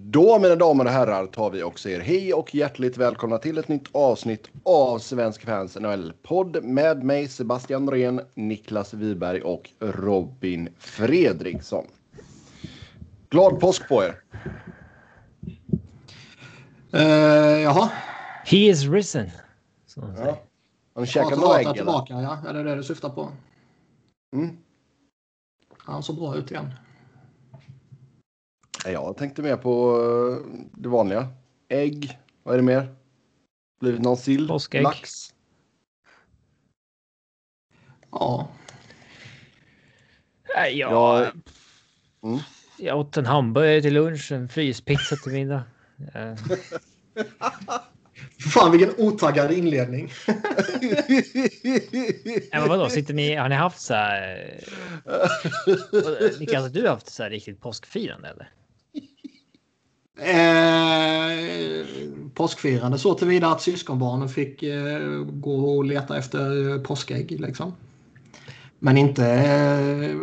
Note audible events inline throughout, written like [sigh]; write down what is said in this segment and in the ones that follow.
Då mina damer och herrar tar vi också er hej och hjärtligt välkomna till ett nytt avsnitt av Svensk Fans NHL-podd med mig Sebastian Norén, Niklas Wiberg och Robin Fredriksson. Glad påsk på er! Uh, jaha. He is risen. Så ja. Har ni käkat några ägg? Eller? tillbaka, ja. Är det det du syftar på? Mm. Han såg bra ut igen. Jag tänkte mer på eh, det vanliga. Ägg. Vad är det mer? Blivit någon sill? Påskägg. Lax? Ja. Ja. Jag, mm. jag åt en hamburgare till lunch, en fryspizza till middag. Fan vilken otaggad inledning. [laughs] ja, men vadå, sitter ni, har ni haft så här... [laughs] Niklas, har du haft så här riktigt påskfirande eller? Eh, påskfirande så tillvida att syskonbarnen fick eh, gå och leta efter påskägg liksom. Men inte eh,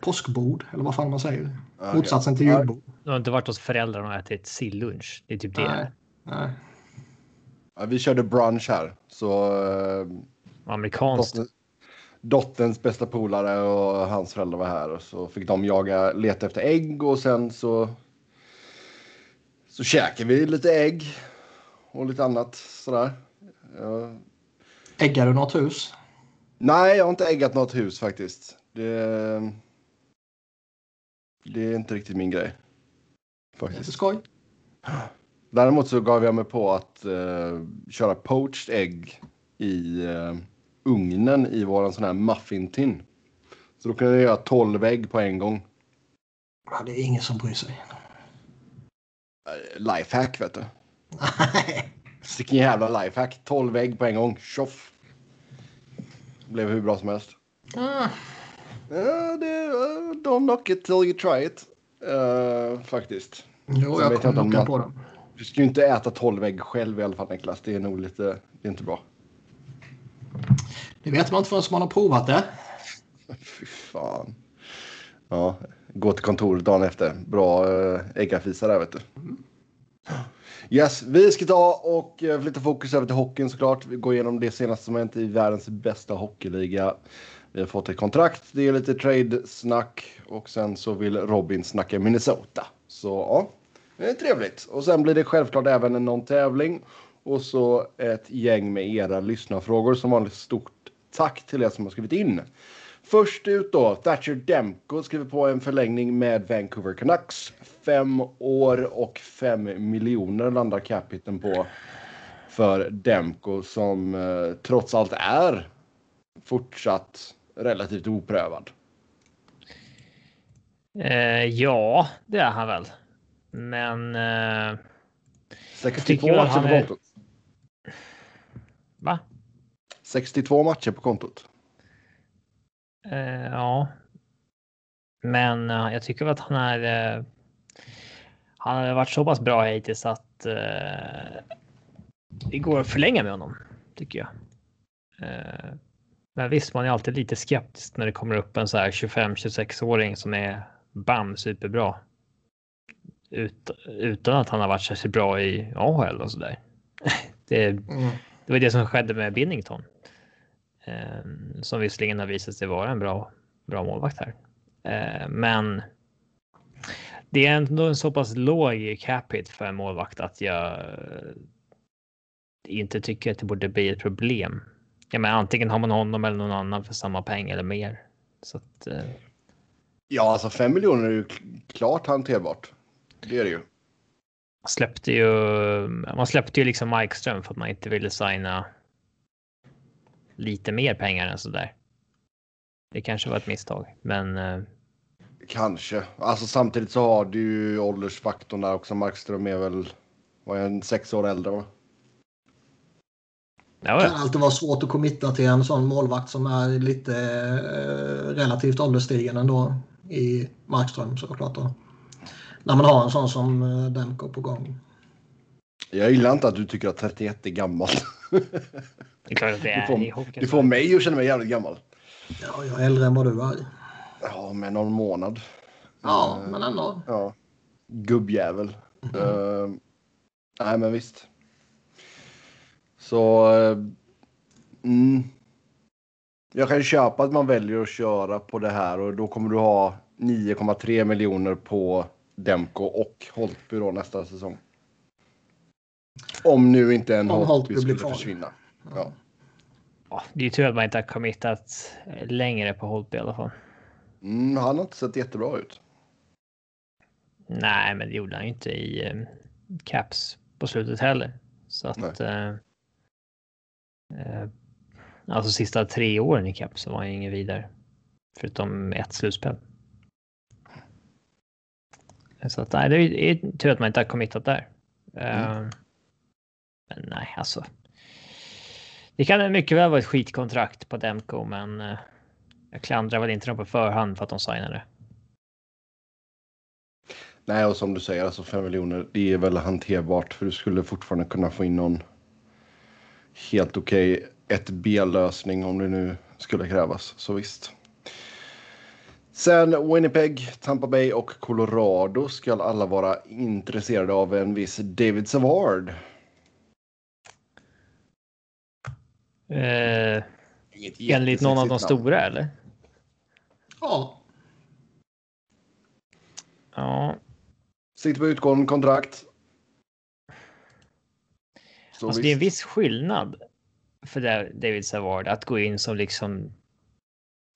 påskbord eller vad fan man säger. Okay. Motsatsen till julbord. Du har inte varit hos föräldrarna och ätit sillunch? Det är typ det. Nej. Nej. Ja, vi körde brunch här. Så, eh, Amerikanskt. Dotter, dotterns bästa polare och hans föräldrar var här. Och så fick de jaga, leta efter ägg och sen så så käkade vi lite ägg och lite annat sådär. Ja. Äggar du något hus? Nej, jag har inte äggat något hus faktiskt. Det, det är inte riktigt min grej. Faktiskt. Det är skoj. Däremot så gav jag mig på att uh, köra poached ägg i uh, ugnen i våran sån här muffintin. Så då kunde jag göra 12 ägg på en gång. Ja, det är ingen som bryr sig. Lifehack vet du. Vilken jävla lifehack. 12 ägg på en gång. Tjoff. Blev hur bra som helst. Ah. Ja, det, uh, don't knock it till you try it. Uh, faktiskt. Jo, jag kommer knocka på dem. Du ska ju inte äta 12 ägg själv i alla fall Niklas. Det är nog lite, det är inte bra. Det vet man inte förrän man har provat det. [laughs] Fy fan. Ja, gå till kontoret dagen efter. Bra eh, äggafisa där vet du. Yes, vi ska ta och eh, flytta fokus över till hockeyn såklart. Vi går igenom det senaste som hänt i världens bästa hockeyliga. Vi har fått ett kontrakt, det är lite trade-snack och sen så vill Robin snacka Minnesota. Så ja, det är trevligt. Och sen blir det självklart även någon tävling och så ett gäng med era lyssnarfrågor. Som vanligt stort tack till er som har skrivit in. Först ut då, Thatcher Demko skriver på en förlängning med Vancouver Canucks. Fem år och fem miljoner landar capiten på för Demko som eh, trots allt är fortsatt relativt oprövad. Eh, ja, det är han väl. Men... Eh, 62 matcher på kontot. Va? 62 matcher på kontot. Eh, ja. Men uh, jag tycker att han är. Uh, han har varit så pass bra hittills att uh, det går att förlänga med honom tycker jag. men visst, man är alltid lite skeptisk när det kommer upp en så här 25 26 åring som är bam superbra. Ut, utan att han har varit särskilt bra i AHL och så där. [laughs] det, mm. det var det som skedde med Binnington. Eh, som visserligen har visat sig vara en bra, bra målvakt här. Eh, men det är ändå en så pass låg capita för en målvakt att jag inte tycker att det borde bli ett problem. Ja, men antingen har man honom eller någon annan för samma peng eller mer. Så att, eh... Ja, alltså fem miljoner är ju klart hanterbart. Det är det ju. Man släppte ju. Man släppte ju liksom Mike Ström för att man inte ville signa lite mer pengar än så där. Det kanske var ett misstag, men. Eh... Kanske. Alltså samtidigt så har du ju åldersfaktorn där också. Markström är väl var en sex år äldre va? Det kan alltid vara svårt att committa till en sån målvakt som är lite eh, relativt ålderstigen ändå i Markström såklart. Då. När man har en sån som eh, Demko på gång. Jag gillar inte att du tycker att 31 är gammalt. [laughs] Det är klart att det är du får. Du får mig att känna mig jävligt gammal. Ja, jag är äldre än vad du är. Ja, med någon månad. Ja, men ändå. Ja. gubbjävel. Uh, nej, men visst. Så... Uh, mm. Jag kan ju köpa att man väljer att köra på det här och då kommer du ha 9,3 miljoner på Demko och Holtby då nästa säsong. Om nu inte en Om Holtby Holtby skulle kvar. försvinna. Ja. Ja, det är tur att man inte har committat längre på Holtby i alla fall. Mm, han har inte sett jättebra ut. Nej, men det gjorde han ju inte i eh, Caps på slutet heller. Så att... Eh, eh, alltså sista tre åren i Caps så var han ju ingen vidare. Förutom ett slutspel. Så att nej, det är, det är tur att man inte har committat där. Eh, men nej, alltså. Det kan mycket väl vara ett skitkontrakt på Demko, men eh, jag klandrar väl inte dem på förhand för att de signade. Nej, och som du säger, alltså 5 miljoner, det är väl hanterbart för du skulle fortfarande kunna få in någon helt okej 1B-lösning om det nu skulle krävas. Så visst. Sen Winnipeg, Tampa Bay och Colorado ska alla vara intresserade av en viss David Savard. Eh, enligt någon av de stora eller? Ja, Ja, Sitter på utgående kontrakt. Så alltså det är en viss skillnad för det- David Savard att gå in som liksom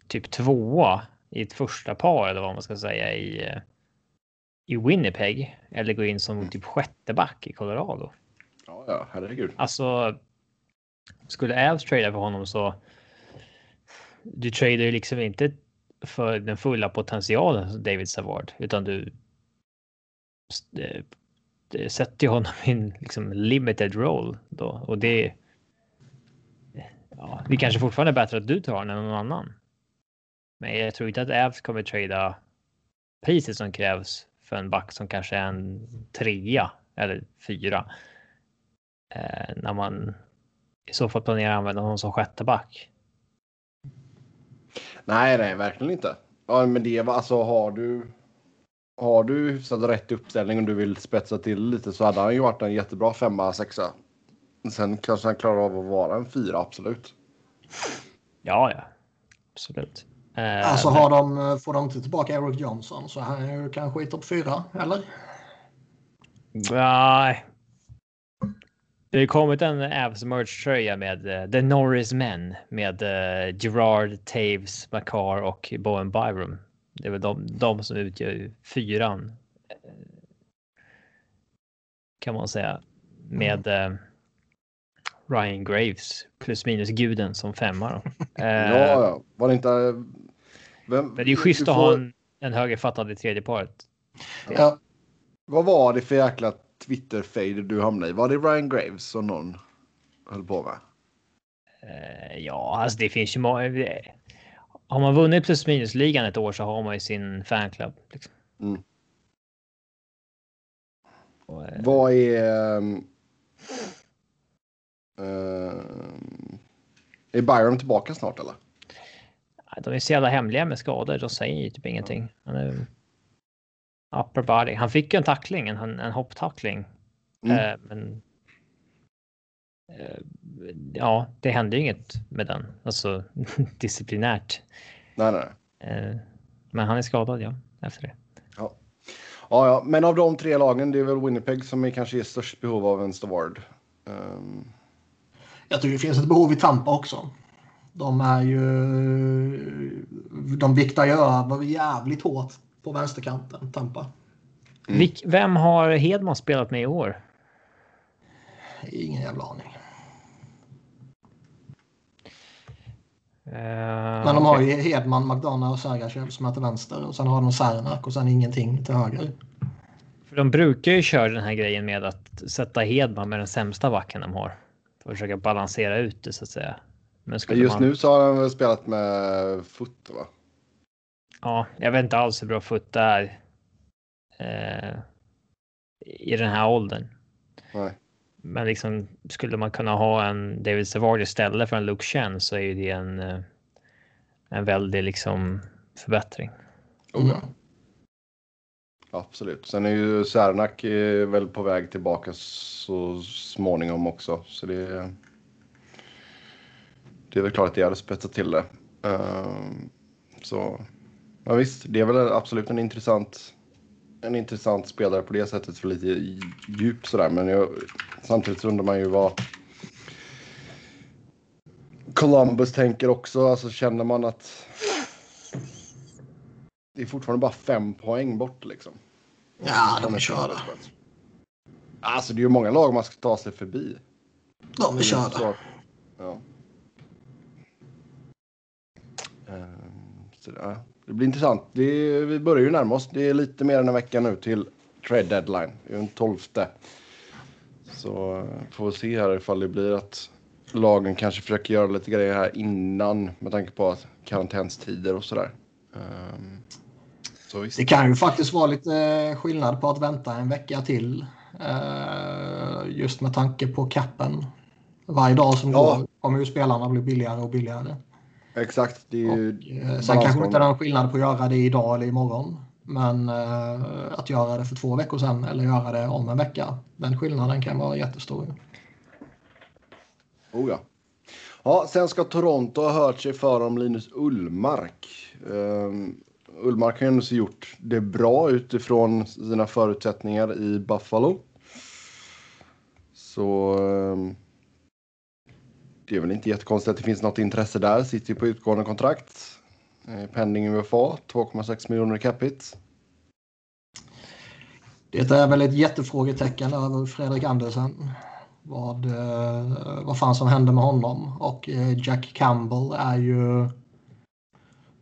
typ tvåa i ett första par eller vad man ska säga i, eh, i Winnipeg eller gå in som typ sjätte back i Colorado. Ja, ja, herregud. Alltså. Skulle Avs trada för honom så. Du tradar ju liksom inte för den fulla potentialen som David Savard utan du. Eh, sätter ju honom i en liksom limited roll då och det. Ja, det kanske fortfarande är bättre att du tar honom än någon annan. Men jag tror inte att Avs kommer trada priset som krävs för en back som kanske är en trea eller fyra. Eh, när man i så fall planerar att använda honom som sjätte back. Nej, nej, verkligen inte. Ja, men det var alltså har du. Har du hyfsat rätt uppställning och du vill spetsa till lite så hade han ju varit en jättebra femma, sexa. Sen kanske han klarar av att vara en fyra, absolut. Ja, ja, absolut. Eh, alltså men- har de, får de inte tillbaka Eric Johnson så han är ju kanske i topp fyra, eller? Nej. Det har kommit en Avs merch tröja med eh, The Norris Men med eh, Gerard, Taves, Makar och Bowen Byram. Det är väl de, de som utgör fyran. eh, Kan man säga. Med eh, Ryan Graves plus minus guden som femma. Då. [laughs] Ja, ja. Var det inte... Vem, Men det är ju schysst du att får- ha en, en högerfattad i tredje paret. Ja. Vad var det för jäkla Twitter-fade du hamnade i? Var det Ryan Graves som någon höll på med? Eh, ja, alltså det finns ju många. Har man vunnit plus minus ligan ett år så har man ju sin fanclub. Liksom. Mm. Och, eh, Vad är... ehm, ehm, är Byron tillbaka snart eller? de är så jävla hemliga med skador. De säger ju typ ingenting. Han är upper body. Han fick ju en tackling, en, en hopptackling. Mm. Eh, men. Eh, ja, det hände ju inget med den, alltså [laughs] disciplinärt. Nej, nej. Eh, men han är skadad, ja, efter det. Ja, ja, men av de tre lagen, det är väl Winnipeg som är kanske i störst behov av en Steward. Um, Jag tycker det finns ett behov i Tampa också. De är ju... De viktar ju över jävligt hårt på vänsterkanten, Tampa. Mm. Vilk, vem har Hedman spelat med i år? Ingen jävla aning. Eh, Men de har okej. ju Hedman, McDonough och Sergachev som är till vänster. Och sen har de Cernak och sen ingenting till höger. För de brukar ju köra den här grejen med att sätta Hedman med den sämsta backen de har. För att försöka balansera ut det så att säga. Men just man... nu så har han spelat med Foot va? Ja, jag vet inte alls hur bra Foot är. Eh, I den här åldern. Nej. Men liksom skulle man kunna ha en David Savard istället för en Luke Chen så är ju det en. eh, En väldig liksom förbättring. Oh, ja. Mm. Absolut. Sen är ju Särnak eh, väl på väg tillbaka så småningom också. Så det, det är väl klart att det hade spetsat till det. Ehm, så ja, visst, det är väl absolut en intressant, en intressant spelare på det sättet för lite djup sådär. Men jag, samtidigt så undrar man ju vad Columbus tänker också. Alltså känner man att det är fortfarande bara fem poäng bort liksom. Ja, de är körda. Alltså det är ju många lag man ska ta sig förbi. De är körda. Ja. Ehm, så, ja. Det blir intressant. Det vi börjar ju närma oss. Det är lite mer än en vecka nu till trade deadline. Det är den 12. Så eh, får vi se här ifall det blir att lagen kanske försöker göra lite grejer här innan med tanke på att karantänstider och sådär. Um, så visst. Det kan ju faktiskt vara lite skillnad på att vänta en vecka till. Uh, just med tanke på kappen. Varje dag som ja. går kommer ju spelarna bli billigare och billigare. Exakt. Det är ju och, uh, sen kanske inte är någon skillnad på att göra det idag eller imorgon. Men uh, att göra det för två veckor sedan eller göra det om en vecka. Den skillnaden kan vara jättestor. Oh ja. Ja, sen ska Toronto ha hört sig för om Linus Ullmark. Um, Ullmark har ju ändå gjort det bra utifrån sina förutsättningar i Buffalo. Så um, det är väl inte jättekonstigt att det finns något intresse där. Sitter ju på utgående kontrakt. Eh, pending UFA, 2,6 miljoner capita. Det är väl ett jättefrågetecken över Fredrik Andersen vad, eh, vad fan som hände med honom. Och eh, Jack Campbell är ju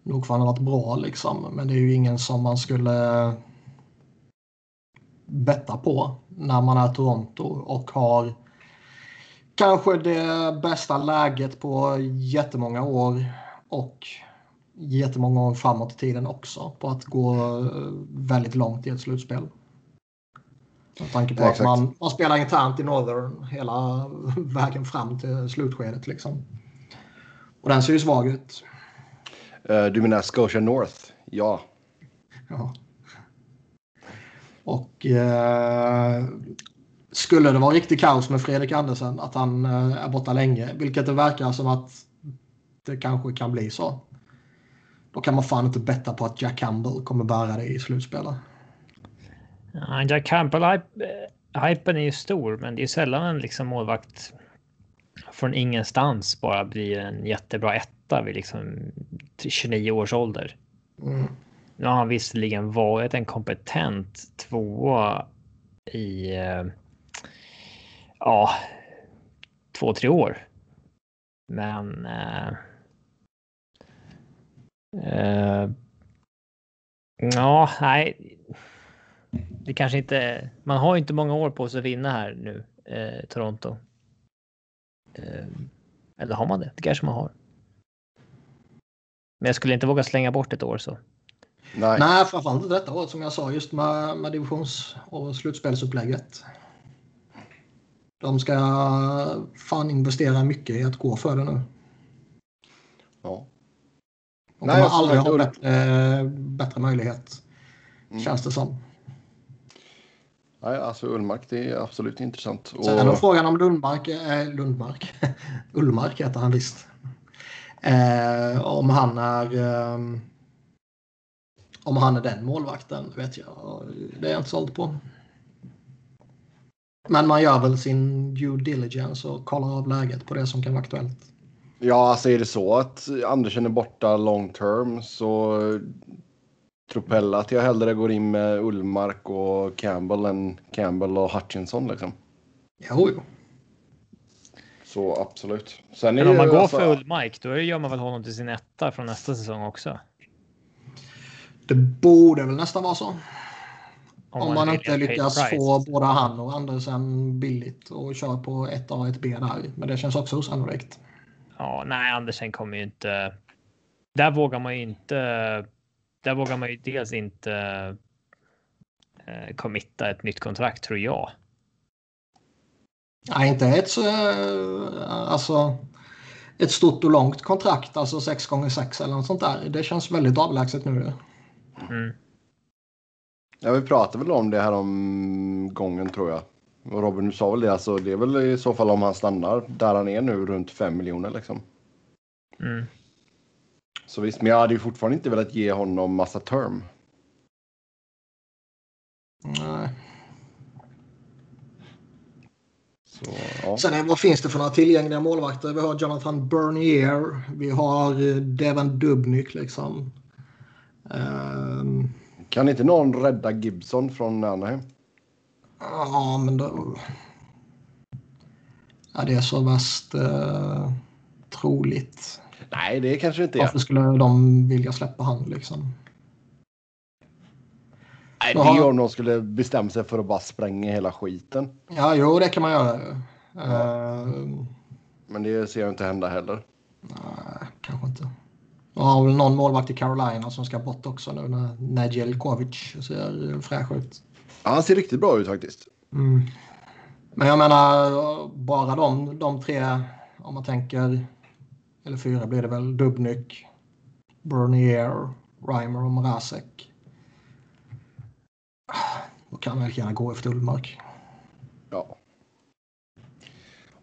nog för han har varit bra liksom. Men det är ju ingen som man skulle betta på när man är Toronto och har kanske det bästa läget på jättemånga år och jättemånga år framåt i tiden också på att gå väldigt långt i ett slutspel. Med tanke på ja, att man, man spelar internt i Northern hela [laughs] vägen fram till slutskedet. Liksom. Och den ser ju svag ut. Uh, du menar Scotia North? Ja. Ja. Och uh, skulle det vara riktigt kaos med Fredrik Andersen, att han uh, är borta länge, vilket det verkar som att det kanske kan bli så. Då kan man fan inte betta på att Jack Campbell kommer bära det i slutspelet. Ja, Jack Campbell-hypen är ju stor, men det är sällan en liksom målvakt från ingenstans bara blir en jättebra etta vid liksom 29 års ålder. Mm. Nu har han visserligen varit en kompetent tvåa i eh, ja, två, tre år. Men eh, eh, ja, nej det kanske inte, man har ju inte många år på sig att vinna här nu, eh, Toronto. Eh, eller har man det? Det kanske man har. Men jag skulle inte våga slänga bort ett år så. Nej, Nej framförallt inte detta året som jag sa just med, med divisions och slutspelsupplägget. De ska fan investera mycket i att gå för det nu. Ja. De kommer aldrig ha bättre, bättre möjlighet. Mm. Känns det som. Nej, alltså Ullmark, det är absolut intressant. Sen är frågan om Lundmark, äh, Lundmark, [laughs] Ullmark heter han visst. Eh, om han är eh, om han är den målvakten vet jag. Det är jag inte såld på. Men man gör väl sin due diligence och kollar av läget på det som kan vara aktuellt. Ja, alltså är det så att Andersen är borta long term så Tropella att jag hellre går in med Ullmark och Campbell än Campbell och Hutchinson liksom. Jo, jo. Så absolut. Sen Men om man går alltså... för Ullmark då gör man väl honom till sin etta från nästa säsong också? Det borde väl nästan vara så. Om, om man, man inte lyckas få både han och Andersen billigt och kör på ett A och ett B där. Men det känns också osannolikt. Ja, nej, Andersen kommer ju inte. Där vågar man ju inte där vågar man ju dels inte eh, committa ett nytt kontrakt tror jag. Nej, inte ett så, eh, alltså ett stort och långt kontrakt, alltså 6 gånger 6 eller något sånt där. Det känns väldigt avlägset nu. Mm. Ja, vi pratade väl om det här om gången tror jag. Och Robin, du sa väl det. Alltså, det är väl i så fall om han stannar där han är nu runt 5 miljoner liksom. Mm. Så visst, men jag hade ju fortfarande inte velat ge honom massa term. Nej. Så, ja. Sen är, vad finns det för några tillgängliga målvakter? Vi har Jonathan Bernier. Vi har eh, Devon Dubnyk liksom. Ehm, Kan inte någon rädda Gibson från Anaheim? ja, men då... Ja, det är så värst eh, troligt. Nej, det kanske inte är. Varför skulle de vilja släppa han liksom? Nej, det är om de skulle bestämma sig för att bara spränga hela skiten. Ja, jo, det kan man göra. Ehm, Men det ser jag inte hända heller. nej, kanske inte. Och har väl någon målvakt i Carolina som ska bort också nu när Nedeljkovic ser fräsch ut. Ja, han ser riktigt bra ut faktiskt. Mm. Men jag menar, bara de, de tre, om man tänker, eller fyra blir det väl, Dubnyk, Bernier, Reimer och Mrazek. Då kan man gärna gå efter Ullmark. Ja.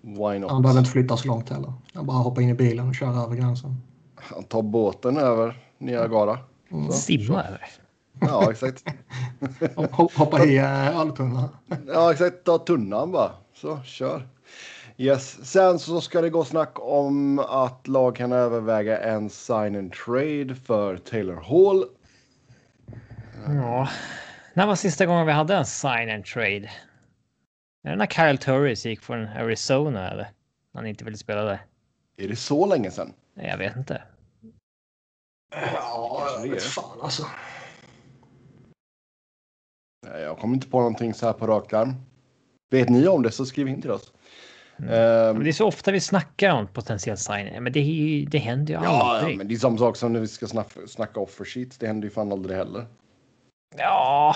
Why not? Han behöver inte flytta så långt heller. Han bara hoppa in i bilen och köra över gränsen. Han tar båten över Niagara. Mm. Simma eller? Ja, exakt. [laughs] Hop- Hoppa i eh, öltunnan. [laughs] Ja, exakt. Ta tunnan bara. Så, kör. Yes. Sen så ska det gå snack om att lag kan överväga en sign and trade för Taylor Hall. Ja. När var sista gången vi hade en sign and trade? Är det när Kyle Turris gick från Arizona eller? Han inte ville spela där. Är det så länge sedan? Nej, Jag vet inte. Ja, jag vet fan alltså. Nej, Jag kommer inte på någonting så här på rak arm. Vet ni om det så skriv in till oss. Mm. Men det är så ofta vi snackar om potentiell sign. Men det, det händer ju ja, ja, aldrig. men det är samma sak som när vi ska snacka, snacka offer sheets. Det händer ju fan aldrig heller. Ja,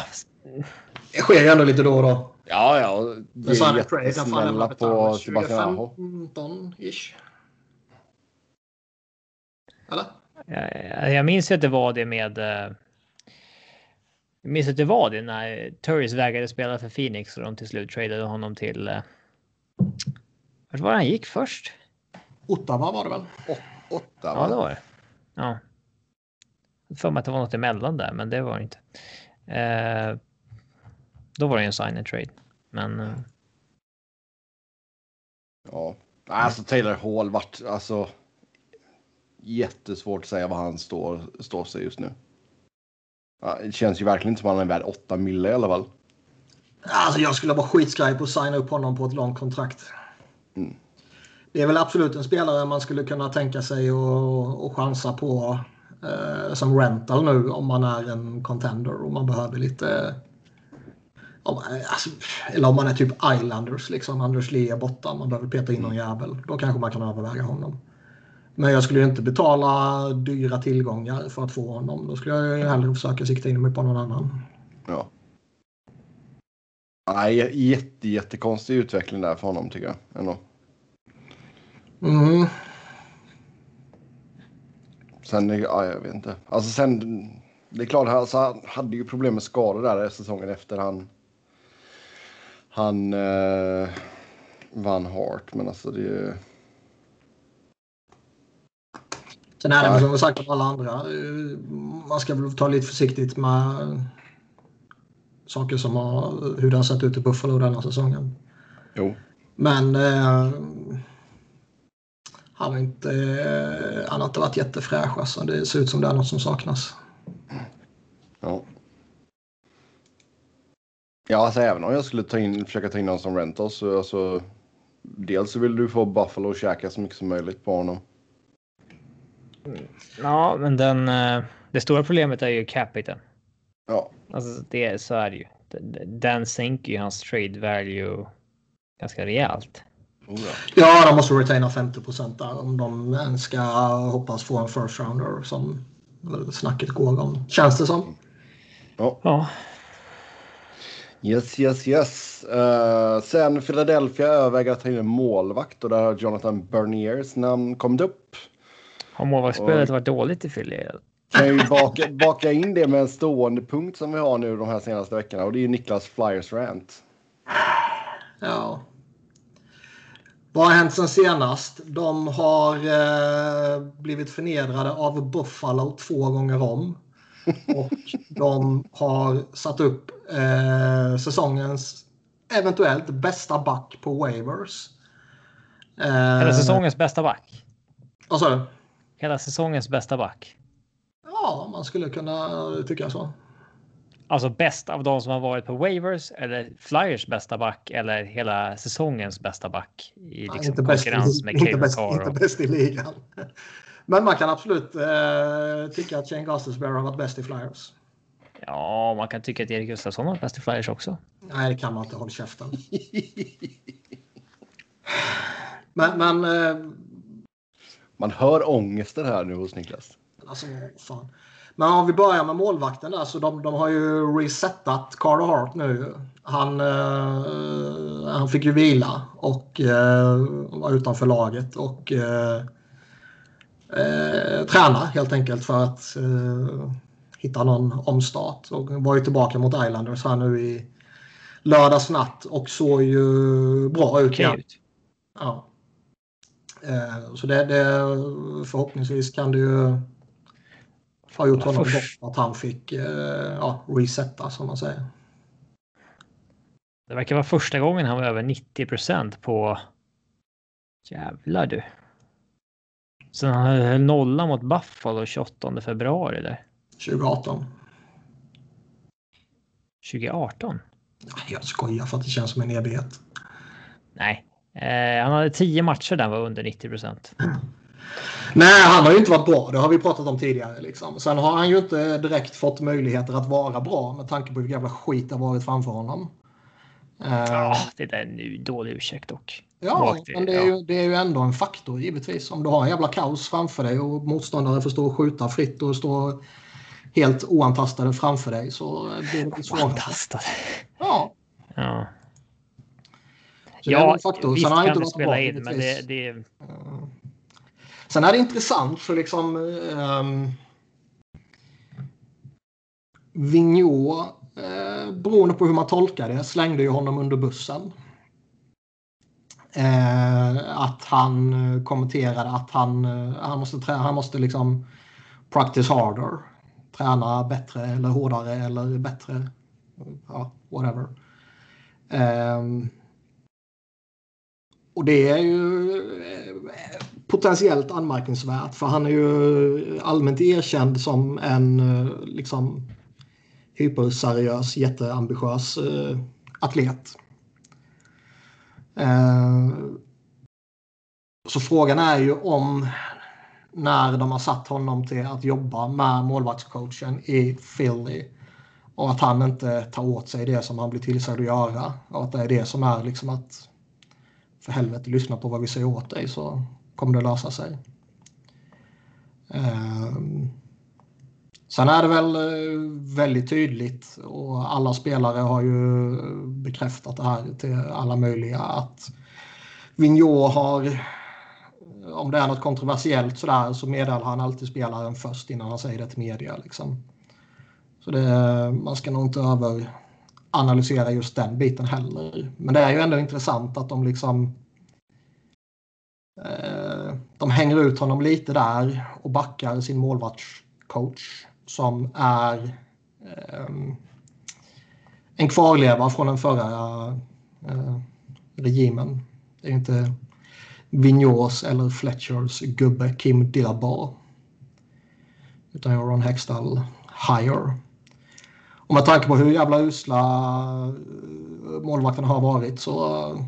Det sker ju ändå lite då och då. Ja, ja. Sign är jättesnälla på Sebastian Aho. 2015-ish. Eller? jag, jag minns ju att det var det med. eh, Jag minns att det var det när Turris vägrade spela för Phoenix och de till slut tradade honom till. eh, Vart var det han gick först? Ottawa var det väl? Åtta, Ja, det var det. Ja. Jag för mig att det var något emellan där, men det var det inte. Eh, då var det en sign and trade. Men eh, Ja. Alltså Taylor Hall vart alltså jättesvårt att säga vad han står, står sig just nu. Det känns ju verkligen inte som att han är värd 8 mille i alla fall. Alltså jag skulle vara skitskraj på att signa upp honom på ett långt kontrakt. Mm. Det är väl absolut en spelare man skulle kunna tänka sig och, och chansa på eh, som rental nu om man är en contender och man behöver lite... Om, eh, alltså, eller om man är typ Islanders, liksom Anders Lee är borta, man behöver peta in någon jävel. Då kanske man kan överväga honom. Men jag skulle ju inte betala dyra tillgångar för att få honom. Då skulle jag ju hellre försöka sikta in mig på någon annan. Ja. Nej, jätte, jättekonstig utveckling där för honom tycker jag. Ändå. Mm. Sen, ja, jag vet inte. Alltså sen, det är klart, alltså, han hade ju problem med skador där säsongen efter han han eh, vann Hart. Men alltså det är ju... Sen är det väl som sagt om alla andra. eh, Man ska väl ta lite försiktigt med saker som har, hur det har sett ut i Buffalo denna säsongen. Jo. Men eh, han, har inte, eh, han har inte varit jättefräsch. Alltså. Det ser ut som det är något som saknas. Ja. Ja, alltså även om jag skulle ta in, försöka ta in någon som rental så alltså. Dels så vill du få Buffalo och käka så mycket som möjligt på honom. Ja, men den. eh, Det stora problemet är ju capiten. Ja, Alltså det så är det ju. Den- sänker ju hans trade value ganska rejält. oh, ja. Ja, de måste retaina 50 procent där om de ens ska hoppas få en first rounder som snacket går om. Känns det som. Ja, Yes, yes, yes. Eh, sen Philadelphia överväger att ta in en målvakt och där har Jonathan Berniers namn kommit upp. Har målvaktsspelet varit dåligt i Philly? kan ju baka, baka in det med en stående punkt som vi har nu de här senaste veckorna och det är ju Niklas Flyers rant. Ja. Vad har hänt sen senast? De har eh, blivit förnedrade av Buffalo två gånger om. [laughs] Och de har satt upp eh, säsongens eventuellt bästa back på waivers. Eh, Eller säsongens bästa back. Vad sa du? Hela säsongens bästa back. Ja, man skulle kunna tycka så. Alltså bäst av de som har varit på waivers eller Flyers bästa back eller hela säsongens bästa back i liksom ja, inte konkurrens med Cale inte, inte bäst i ligan. Men man kan absolut eh, tycka att Shane Gostisbehere har varit bäst i Flyers. Ja, man kan tycka att Erik Gustafsson har varit bäst i Flyers också. Nej, det kan man inte. Håll käften. [laughs] men, men eh, man hör ångesten här nu hos Niklas. Alltså, fan. Men om vi börjar med målvakten där så de, de har ju resetat Carter Hart nu. Han, eh, han fick ju vila och eh, var utanför laget och eh, eh, träna helt enkelt för att eh, hitta någon omstart. Och var ju tillbaka mot Islanders här nu i lördags natt och såg ju bra ut. Okay. Ja. Eh, så det, det, förhoppningsvis kan det ju ha gjort honom gott att han fick eh, ja, resetta som man säger. Det verkar vara första gången han var över 90 procent på... Jävlar du. Sen han höll nolla mot Buffalo 28 februari där. 2018. 2018? Jag skojar för att det känns som en evighet. Nej, Eh, han hade tio matcher där han var under 90 procent. [clears throat] Nej, han har ju inte varit bra. Det har vi pratat om tidigare. Liksom. Sen har han ju inte direkt fått möjligheter att vara bra med tanke på hur jävla skit det har varit framför honom. Ja, det där är en dålig ursäkt dock. Ja, men det är, ju, det är ju ändå en faktor givetvis. Om du har en jävla kaos framför dig och motståndare får stå och skjuta fritt och stå helt oantastade framför dig så blir det svårare. Oantastade? Ja. ja. Så ja, visst Sen har kan det spela in, men det, det... Sen är det intressant för liksom um, Vigneault, eh, beroende på hur man tolkar det, slängde ju honom under bussen. Eh, att han kommenterade att han, eh, han måste, trä, han måste liksom practice harder. Träna bättre eller hårdare eller bättre. Ja, whatever. Um, och det är ju eh, potentiellt anmärkningsvärt för han är ju allmänt erkänd som en eh, liksom hyperseriös, jätteambitiös eh, atlet. Eh, så frågan är ju om när de har satt honom till att jobba med målvaktscoachen i Philly och att han inte tar åt sig det som han blir tillsagd att göra och att det är det som är liksom att för helvete lyssna på vad vi säger åt dig så kommer det lösa sig. Ehm, sen är det väl eh, väldigt tydligt och alla spelare har ju bekräftat det här till alla möjliga att Vigneault har om det är något kontroversiellt sådär så meddelar han alltid spelaren först innan han säger det till media. Liksom. Så det, man ska nog inte över analysera just den biten heller. Men det är ju ändå intressant att de liksom eh, de hänger ut honom lite där och backar sin målvaktscoach som är eh, en kvarleva från den förra eh, regimen. Det är inte Vigneaus eller Fletchers gubbe Kim Dillabar. Utan Ron Hextall Higher. Och med tanke på hur jävla usla eh, målvakterna har varit så eh,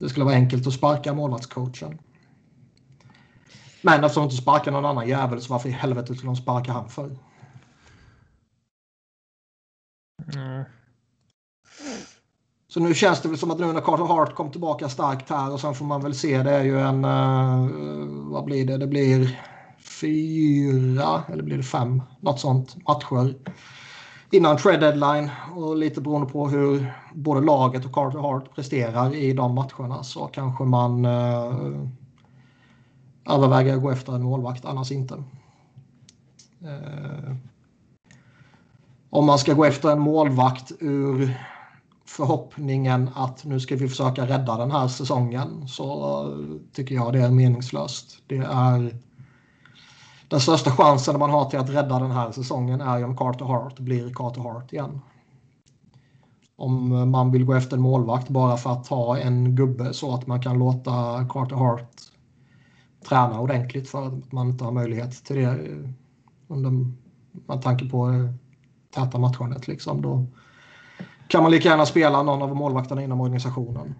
det skulle vara enkelt att sparka målvaktscoachen. Men eftersom de inte sparkar någon annan jävel så varför i helvete skulle de sparka han för? Mm. Så nu känns det väl som att nu när Carter Hart kom tillbaka starkt här och sen får man väl se det är ju en, uh, vad blir det, det blir fyra eller blir det fem, något sånt matcher innan trade deadline och lite beroende på hur både laget och Carter Hart presterar i de matcherna så kanske man eh, överväger att gå efter en målvakt, annars inte. Eh, om man ska gå efter en målvakt ur förhoppningen att nu ska vi försöka rädda den här säsongen så tycker jag det är meningslöst. Det är den största chansen man har till att rädda den här säsongen är ju om Carter Hart blir Carter Hart igen. Om man vill gå efter en målvakt bara för att ha en gubbe så att man kan låta Carter Hart träna ordentligt för att man inte har möjlighet till det eh, under, med tanke på eh, täta matchandet liksom. Då kan man lika gärna spela någon av målvakterna inom organisationen.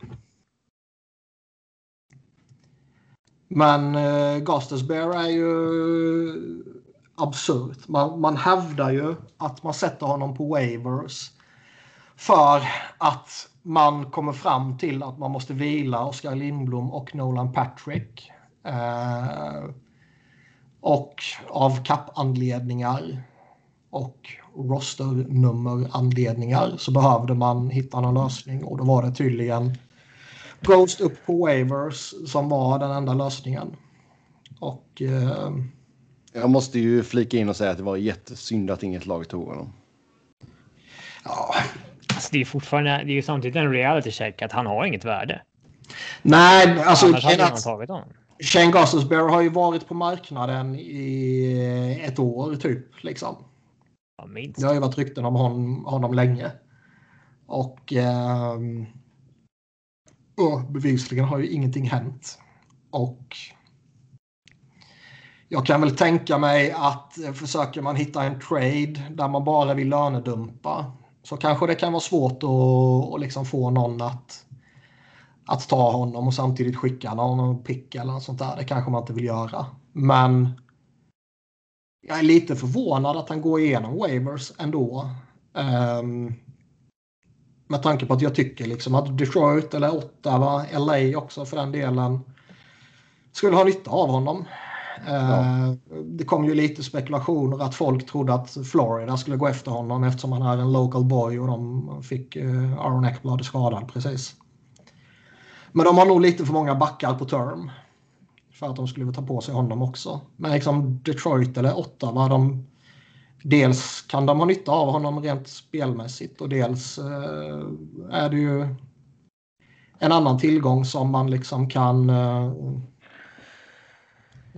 Men eh, Gustus Bear är ju absurt. Man, man hävdar ju att man sätter honom på waivers för att man kommer fram till att man måste vila Oskar Lindblom och Nolan Patrick. Eh, och av kappanledningar och rosternummeranledningar så behövde man hitta någon lösning och då var det tydligen Ghost upp på waivers som var den enda lösningen. Och... Eh, jag måste ju flika in och säga att det var jättesynd att inget lag tog honom. Ja. Alltså det är fortfarande, det är ju samtidigt en reality check att han har inget värde. Nej, alltså... Annars hade man tagit honom. Shane Gostisbehere har ju varit på marknaden i ett år typ. Liksom. Ja, minst. Det har ju varit rykten om honom, honom länge. Och, eh, och bevisligen har ju ingenting hänt. Och jag kan väl tänka mig att eh, försöker man hitta en trade där man bara vill lönedumpa så kanske det kan vara svårt att, att liksom få någon att, att ta honom och samtidigt skicka någon pick eller något sånt där. Det kanske man inte vill göra. Men jag är lite förvånad att han går igenom waivers ändå. Um, med tanke på att jag tycker liksom att Detroit eller Ottawa, LA också för den delen, skulle ha nytta av honom. Ja. Uh, det kom ju lite spekulationer att folk trodde att Florida skulle gå efter honom eftersom han är en local boy och de fick uh, Aaron Eckblad skadad precis. Men de har nog lite för många backar på term för att de skulle ta på sig honom också. Men liksom Detroit eller Ottawa, de, dels kan de ha nytta av honom rent spelmässigt och dels eh, är det ju en annan tillgång som man liksom kan eh,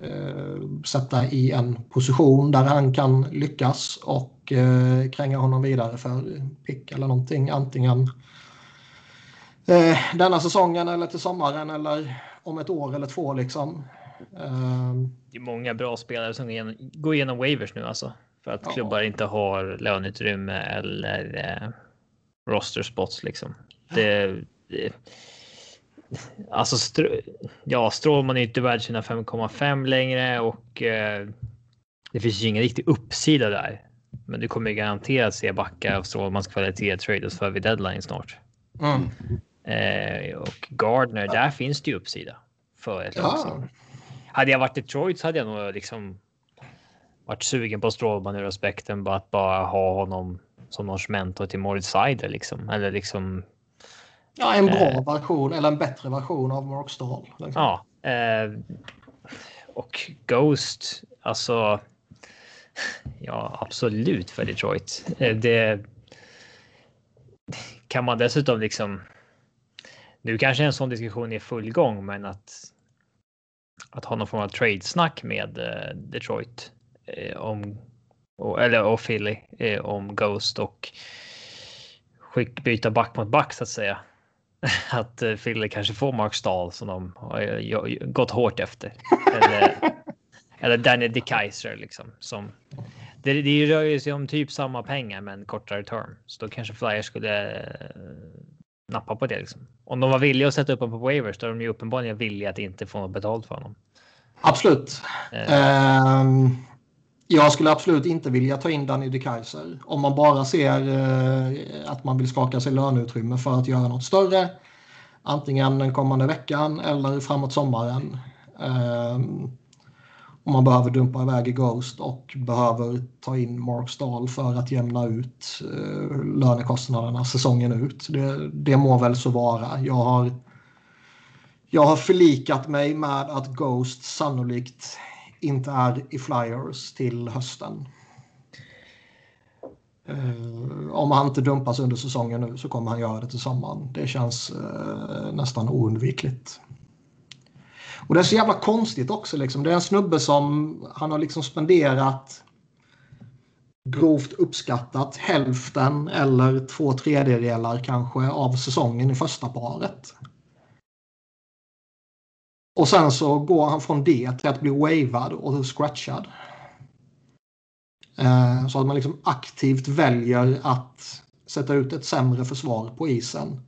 eh, sätta i en position där han kan lyckas och eh, kränga honom vidare för pick eller någonting. Antingen eh, denna säsongen eller till sommaren eller om ett år eller två liksom. Eh, det är många bra spelare som går igenom, waivers nu alltså. För att ja. klubbar inte har löneutrymme eller eh, roster spots liksom. Det, det, alltså, str ja, Strålman är inte värd sina 5,5 längre och eh, det finns ju ingen riktig uppsida där. Men du kommer garanterat se backar av Strålmans kvalitet tradas för vid deadline snart. Mm. Eh, och Gardner, där finns det ju uppsida för ett ja. Hade jag varit Detroit så hade jag nog liksom varit sugen på Strålman ur respekten bara att bara ha honom som någons mentor till Moritz Seider liksom. Eller liksom. Ja, en bra eh, version eller en bättre version av Mark Stahl. Liksom. Ja. Eh, och Ghost, alltså. [laughs] Ja, absolut för Detroit. Eh, det. Kan man dessutom liksom. Nu kanske en sån diskussion är full gång, men att att ha någon form av trade-snack med eh, Detroit om eller och Philly eh, om Ghost och skick byta back mot back så att säga. [laughs] Att Philly kanske får Mark Stahl som de har gått hårt efter. [laughs] Eller, eller Danny DeKaiser liksom som. Det, det rör sig om typ samma pengar men kortare term. Så då kanske Flyers skulle nappa på det. Liksom. Om de var villiga att sätta upp honom på waivers då är de ju uppenbarligen villiga att inte få något betalt för honom. Absolut. Eh. Uh, jag skulle absolut inte vilja ta in Danny de Kaiser. Om man bara ser eh, att man vill skaka sig löneutrymme för att göra något större. Antingen den kommande veckan eller framåt sommaren. Eh, om man behöver dumpa iväg i Ghost och behöver ta in Mark Stahl för att jämna ut eh, lönekostnaderna säsongen ut. Det, det må väl så vara. Jag har, jag har förlikat mig med att Ghost sannolikt inte är i Flyers till hösten. Uh, om han inte dumpas under säsongen nu så kommer han göra det till sommaren. Det känns uh, nästan oundvikligt. Och det är så jävla konstigt också. Liksom. Det är en snubbe som han har liksom spenderat grovt uppskattat hälften eller två tredjedelar kanske av säsongen i första paret. Och sen så går han från det till att bli wavad och scratchad. Eh, så att man liksom aktivt väljer att sätta ut ett sämre försvar på isen.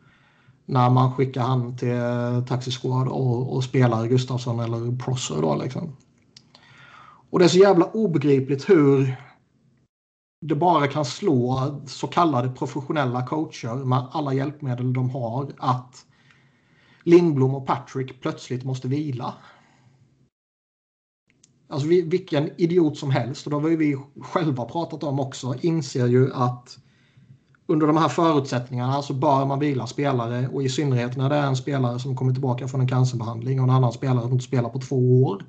När man skickar han till taxiskåd och, och spelar Gustafsson eller Prosser då liksom. Och det är så jävla obegripligt hur det bara kan slå så kallade professionella coacher med alla hjälpmedel de har att Lindblom och Patrick plötsligt måste vila. Alltså vilken idiot som helst, och det har vi själva pratat om också, inser ju att under de här förutsättningarna så bör man vila spelare och i synnerhet när det är en spelare som kommer tillbaka från en cancerbehandling och en annan spelare som inte spelar på två år.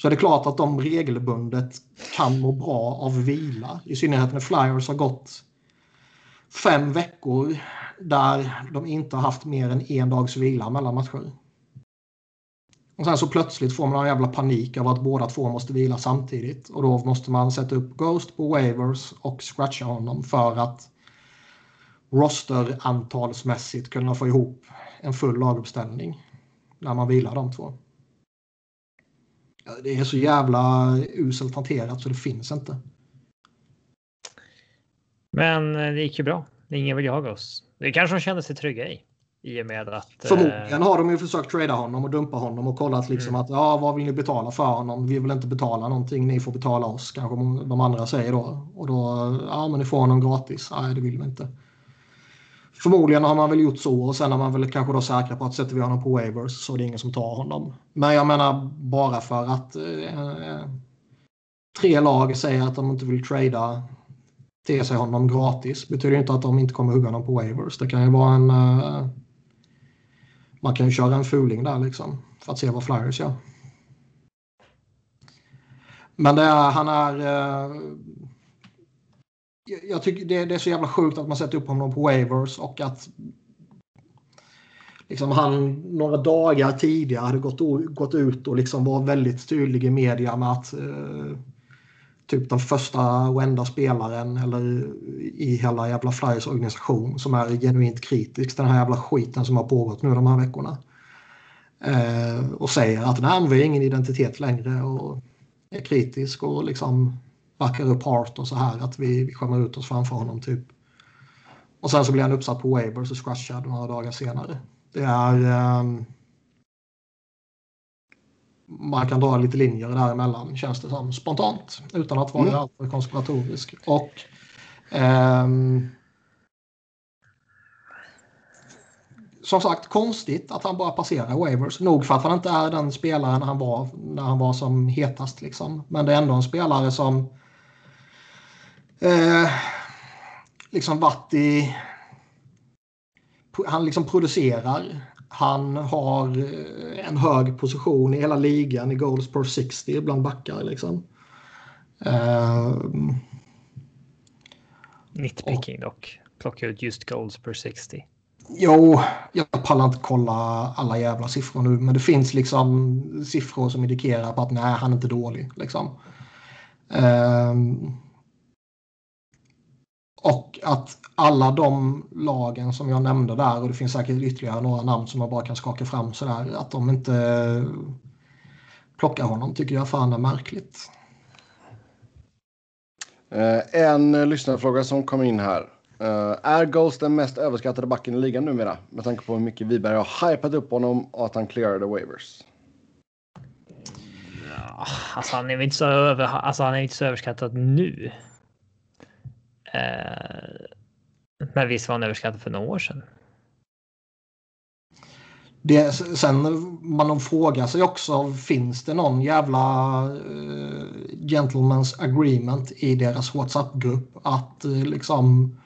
Så är det klart att de regelbundet kan må bra av vila. I synnerhet när Flyers har gått fem veckor där de inte har haft mer än en dags vila mellan matcher. Och sen så plötsligt får man en jävla panik av att båda två måste vila samtidigt. Och då måste man sätta upp Ghost på Wavers och scratcha honom för att roster-antalsmässigt kunna få ihop en full laguppställning när man vilar de två. Det är så jävla uselt hanterat så det finns inte. Men eh, det gick ju bra. Ingen vill jaga oss. Det kanske de kände sig trygga i. I och med att... Förmodligen har de ju försökt trada honom och dumpa honom och kollat liksom mm. att ja, vad vill ni betala för honom? Vi vill inte betala någonting, ni får betala oss, kanske de andra säger då. Och då, ja men ni får honom gratis. Nej, det vill vi inte. Förmodligen har man väl gjort så och sen är man väl kanske då säkra på att sätter vi honom på waivers så är det ingen som tar honom. Men jag menar bara för att eh, tre lag säger att de inte vill trada till sig honom gratis betyder inte att de inte kommer hugga honom på waivers. Det kan ju vara en... Uh, man kan ju köra en fuling där liksom för att se vad Flyers gör. Men det är, han är... Uh, jag tycker det, det, är så jävla sjukt att man sätter upp honom på waivers och att liksom han några dagar tidigare hade gått, gått ut och liksom var väldigt tydlig i media med att uh, typ den första och enda spelaren eller i hela jävla Flyers organisation som är genuint kritisk till den här jävla skiten som har pågått nu de här veckorna. Eh, och säger att nej, vi har ingen identitet längre och är kritisk och liksom backar upp Hart och så här att vi, vi skämmer ut oss framför honom typ. Och sen så blir han uppsatt på Wabers och scratchad några dagar senare. Det är... Eh, man kan dra lite linjer däremellan känns det som spontant utan att vara mm. alltför konspiratorisk. Och um, som sagt konstigt att han bara passerar Wavers. Nog för att han inte är den spelaren han var när han var som hetast. Liksom. Men det är ändå en spelare som eh, liksom varit i... Han liksom producerar. Han har eh, en hög position i hela ligan i goals per 60 bland backar. Liksom. Uh, Nitpicking dock. Plocka ut just goals per 60. Jo, jag pallar inte kolla alla jävla siffror nu, men det finns liksom siffror som indikerar på att nej, han är inte dålig. Liksom. Um, och att alla de lagen som jag nämnde där och det finns säkert ytterligare några namn som man bara kan skaka fram sådär att de inte plockar honom tycker jag fan är märkligt. Uh, en lyssnarfråga som kom in här. Uh, är Ghost den mest överskattade backen i ligan numera? Med tanke på hur mycket Wiberg har hypat upp honom och att han clearade waivers. Ja, alltså han är inte så, över, alltså han är inte så överskattad nu. Eh, men visst var han överskattad för några år sedan. Det, sen man frågar sig också, finns det någon jävla uh, gentleman's agreement i deras WhatsApp-grupp att uh, liksom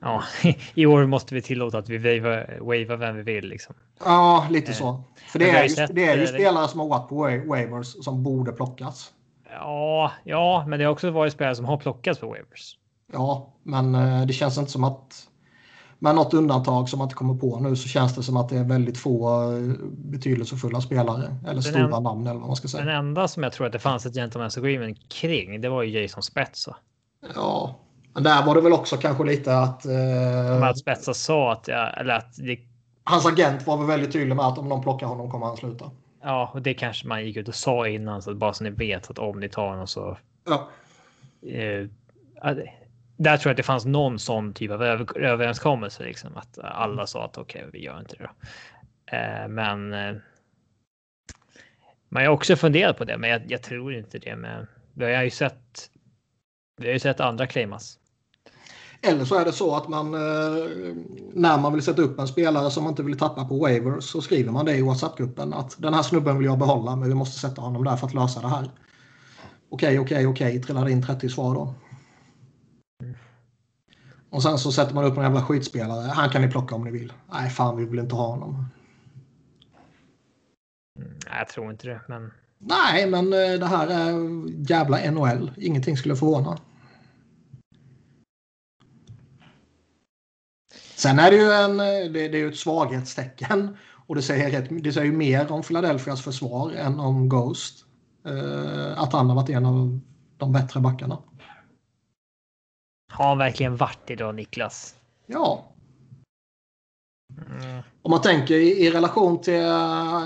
Ja, [laughs] i år måste vi tillåta att vi wavar vem vi vill. Liksom. Ja, lite så. För det är, ju, sett, det är ju spelare som har varit på waivers som borde plockas. Ja, ja, men det har också varit spelare som har plockats på waivers. Ja, men det känns inte som att med något undantag som man inte kommer på nu så känns det som att det är väldigt få eh, betydelsefulla spelare eller den stora en, namn eller vad man ska säga. Den enda som jag tror att det fanns ett gentleman's agreement kring det var ju Jason Spetsa. Ja, men där var det väl också kanske lite att... Eh, att Spetsa sa att, ja, eller att det... Hans agent var väl väldigt tydlig med att om någon plockar honom kommer han sluta. Ja, och det kanske man gick ut och sa innan så att bara så ni vet att om ni tar honom så. Ja. Eh, där tror jag att det fanns någon sån typ av överenskommelse, liksom att alla sa att okej, okay, vi gör inte det. Då. Eh, men. Eh, man har också funderat på det, men jag, jag, tror inte det. Men vi har ju sett. Vi har ju sett andra claimas. Eller så är det så att man eh, när man vill sätta upp en spelare som man inte vill tappa på waivers så skriver man det i WhatsApp-gruppen att den här snubben vill jag behålla men vi måste sätta honom där för att lösa det här. Okej, okej, okej, trillar in 30 svar då. Och sen så sätter man upp en jävla skitspelare. Han kan ni plocka om ni vill. Nej, fan vi vill inte ha honom. Mm, jag tror inte det, men... Nej, men eh, det här är jävla NHL. Ingenting skulle förvåna. Sen är det ju en, eh, det, det är ett svaghetstecken. Och det säger, rätt, det säger mer om Philadelphias försvar än om Ghost. Uh, att han har varit en av de bättre backarna. Har han verkligen varit idag, Niklas? Ja. Mm. Om man tänker i, i relation till uh,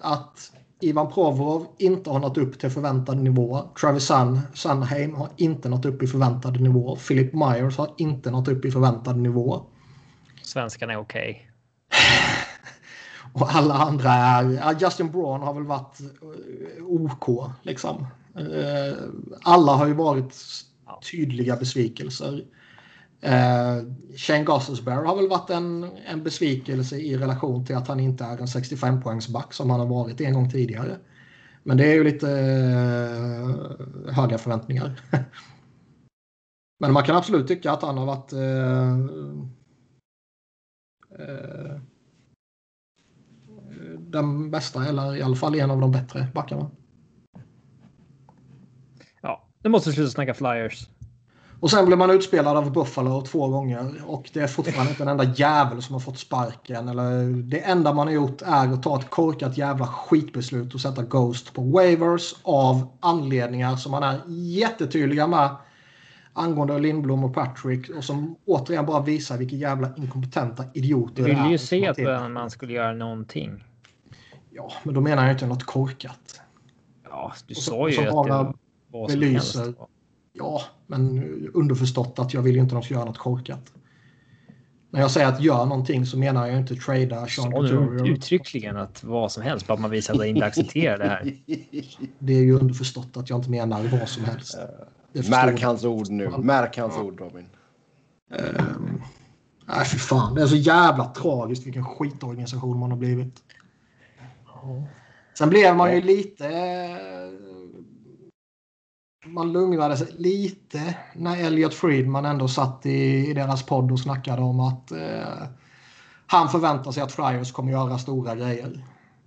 att Ivan Provorov inte har nått upp till förväntad nivå. Travis Sun, Sunheim har inte nått upp i förväntad nivå. Philip Myers har inte nått upp i förväntad nivå. Svenskarna är okej. Okay. Och alla andra är... Justin Braun har väl varit eh, OK liksom. Uh, alla har ju varit tydliga besvikelser. Eh, Shane Gosselsberg har väl varit en, en besvikelse i relation till att han inte är en 65-poängsback som han har varit en gång tidigare. Men det är ju lite eh, höga förväntningar. [laughs] Men man kan absolut tycka att han har varit eh, eh, den bästa eller i alla fall en av de bättre backarna. Nu måste sluta snacka flyers. Och sen blev man utspelad av Buffalo två gånger och det är fortfarande inte en enda jävel som har fått sparken. Eller det enda man har gjort är att ta ett korkat jävla skitbeslut och sätta Ghost på waivers av anledningar som man är jättetydliga med angående Lindblom och Patrick och som återigen bara visar vilka jävla inkompetenta idioter det är. Du vill ju se att man skulle göra någonting. Ja, men då menar jag inte något korkat. Ja, du sa ju att det vad belyser. Helst. Ja, men underförstått att jag vill inte att de ska göra något korkat. När jag säger att gör någonting så menar jag inte trada Sean Couturier. uttryckligen att vad som helst, bara att man visar att man inte accepterar det här. [laughs] Det är ju underförstått att jag inte menar vad som helst. Märk hans ord nu. Märk hans ja. ord Robin. Um, nej, för fan. Det är så jävla tragiskt vilken skitorganisation man har blivit. Sen blev man ju lite man lugnade sig lite när Elliot Friedman ändå satt i, i deras podd och snackade om att eh, han förväntar sig att Flyers kommer göra stora grejer.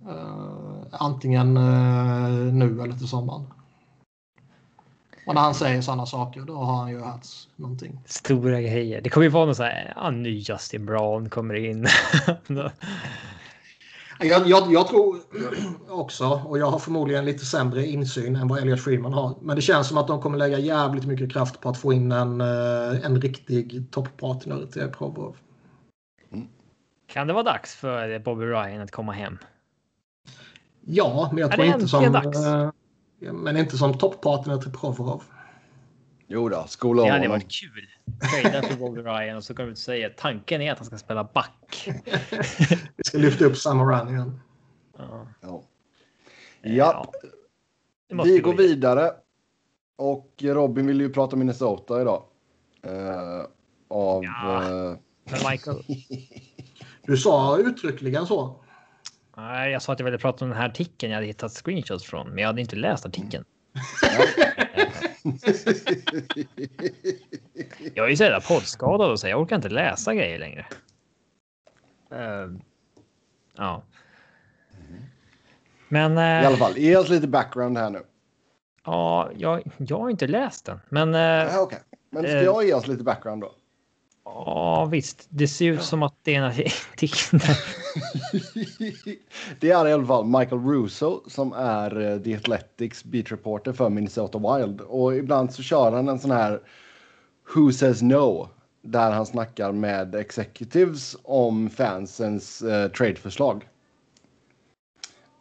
Eh, antingen eh, nu eller till sommaren. Och när han säger sådana saker då har han ju hört någonting. Stora grejer. Det kommer ju vara någon sån här, ja, ny Justin Brown kommer in. [laughs] Jag, jag, jag, tror också, och jag har förmodligen lite sämre insyn än vad Elliot Friedman har, men det känns som att de kommer lägga jävligt mycket kraft på att få in en, eh, en riktig topppartner till Provorov. Mm. Kan det vara dags för Bobby Ryan att komma hem? Ja, men jag tror inte som... Dags? Eh, men inte som topppartner till Provorov. Jo då, skola Det hade varit kul. Trada för Bobby Ryan och så kommer du säga tanken är att han ska spela back. [laughs] Vi ska lyfta upp samma run igen. Ja. ja. ja. Vi går vidare. Och Robin vill ju prata Minnesota idag. Uh, av... Ja. Uh... Michael. [laughs] du sa uttryckligen så. Nej, jag sa att jag ville prata om den här artikeln jag hade hittat screenshots från, men jag hade inte läst artikeln. [laughs] Jag är ju så jävla poddskadad och så jag orkar inte läsa grejer längre. Uh, ja. Men. Uh, I alla fall, ge oss lite background här nu. Ja, jag, jag har inte läst den, men. Uh, ja, Okej, okay. men ska jag ge oss lite background då? Ja, visst. Det ser ut som att det är en artikel. [laughs] det är i alla fall Michael Russo som är The Athletics beat reporter för Minnesota Wild. Och ibland så kör han en sån här Who says no? Där han snackar med executives om fansens uh, tradeförslag.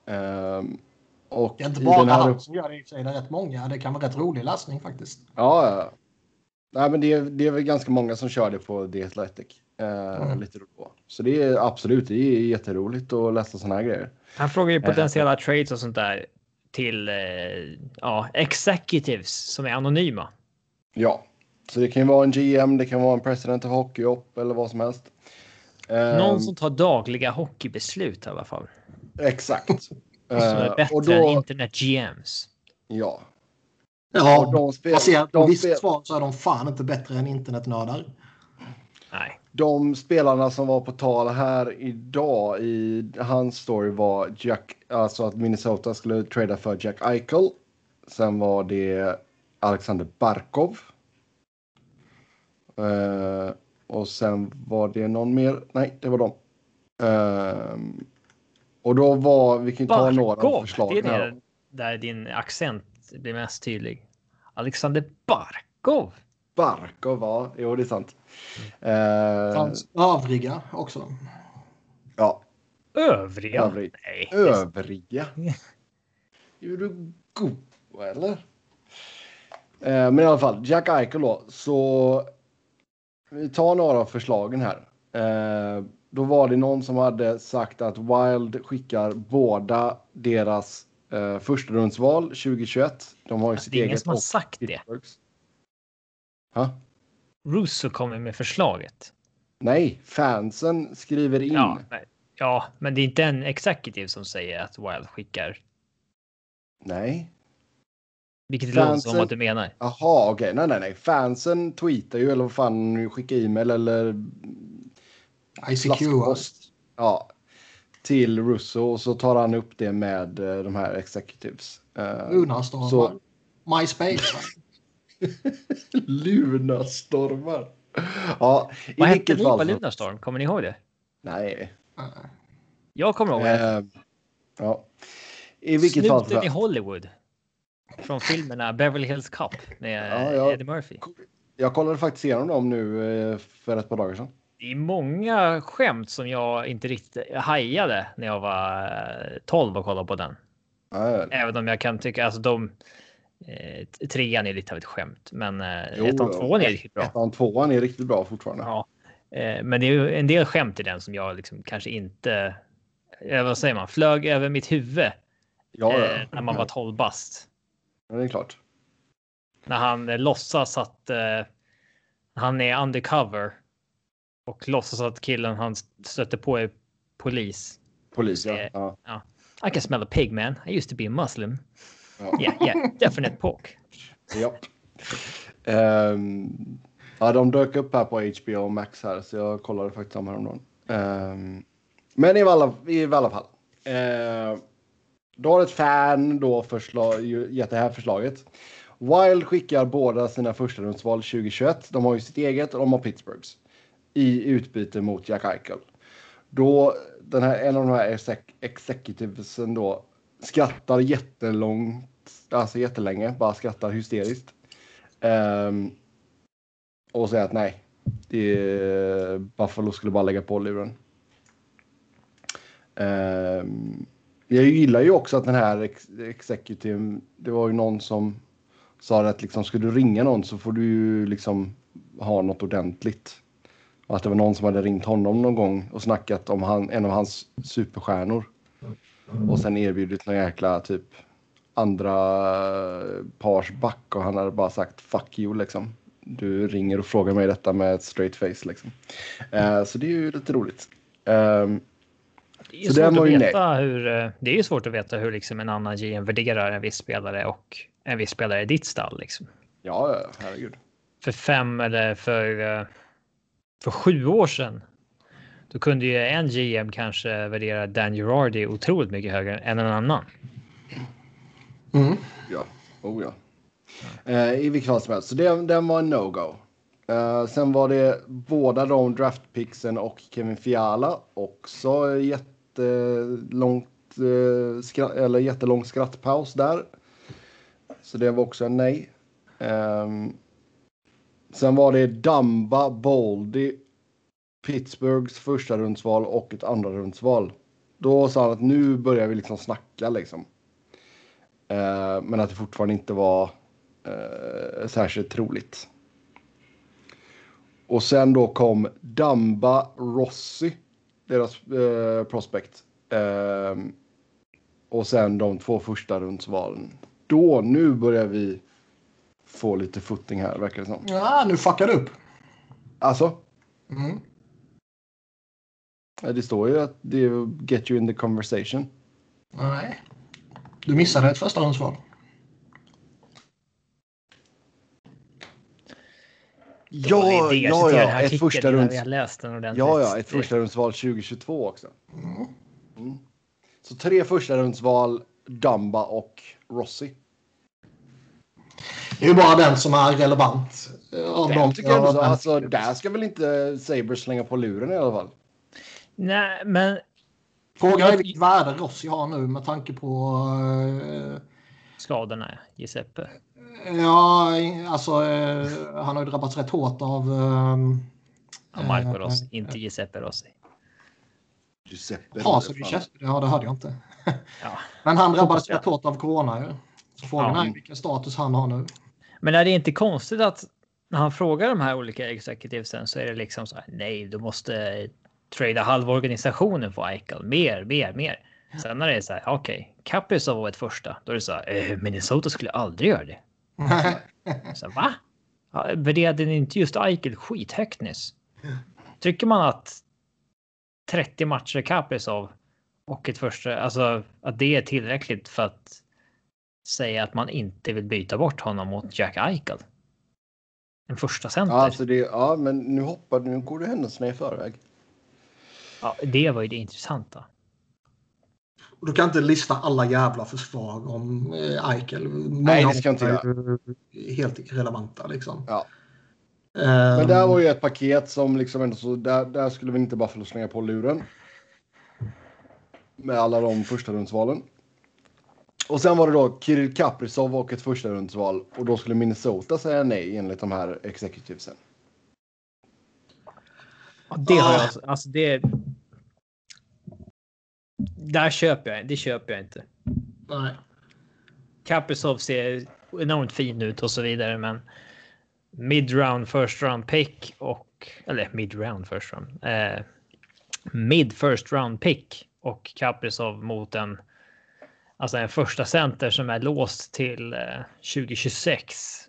Um, och det är inte bara här... han som gör det i och för sig. Det är rätt många. Det kan vara rätt rolig läsning faktiskt. Ja. Nej, men det är, det är väl ganska många som kör det på The Athletic. Eh, mm. lite på. Så det är absolut, det är jätteroligt att läsa sådana här grejer. Han frågar ju potentiella eh. trades och sånt där till eh, ja, executives som är anonyma. Ja, så det kan ju vara en GM, det kan vara en president of hockey upp eller vad som helst. Någon um, som tar dagliga hockeybeslut i alla fall. Exakt. som är bättre uh, då, än internet GMs. Ja, Ja, de spel, baserat på visst svar så är de fan inte bättre än internetnördar. Nej. De spelarna som var på tal här idag i hans story var Jack, alltså att Minnesota skulle trada för Jack Eichel. Sen var det Alexander Barkov. Uh, och sen var det någon mer. Nej, det var de. Uh, och då var, vi kan ta några förslag. Det är det där din accent blir mest tydlig. Alexander Barkov. Barkov, ja. Jo, det är sant. Mm. Fanns övriga också. Ja. Övriga? Övrig. Nej. Övriga. [laughs] är du god, eller? Eh, men i alla fall, Jack Eichel då. Så vi tar några av förslagen här. Eh, då var det någon som hade sagt att Wild skickar båda deras Uh, första rundsval 2021. De har ju sitt det är eget. ingen som har sagt det. Ha? Russo kommer med förslaget. Nej, fansen skriver in. Ja, ja, men det är inte en executive som säger att Wild skickar. Nej. Vilket fansen... låter som att du menar. Jaha, okej. Okay. Nej, nej, nej. Fansen tweetar ju eller vad fan skickar e-mail eller. ICQ. Ja, till Russo och så tar han upp det med uh, de här executives. Uh, Lunarstormar. Så... MySpace. [laughs] Lunarstormar. Ja, i Vad hette ni på Lunarstorm? Kommer ni ihåg det? Nej. Jag kommer ihåg det. Uh, ja. I vilket Snuten fall. i Hollywood. Från filmerna Beverly Hills Cop med ja, ja. Eddie Murphy. Jag kollade faktiskt igenom dem nu för ett par dagar sedan det är många skämt som jag inte riktigt hajade när jag var 12 och kollade på den. Nej. Även om jag kan tycka alltså de eh, trean är lite av ett skämt, men eh, jo, ettan tvåan är riktigt bra. Ettan tvåan är riktigt bra fortfarande. Ja, eh, men det är en del skämt i den som jag liksom kanske inte. Eh, vad säger man? Flög över mitt huvud. Ja, eh, när man var 12 bast. Ja, det är klart. När han eh, låtsas att eh, han är undercover och låtsas att killen han stötte på är polis. Polis, ja. ja. ja. I can smell a pig man. I used to be a muslim. Ja, yeah, yeah, definite pork. ja. Um, ja, de dök upp här på HBO Max här, så jag kollade faktiskt om häromdagen. Um, men i alla, i alla fall. Uh, då har ett fan då förslag, gett det här förslaget. Wild skickar båda sina första rundsval 2021. De har ju sitt eget och de har Pittsburghs i utbyte mot Jack Eichel. Då den här, en av de här exec executivesen då skrattar jättelångt, alltså jättelänge, bara skrattar hysteriskt. Um, och säger att nej, det, Buffalo skulle bara lägga på luren. Um, jag gillar ju också att den här ex executive, det var ju någon som sa att liksom, ska du ringa någon så får du ju liksom ha något ordentligt. Och att det var någon som hade ringt honom någon gång och snackat om han, en av hans superstjärnor. Och sen erbjudit någon jäkla typ andra pars back och han hade bara sagt fuck you liksom. Du ringer och frågar mig detta med ett straight face liksom. Uh, så det är ju lite roligt. Um, det är, svårt att veta hur, eh, det är ju svårt att veta hur liksom en annan GM värderar en viss spelare och en viss spelare i ditt stall. Liksom. Ja, herregud. för fem eller för, eh, för sju år sedan. Då kunde ju en GM kanske värdera Dan Girardi otroligt mycket högre än en annan. Mm. Ja, oh ja. Eh, I vilket fall som helst. Så det, den var en no-go. Eh, sen var det båda de draftpicksen och Kevin Fiala. Också jättelångt, eh, skra- eller jättelång skrattpaus där. Så det var också en nej. Ehm, sen var det Damba, Boldy, Pittsburghs första rundsval och ett andra rundsval. Då sa han att nu börjar vi liksom snacka liksom. Eh, men att det fortfarande inte var eh, särskilt troligt. Och sen då kom Damba Rossi, deras eh, prospect. Eh, och sen de två första rundsvalen. Då, nu börjar vi få lite footing här, verkar det som. Ja, nu fuckar du upp. Alltså, Mm. det står ju att det är get you in the conversation. Nej. Du missade ett första rundsval. Då har Ja, ja, ja, ett första runds... Ja, ja, ett första rundsval 2022 också. Mm. Så tre första rundsval, Dumba och Rossi. Det är ju bara den som är relevant. eh, Av Det de tycker jag ändå så. Alltså, där ska väl inte Sabres slänga på luren i alla fall. Nej, men Frågan är vilket värde Rossi har nu med tanke på... eh, skadorna, Giuseppe. Ja, alltså eh, han har ju drabbats rätt hårt av... ehm, Ja, Marco Rossi, inte Giuseppe Rossi. Giuseppe. Ja, så känns, ja, det hörde jag inte. Ja. Men han drabbades rätt hårt av corona ju. Så frågan Ja. är vilken status han har nu. Men är det inte konstigt att när han frågar de här olika executivesen så är det liksom så här. Nej, du måste trada halva organisationen för Eichel. Mer, mer, mer. Sen när det är så här. Okej, okay, Kaprizov var ett första. Då är det så här. Eh, Minnesota skulle aldrig göra det. Så va? Värderade ni inte just Eichel skithögt nyss? Tycker man att 30 matcher Kaprizov och ett första, alltså att det är tillräckligt för att säga att man inte vill byta bort honom mot Jack Eichel? En första center. Ja, alltså det, ja, men nu hoppar nu går du händelserna i förväg. Ja, det var ju det intressanta. Du kan inte lista alla jävla försvar om eh, Eichel. Många Nej, det ska inte är Helt irrelevanta liksom. Ja. Ehm, Men det här var ju ett paket som liksom ändå så där, där skulle vi inte bara få slänga på luren. Med alla de första rundsvalen. Och sen var det då Kirill Kaprizov och ett första rundsval och då skulle Minnesota säga nej enligt de här executivesen. Ja, det har Ah. jag, alltså det. Där köper jag, det köper jag inte. Nej. Kaprizov ser enormt fin ut och så vidare, men mid-round first round pick och eller mid-round first round. Eh, mid first round pick och Kaprizov mot en alltså en första center som är låst till eh, 2026.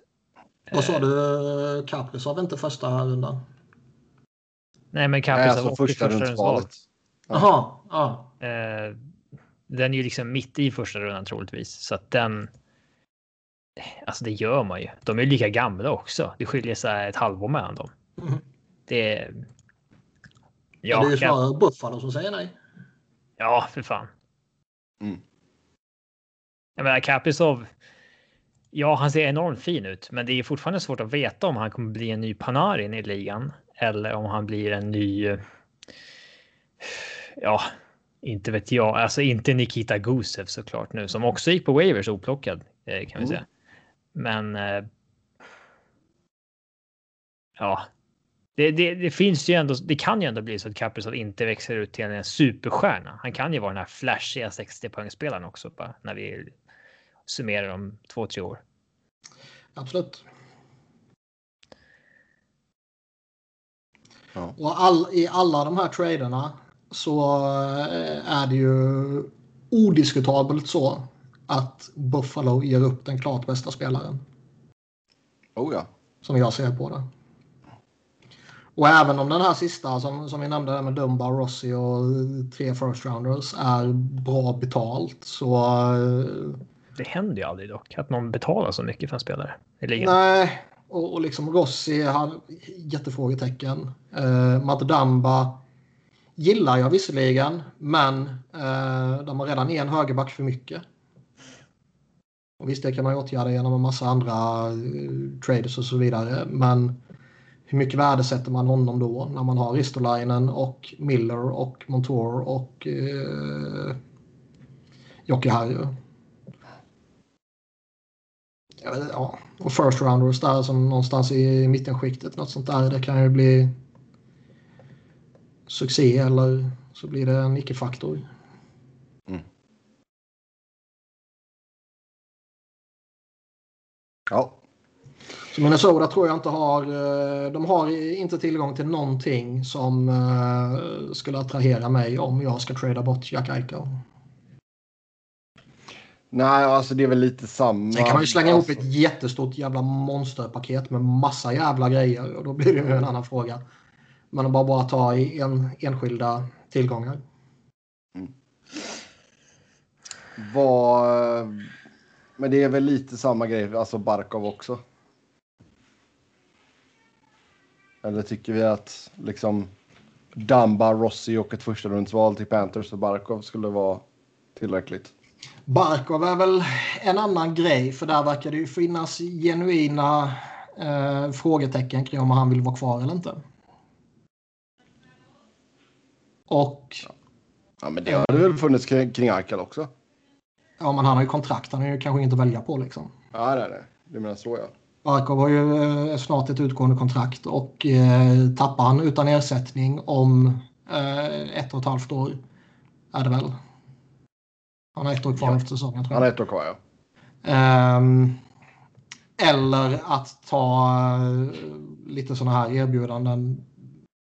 Vad sa du? Kaprizov inte första rundan? Nej, men Kaprizov alltså och första rundsvalet. rundsvalet. Ja. Jaha, ja. Eh, den är ju liksom mitt i första rundan troligtvis. Så att den... Alltså det gör man ju. De är ju lika gamla också. Det skiljer sig ett halvår mellan dem. Mhm. Det är... Ja, det är ju kan... snarare Buffalo som säger nej. ja för fan. Mm. Jag menar Kaprizov. Ja, han ser enormt fin ut, men det är fortfarande svårt att veta om han kommer bli en ny Panarin i ligan eller om han blir en ny. Ja, inte vet jag. Alltså inte Nikita Gusev såklart nu som också gick på waivers oplockad eh, kan vi Mm. säga. Men. Eh, ja, det, det, det finns ju ändå. Det kan ju ändå bli så att Kaprizov inte växer ut till en superstjärna. Han kan ju vara den här flashiga 60 poängspelaren också bara när vi summerar om två, tre år. Absolut. Ja. Och all, i alla de här traderna så eh, är det ju odiskutabelt så att Buffalo ger upp den klart bästa spelaren. Oh ja. Som jag ser på det. Och även om den här sista som, som vi nämnde där med Dumba, Rossi och tre first rounders är bra betalt så eh, det händer ju aldrig dock att någon betalar så mycket för en spelare i ligan. nej. och, och liksom Rossi har jättefrågetecken. Eh, uh, Matt Damba gillar jag visserligen, men uh, de har redan en högerback för mycket. Och visst, det kan man ju åtgärda genom en massa andra eh, uh, traders och så vidare. Men hur mycket värdesätter man honom då när man har Ristolainen och Miller och Montour och uh, Jocke Harju? Ja, och first rounders där som någonstans i mittenskiktet. Något sånt där. Det kan ju bli succé eller så blir det en icke-faktor. Mm. Ja. Så Minnesota tror jag inte har. Eh, de har inte tillgång till någonting som eh, skulle attrahera mig om jag ska trada bort Jack Eichel. Nej, alltså det är väl lite samma. Sen kan man ju slänga alltså... ihop ett jättestort jävla monsterpaket med massa jävla grejer och då blir det ju en annan fråga. Men bara bara ta i en, enskilda tillgångar. Mm. Vad... Men det är väl lite samma grej, alltså Barkov också. Eller tycker vi att liksom Damba, Rossi och ett första rundsval till Panthers och Barkov skulle vara tillräckligt? Barkov är väl en annan grej för där verkar det ju finnas genuina eh, frågetecken kring om han vill vara kvar eller inte. Och... Ja, men det har det väl funnits kring, kring Arkel också? Ja, men han har ju kontrakt. Han är ju kanske inte att välja på liksom. Ja, det är det. Du menar så ja. Barkov har ju eh, snart ett utgående kontrakt och eh, tappar han utan ersättning om eh, ett och ett halvt år är det väl. Han har ett år kvar ja. efter säsongen. Tror jag. Han har ett år kvar, ja. Um, eller att ta uh, lite sådana här erbjudanden.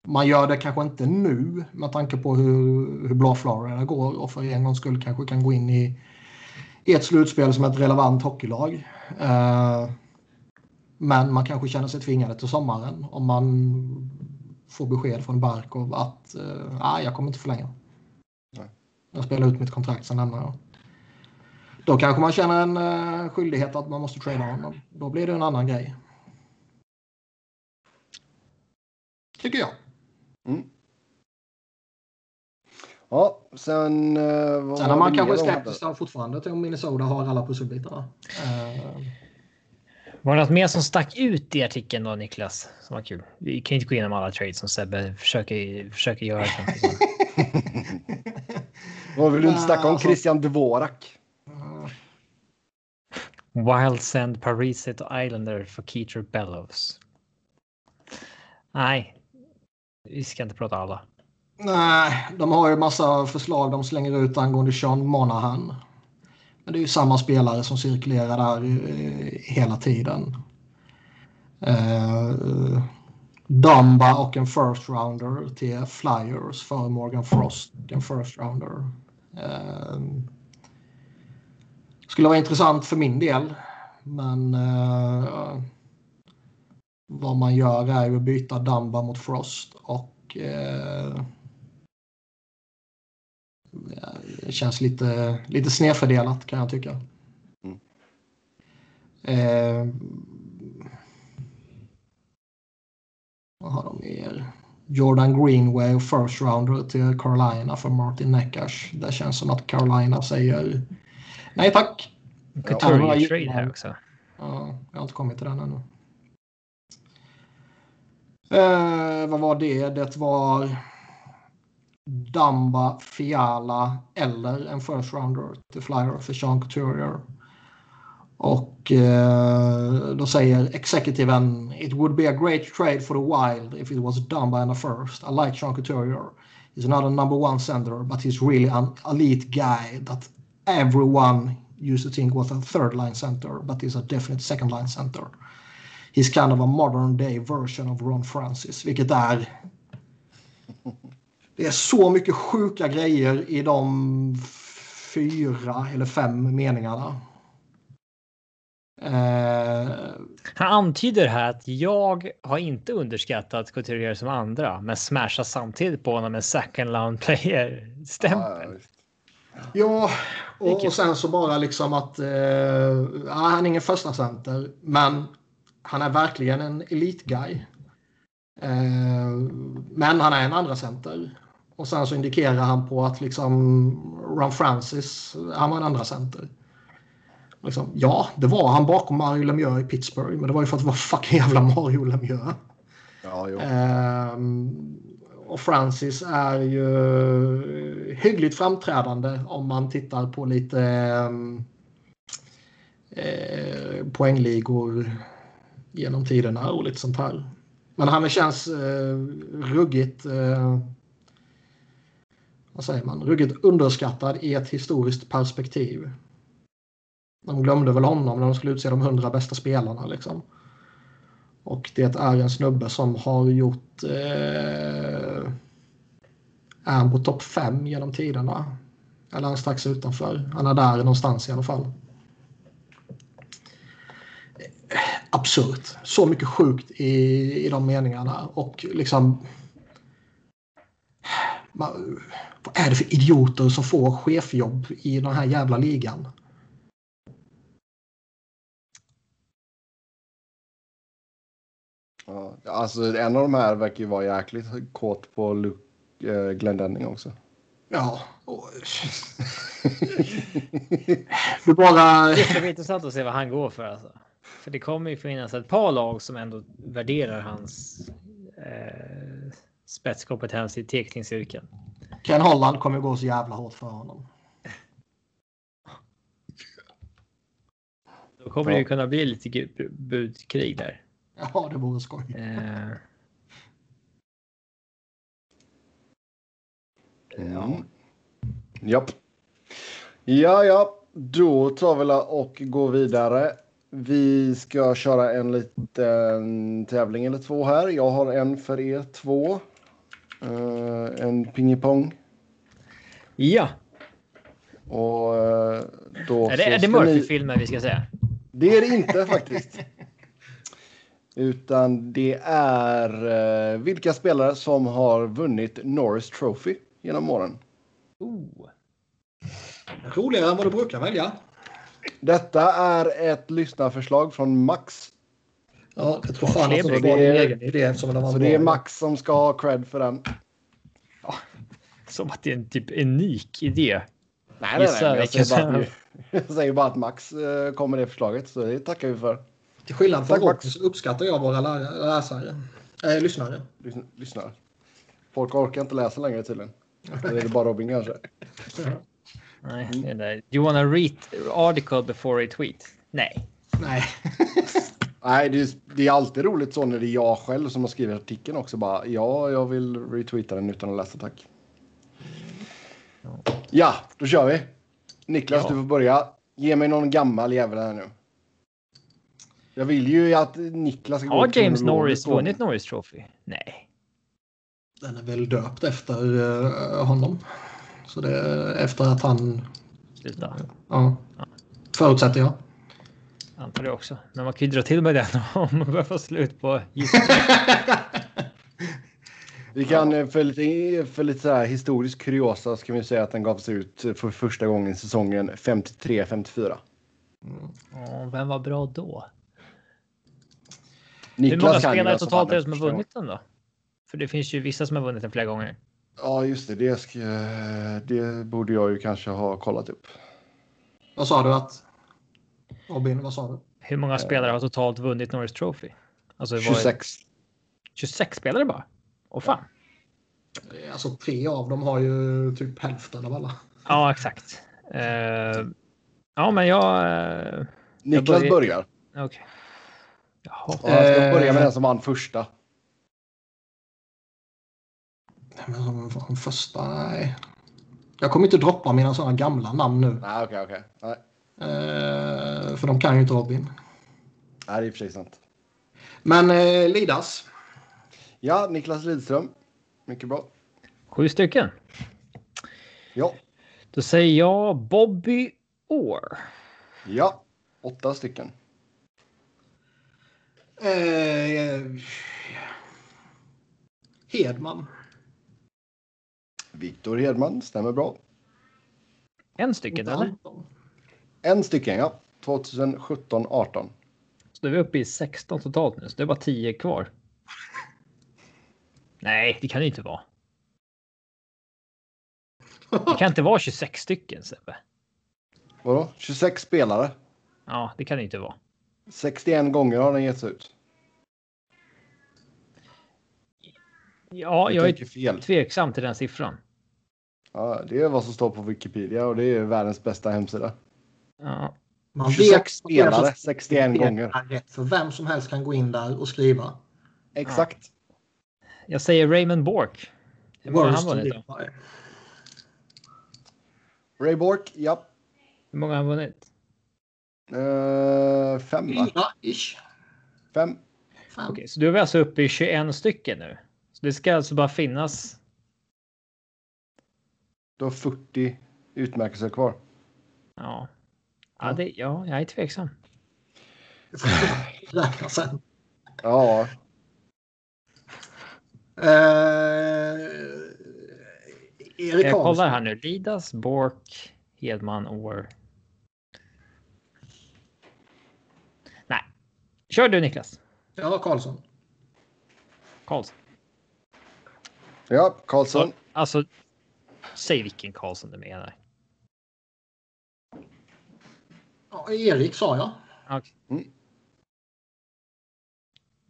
Man gör det kanske inte nu med tanke på hur, hur blå Florida går och för en gångs skull kanske kan gå in i, i ett slutspel som ett relevant hockeylag. Uh, men man kanske känner sig tvingade till sommaren om man får besked från Barkov att uh, jag kommer inte förlänga. Jag spelar ut mitt kontrakt, sen lämnar jag. Då kanske man känner en uh, skyldighet att man måste trada honom. Då blir det en annan grej. Tycker jag. Mm. Ja, sen... Uh, sen är man kanske skeptisk fortfarande till om Minnesota har alla pusselbitar. Uh, var det något mer som stack ut i artikeln då, Niklas? Som var kul. Vi kan inte gå igenom alla trades som Sebbe försöker, försöker göra. [laughs] Vad vill du inte snacka om Christian Dvorak? Wild Send Paris Islander för Keeter Bellows. Nej, vi ska inte prata alla. Nej, de har ju massa förslag de slänger ut angående Sean Monahan. Men det är ju samma spelare som cirkulerar där eh, hela tiden. Uh, Dumba och en first rounder till Flyers för Morgan Frost. En first rounder. Uh, skulle vara intressant för min del. Men uh, vad man gör är ju att byta Dumba mot Frost och uh, det känns lite, lite snedfördelat kan jag tycka. Mm. Eh, vad har de mer? Jordan Greenway och first rounder till Carolina för Martin Neckash. Det känns som att Carolina säger nej tack. Couturier trade här också. Ja, jag har inte kommit till den ännu. Eh, vad var det? Det var Damba, Fiala eller en first rounder till Flyer för Sean Couturier. Och eh, då säger exekutiven It would be a great trade for the Wild if it was done and a first. I like Sean Couturier. He's not a number one center but he's really an elite guy that everyone used to think was a third line center but he's a definite second line center. He's kind of a modern day version of Ron Francis vilket är det är så mycket sjuka grejer i de fyra eller fem meningarna. Uh... Han antyder här att jag har inte underskattat Couturier som andra, men smashar samtidigt på honom med second round player stämpel. Ja, och, och, sen så bara liksom att uh, han är ingen första center, men han är verkligen en elitguy. Eh, men han är en andra center. Och sen så indikerar han på att liksom Ron Francis, han var en andra center. Liksom, ja, det var han bakom Mario Lemieux i Pittsburgh, men det var ju för att det var fucking jävla Mario Lemieux. Ja. Ehm, och Francis är ju hyggligt framträdande om man tittar på lite ehm, eh, poängligor genom tiderna och lite sånt här. Men han känns eh, ruggigt eh, vad säger man, ruggigt underskattad i ett historiskt perspektiv. De glömde väl honom när de skulle utse de hundra bästa spelarna. Liksom. Och det är en snubbe som har gjort... Eh, är han på topp 5 genom tiderna? Eller är han strax utanför? Han är där någonstans i alla fall. Absurt. Så mycket sjukt i, i de meningarna. Och liksom... Man, vad är det för idioter som får chefjobb i den här jävla ligan? Ja, alltså en av de här verkar ju vara jäkligt kåt på Luke eh, Glendenning också. Ja. Du bara... Det ska bli intressant att se vad han går för. Alltså. För det kommer ju finnas ett par lag som ändå värderar hans eh, spetskompetens i teckningsyrken. Ken Holland kommer gå så jävla hårt för honom. Då kommer det ju kunna bli lite budkrig där. [laughs] Ja, det vore skoj. Eh, Mm. Japp. Ja, ja. Då tar vi och går vidare. Vi ska köra en liten tävling eller två här. Jag har en för er två. Eh, en pingpong. ja, Och eh, då är det, så är det ska Murphy-filmer vi ska säga? Det är det inte faktiskt. [laughs] Utan det är eh, vilka spelare som har vunnit Norris Trophy genom åren. Oh. Roligare än vad du brukar välja. Detta är ett lyssnarförslag från Max. Ja, jag tror fan att det var din Det är- egen idé Så det är. Max som ska ha cred för den. Som att det är en typ unik idé. Nej, Gissa Jag vilken säger, bara att, [laughs] jag säger bara att Max eh, kom med det förslaget. Så det tackar vi för. Till skillnad från. Rocky så uppskattar jag våra lä- läsare. Äh, lyssnare. Lys- Lyssnar. Folk orkar inte läsa längre tydligen. Eller är det bara Robin kanske? [laughs] Nej, det är där. Do you wanna read article before a tweet? Nej. Nej. [laughs] Nej, det är, det är alltid roligt så när det är jag själv som har skrivit artikeln också. Bara, ja, jag vill retweeta den utan att läsa, tack. Ja, då kör vi. Niklas, Ja. du får börja. Ge mig någon gammal jävel här nu. Jag vill ju att Niklas ska gå Har till James Norris vunnit Norris Trophy? Nej. Den är väl döpt efter eh, honom. Så det är efter att han... Sluta. Ja. Förutsätter jag. Antar det också. Men man kan ju dra till med den [laughs] om man börjar få slut på [laughs] Vi kan eh, för lite, för lite så här historisk kuriosa så kan vi säga att den gavs ut för första gången i säsongen 53-54. Åh, Vem var bra då? Hur Niklas många kan ju spelare totalt är det som har vunnit den då? För det finns ju vissa som har vunnit den flera gånger. Ja, just det. Det, ska, det borde jag ju kanske ha kollat upp. Vad sa du att... Robin, vad sa du? Hur många spelare har totalt vunnit Norris Trophy? Alltså, vad är- 26. 26 spelare bara? Åh fan. Alltså tre av dem har ju typ hälften av alla. Ja, exakt. Eh, ja, men jag... Uh, Niklas börjar- börjar. Okej. Jaha. Han ska Eh. börja med den som vann första. Nej, Men som som första, nej. Jag kommer inte droppa mina sådana gamla namn nu. Nej, okej, okej. Nej, Eh, för de kan ju inte Robin. Nej, det är i och för sig sant. Men eh, Lidas. Ja, Niklas Lidström. Mycket bra. Sju stycken. Ja, Då säger jag Bobby Orr. ja. Åtta stycken. Eh, Hedman. Viktor Hedman, stämmer bra. En stycken, eller? En stycken, ja. 2017-18. Så Då är vi uppe i 16 totalt nu, så det är bara 10 kvar. Nej, det kan det inte vara. Det kan inte vara 26 stycken Sebbe. Vadå? 26 spelare. Ja, det kan det inte vara. 61 gånger har den getts ut. Ja, Du jag är fel. tveksam till den siffran. Ja, det är vad som står på Wikipedia och det är världens bästa hemsida. Ja, Man 26 vet spelare, som 61 spelar gånger. rätt, För vem som helst kan gå in där och skriva. Exakt. jag säger Raymond Bork. Hur många han vunnit då? Ray Bork, ja. Hur många har han vunnit? Uh, fem, va? Fyra ish. Fem. Fem. Okej, så då är alltså uppe i 21 stycken nu. Så det ska alltså bara finnas. Du har 40 utmärkelser kvar. Ja, ja, det, ja jag är tveksam. Får räkna sen. Ja, Eh, Erik Jag kollar här nu. Lidas, Bork, Hedman, År. Nej, kör du Niklas. Ja, Karlsson. Karlsson. ja Karlsson. Alltså, säg vilken Karlsson du menar. Ja, Erik sa jag. Okej. Mm.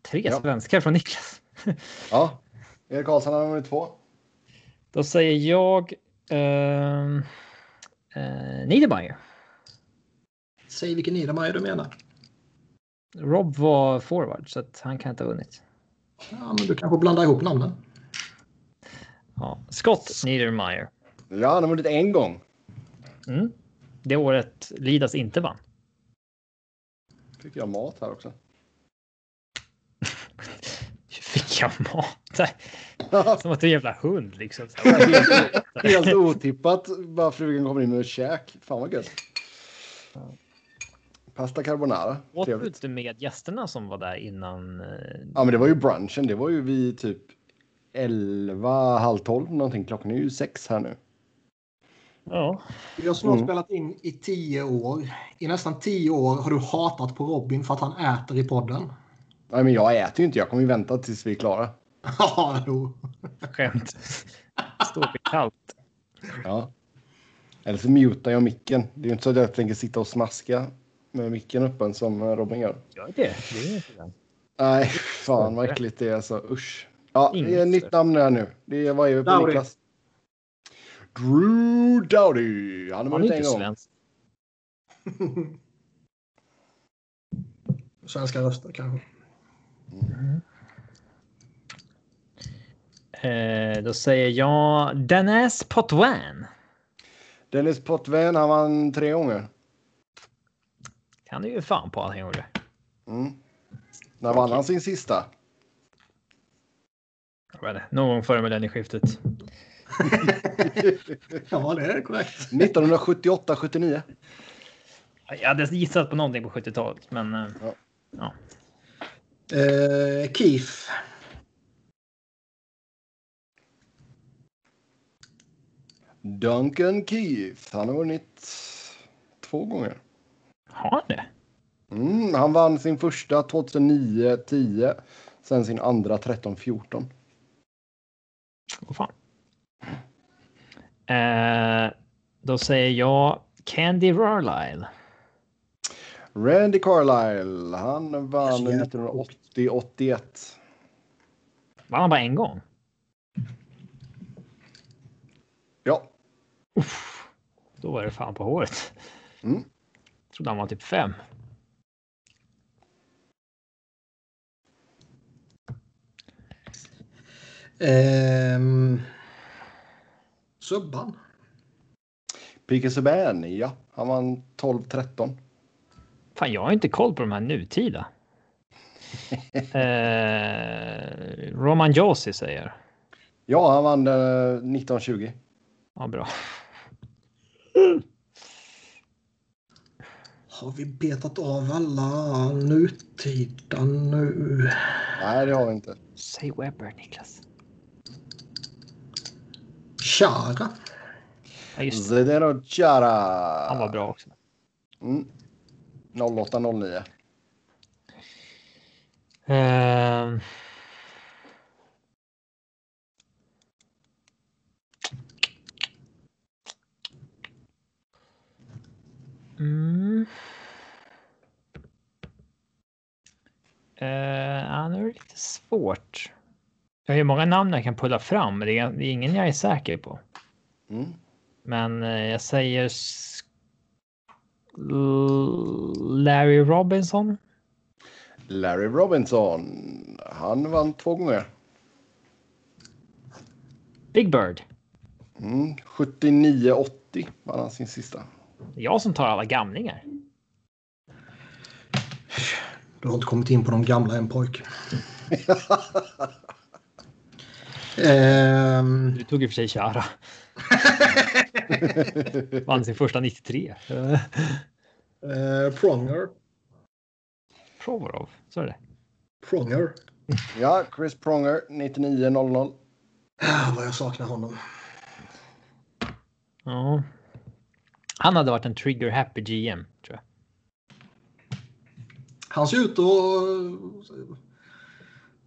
Tre Ja. svenskar från Niklas. [laughs] Ja. Erik Karlsson har vunnit två. Då säger jag ehm, eh, Niedermayer. Säg vilken Niedermayer du menar. Rob var forward så att han kan inte ha vunnit. Ja, men du kanske blandar ihop namnen. Ja. Scott Niedermayer. Ja, han har vunnit en gång. Mm. Det året Lidas inte vann. Fick jag mat här också. [laughs] Fick jag mat? [laughs] Som att du är en jävla hund liksom. Helt, [laughs] helt otippat. Bara frugan kommer in med käk. Fan vad gött. Pasta carbonara. Åt du inte med gästerna som var där innan? eh, Ja, men det var ju brunchen. Det var ju vid typ 11, halv 12 någonting. Klockan är ju sex här nu. Ja. Vi har snart Mm. spelat in i tio år. I nästan tio år har du hatat på Robin för att han äter i podden. Nej, men jag äter ju inte. Jag kommer ju vänta tills vi är klara. [laughs] Ja, jo. Skämt. Står vid kallt. Ja. Eller så mutar jag micken. Det är ju inte så att jag tänker sitta och smaska med micken öppen som Robin gör. Gör det. Det är inte. Nej, fan vad äckligt det är. Alltså, usch. Ja, det är Inget nytt namn här nu. Det är, vad är vi på Dowdy. Niklas? Drew Dowdy. Han har inte en gång. svensk. [laughs] Svenska röster kanske. Eh, då säger jag Dennis Potvin. Dennis Potvin, han vann tre gånger. Kan du ju fan på att han gjorde. Mm. När vann han sin sista? Jag vet inte, Någon gång före millennieskiftet. [laughs] Ja, det är korrekt. 1978-79. Jag hade gissat på någonting på 70-talet, men eh, Ja. ja. Eh, Keith. Duncan Keith. Han har vunnit två gånger. Har han det? Mm, han vann sin första 2009-10. Sen sin andra 13-14. Vad fan. Eh, då säger jag Candy Rarlyle. Randy Carlisle. Han vann Så jävla 1980-81. Vann han bara en gång? Ja. Uff, då var det fan på håret. Mm. Trodde han var typ fem. Ehm, Subban. P.K. Subban, ja. Han vann 12-13. Fan, jag har inte koll på de här nutida. [laughs] eh, Roman Josi säger. Ja, han vann eh, 1920. Ja, bra. Har vi betat av alla nutida nu? Nej, det har vi inte. Säg Webber, Niklas. Chara. Ja, just det. Zdeno Chara. Han var bra också. Mm. 08-09. Ehm. Mm. Uh, ja, nu är det lite svårt. Jag har ju många namn jag kan pulla fram, men det är, det är ingen jag är säker på. Mm. Men eh, jag säger Larry Robinson. Larry Robinson. Han vann två gånger. Big Bird. Mm. 79-80 vann han sin sista. Jag som tar alla gamlingar. Du har inte kommit in på de gamla än pojk. [laughs] Ehm, Du tog i och för sig Chara. [laughs] Vann sin första 93. Eh, eh, Pronger. Provorov, så är det. Pronger. Ja, Chris Pronger 99-00. Ah, vad jag saknar honom. Ja. Han hade varit en trigger happy GM, tror jag. Han ser ut att...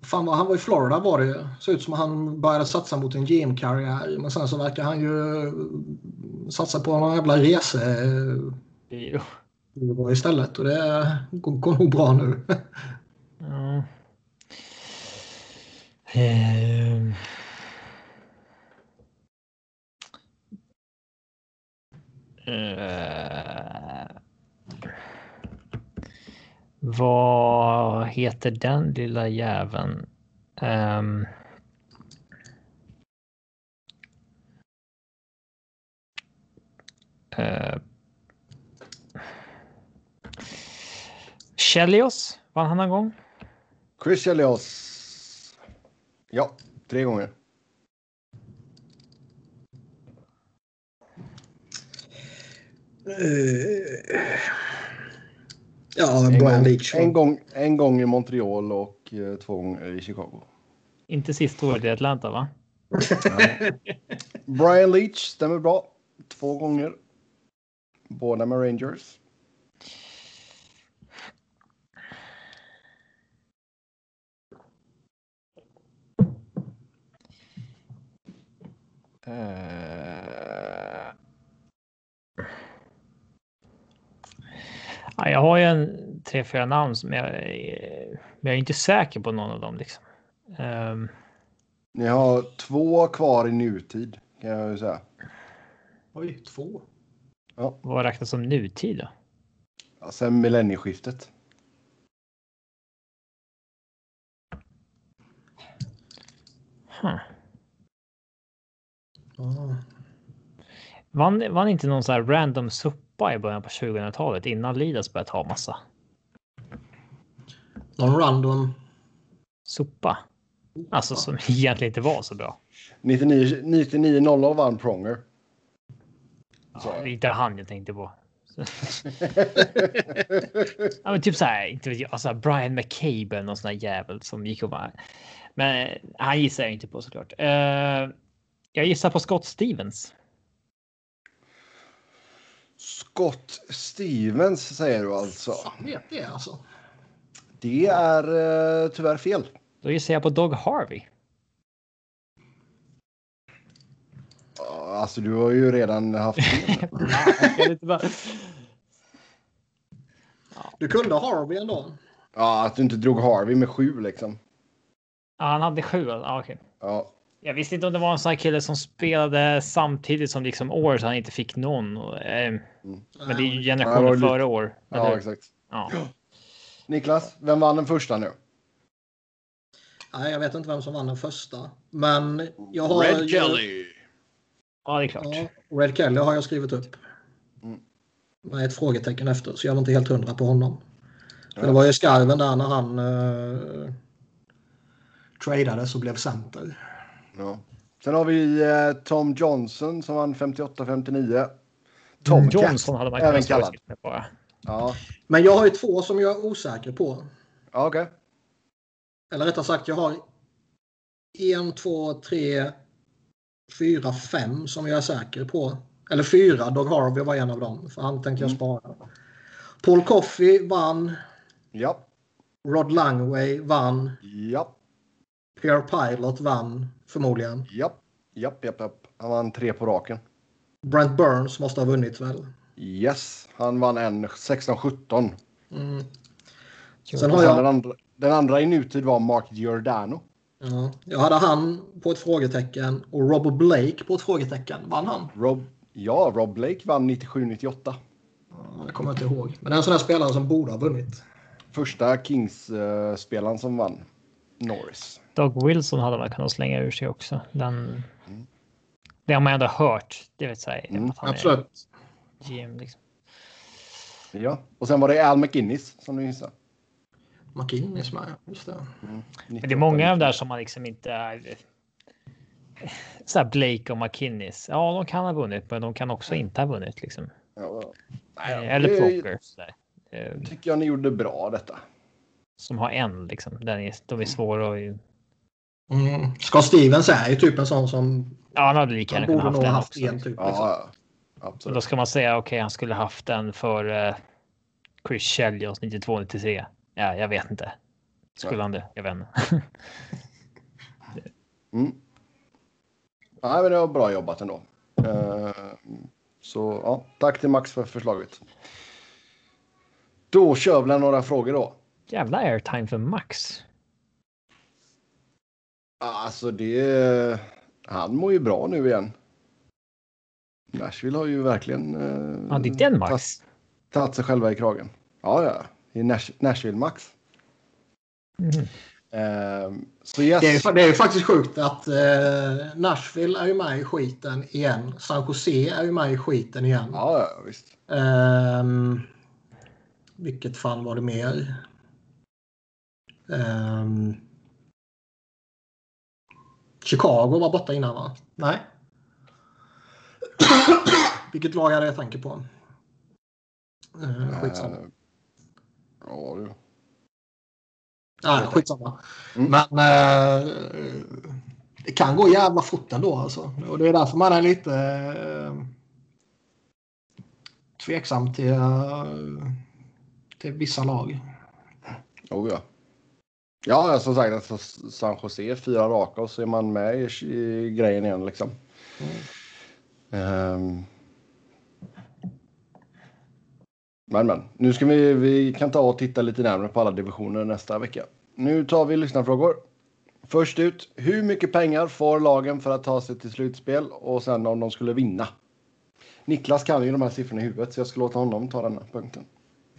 Fan han var i Florida var det. Ser ut som att han började satsa mot en GM-karriär. Men sen så verkar han ju satsa på någon jävla rese Jo. istället. Och det går nog bra nu. Ja. Ehm. Uh, Vad heter den lilla jäveln? Ehm, eh, um, uh, Chelios, vann han någon gång? Chris Chelios. Ja, tre gånger. Ja, En Brian gång, Leach. en, gång, en gång i Montreal och eh, två gånger i Chicago. Inte sista året i Atlanta, va? Brian Leach stämmer bra. Två gånger. Båda med Rangers. Eh. Ja, jag har ju en tre, fyra namn som jag, är- men jag är inte säker på någon av dem. Liksom. Ehm, Ni har två kvar i nutid kan jag ju säga. Oj, två. vad räknas som nutid då? Ja, sen millennieskiftet. Huh. Ja. Vann, vann inte någon sån här random suppa i början på 2000-talet innan Lidas började ta massa Någon random. suppa? Alltså som [laughs] egentligen inte var så bra. 99 99-00 vann Pronger. Ja, det är inte han jag tänkte på. [laughs] ja, men typ så här, inte vet jag, alltså Brian McCabe någon sån här jävel som gick och bara. Men han gissar jag inte på såklart. Uh, jag gissar på Scott Stevens. Scott Stevens säger du alltså. Fan vet det alltså. Det är eh, tyvärr fel. Då gissar jag på Dog Harvey. Alltså du har ju redan haft. [laughs] Du kunde Harvey ändå. Ja, att du inte drog Harvey med sju liksom. Ja, han hade sju. Ja, okej. Ja, Jag visste inte om det var en sån här kille som spelade samtidigt som liksom år så han inte fick någon. Eh, Men det är ju Ja, generationen lite- före år. ja eller? exakt. Ja. [gasps] Niklas, vem vann den första nu? Nej, jag vet inte vem som vann den första. Men jag har... Red Kelly. ja, det är klart. Ja, Red Kelly har jag skrivit upp. Mm. Med ett frågetecken efter, så jag var inte helt hundra på honom. Ja. det var ju skarven där när han uh, tradades och blev center. Ja. Sen har vi eh, Tom Johnson som vann 58-59. Tom Mm, Johnson hade man även kallad. bara. Ja, Men jag har ju två som jag är osäker på. ja okej. Eller rättare sagt, jag har en, två, tre, fyra, fem som jag är säker på. Eller fyra, Dog Harvey var en av dem. För han tänkte jag Mm. spara. Paul Coffey vann. Ja. Rod Langway vann. Japp, Pierre Pilot vann förmodligen. japp, japp, japp, japp. Han vann tre på raken. Brent Burns måste ha vunnit väl. Yes, han vann en 16-17. Mm. Sen har jag- Den, andra, den andra i nutid var Mark Giordano. Ja, jag hade han på ett frågetecken och Robert Blake på ett frågetecken. Vann han? Rob, ja, Rob Blake vann 97-98. Ja, det kommer jag inte ihåg. Men det är en sån där spelare som borde ha vunnit. Första Kings-spelaren som vann. Norris. Doug Wilson hade man kunnat slänga ur sig också. Den, Det har man ändå hört. Det vet jag. Mm, att han Absolut. är GM liksom. Ja, och sen var det Al McInnes som du gissade. McInnes med, just det. Mm, Men det är många av där som man liksom inte är. Så här Blake och McKinnis. Ja, de kan ha vunnit, men de kan också inte ha vunnit liksom. Ja, Eh, Eller det där. Eh, tycker jag ni gjorde bra detta. Som har en liksom. Den är, de är svåra att... Mm. Scott Stevens är ju typ en sån som Ja, han hade lika gärna kunnat haft ha den haft en typ. Ja, Liksom. då ska man säga okej, han skulle haft den för eh, Chris Chelios 92-93. Ja, jag vet inte. Skulle Ja. han det? Jag vet inte. [laughs] Mm. Ja, men det var bra jobbat ändå. Eh, Så ja, tack till Max för förslaget. Då kör vi några frågor då. Jävla airtime för Max. Alltså det... Han mår ju bra nu igen. Nashville har ju verkligen eh, Ja, det är den Max. tagit- sig själva i kragen. Ja, ja. Är Nash, Nashville Max. Mhm. Eh, så yes. Det är, ju- det är faktiskt sjukt att eh, Nashville är ju med i skiten igen. San Jose är ju med i skiten igen. Ja, ja, visst. Ehm, vilket fan var det mer? Ehm, Chicago var borta innan va? Nej. [coughs] vilket lag är det jag tänker på? Uh, skitsamma. Eh, Ja, du. Nej, skitsamma. Mm. Men eh, det kan gå jävla fort ändå alltså. Och det är därför man är lite eh, tveksam till, eh, till vissa lag. Oh, ja. Ja, som sagt, alltså, San Jose, fyra raka och så är man med i, i grejen igen liksom. Ehm. Men, men. Nu ska vi, vi kan ta och titta lite närmare på alla divisioner nästa vecka. Nu tar vi lyssnarfrågor. Först ut, hur mycket pengar får lagen för att ta sig till slutspel och sen om de skulle vinna? Niklas kan ju de här siffrorna i huvudet så jag ska låta honom ta denna punkten.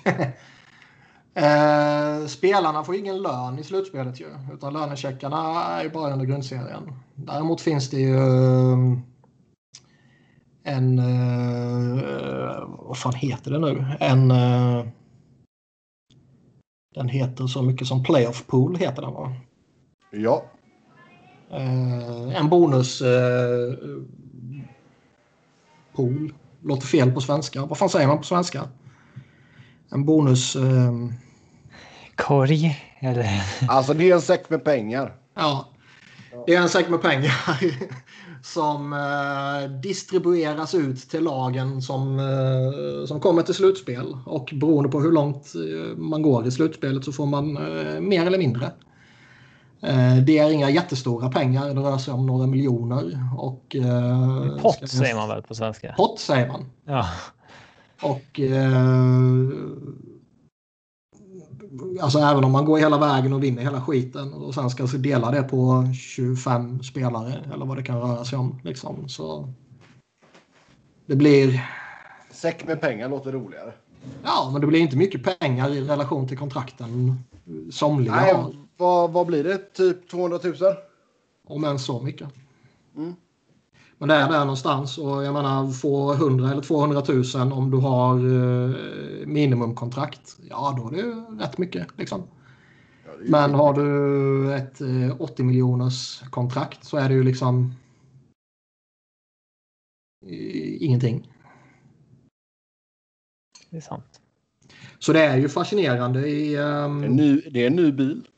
[laughs] Eh, spelarna får ingen lön i slutspelet ju. Utan lönecheckarna är ju bara under grundserien. Däremot finns det ju eh, en... Eh, vad fan heter det nu? En... Eh, den heter så mycket som playoff pool heter den va? Ja, Eh, en bonus eh, pool. Låter fel på svenska. Vad fan säger man på svenska? En bonus... Eh, Korg eller? alltså det är en säck med pengar. Ja, det är en säck med pengar [laughs] som eh, distribueras ut till lagen som, eh, som kommer till slutspel. Och beroende på hur långt eh, man går i slutspelet så får man eh, mer eller mindre. Eh, det är inga jättestora pengar, det rör sig om några miljoner. Och, ska Pott säger man väl på svenska? Pott säger man. Ja. Och eh, alltså även om man går hela vägen och vinner hela skiten och sen ska dela det på 25 spelare eller vad det kan röra sig om. Liksom, så det blir, Säck med pengar låter roligare. ja men det blir inte mycket pengar i relation till kontrakten somliga Nej, vad, vad blir det? Typ 200 000? Om än så mycket. Mm. Men det är där någonstans och jag menar få 100 eller 200 000 om du har eh, minimumkontrakt. Ja då är det ju rätt mycket liksom. Ja, det är Men har du ett eh, 80 miljoners kontrakt så är det ju liksom eh, ingenting. Det är sant. Så det är ju fascinerande i... ehm, En ny, det är en ny bil.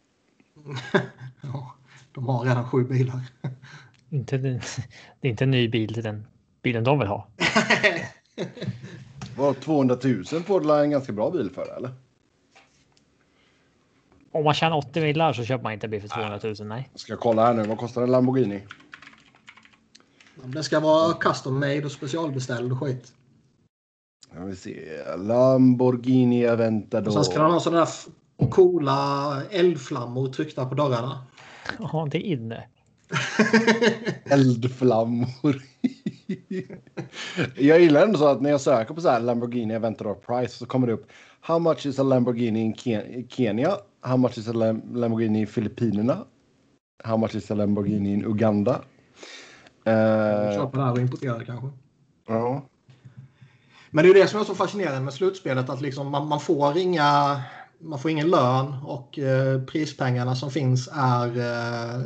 [laughs] ja, de har redan sju bilar. Inte, [laughs] det är inte en ny bil till den bilen de vill ha. [laughs] Var 200 000 får du en ganska bra bil för det, eller? Om man tjänar 80 millar så köper man inte en bil för 200 000. Nej. Ska jag kolla här nu. Vad kostar en Lamborghini? Det ska vara custom made och specialbeställd och skit. Jag vill se. Lamborghini Aventador. Och sen ska den ha sådana där coola eldflammor tryckta på dörrarna. [laughs] Ja, det är inne. [laughs] Eldflammor. jag gillar ändå så att när jag söker på så här Lamborghini Aventador Price så kommer det upp How much is a Lamborghini in Ken- Kenya? How much is a Lam- Lamborghini i Filippinerna? How much is a Lamborghini in Uganda? Eh, Köpa det här och importera kanske. ja. Men det är det som är så fascinerande med slutspelet att liksom man, man får inga man får ingen lön och eh, prispengarna som finns är eh,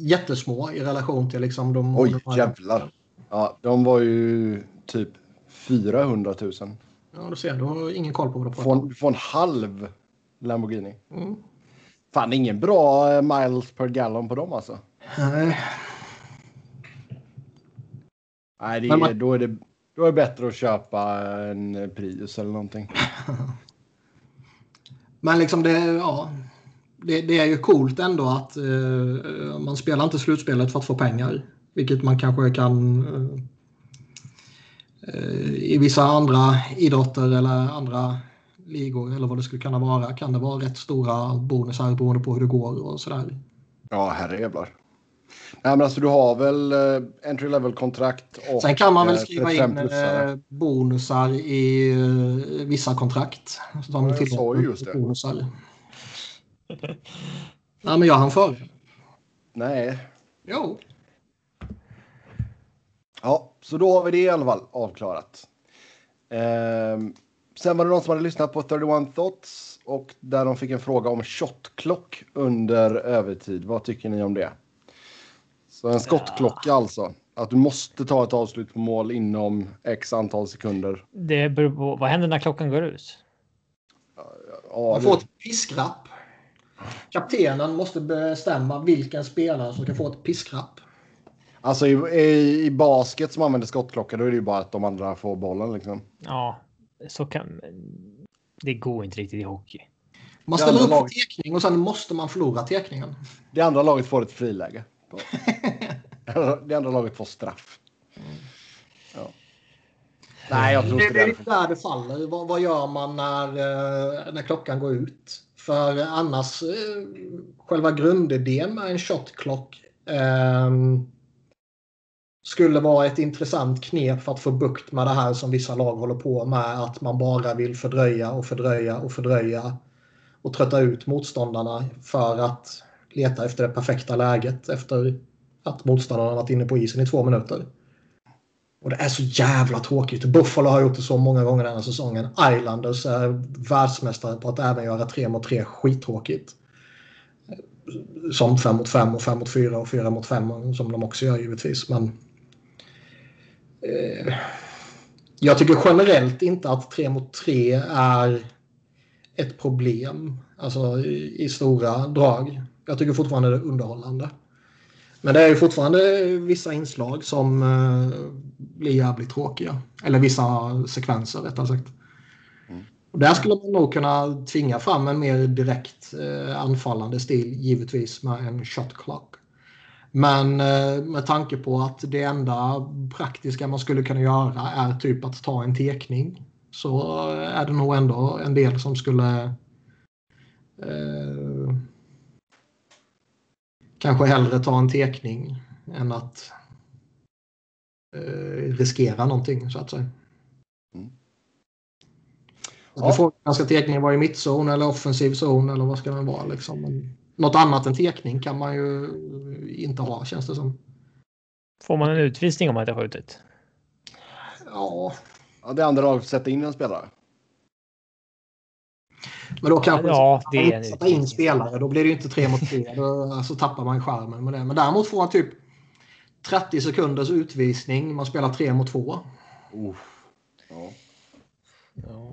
jättesmå i relation till liksom de... Oj, de jävlar. Ja, de var ju typ 400 000. Ja, du ser, du har ingen koll på vad du pratar om. en halv Lamborghini. Mm. Fan, ingen bra eh, miles per gallon på dem alltså. Nej, Nej, är, man- då, är det, då är det bättre att köpa en Prius eller någonting. [laughs] Men liksom det, ja, det, det är ju coolt ändå att eh, man spelar inte slutspelet för att få pengar. Vilket man kanske kan eh, i vissa andra idrotter eller andra ligor eller vad det skulle kunna vara. Kan det vara rätt stora bonusar beroende på hur det går och sådär. Ja, herrejävlar. Nej, men alltså du har väl eh, entry level kontrakt och Sen kan man väl eh, skriva 35 in eh, bonusar i vissa kontrakt. Som Ja, jag sa ju just det. Bonusar. [laughs] Nej, men jag hann före. Nej. Jo. Ja, så då har vi det i alla fall avklarat. Ehm, sen var det någon som hade lyssnat på 31 Thoughts och där de fick en fråga om shotclock under övertid. Vad tycker ni om det? Så en skottklocka alltså. Att du måste ta ett avslut på mål inom x antal sekunder. Det beror på, vad händer när klockan går ut? Ja, Man får ett piskrapp. Kaptenen måste bestämma vilken spelare som ska få ett piskrapp. Alltså i, i, i basket som använder skottklocka då är det ju bara att de andra får bollen liksom. Ja, så kan... Det går inte riktigt i hockey. Man Det ställer upp laget- tekning och sen måste man förlora tekningen. Det andra laget får ett friläge. [laughs] det andra laget får straff. Ja. Nej, jag tror Det, inte det är det. lite där det faller. Vad, vad gör man när, eh, när klockan går ut? För annars, eh, själva grundidén med en shot clock eh, skulle vara ett intressant knep för att få bukt med det här som vissa lag håller på med. Att man bara vill fördröja och fördröja och fördröja och trötta ut motståndarna för att leta efter det perfekta läget efter att motståndarna varit inne på isen i två minuter. Och det är så jävla tråkigt. Buffalo har gjort det så många gånger den här säsongen. Islanders är världsmästare på att även göra 3 mot 3 skittråkigt. Som 5 mot 5 och 5 mot 4 och 4 mot 5 som de också gör givetvis. Men eh, jag tycker generellt inte att 3 mot 3 är ett problem. Alltså i, i stora drag. Jag tycker fortfarande det är underhållande. Men det är ju fortfarande vissa inslag som eh, blir jävligt tråkiga. Eller vissa sekvenser rättare sagt. Och där skulle man nog kunna tvinga fram en mer direkt eh, anfallande stil givetvis med en shot clock. Men eh, med tanke på att det enda praktiska man skulle kunna göra är typ att ta en tekning så är det nog ändå en del som skulle eh, kanske hellre ta en tekning än att riskera någonting så att säga. Mm. Ja. Ja. Frågan ska tekningen vara i mittzon eller offensiv zon eller vad ska den vara liksom. Men något annat än tekning kan man ju inte ha känns det som. Får man en utvisning om man inte har skjutit? Ja, Ja, det andra laget sätta in en spelare. men då kanske Ja, det är en sätta in spelare. Då blir det ju inte tre mot tre. Då alltså, tappar man skärmen med det. Men däremot får man typ 30 sekunders utvisning. Man spelar tre mot två. Uh. Ja. Ja.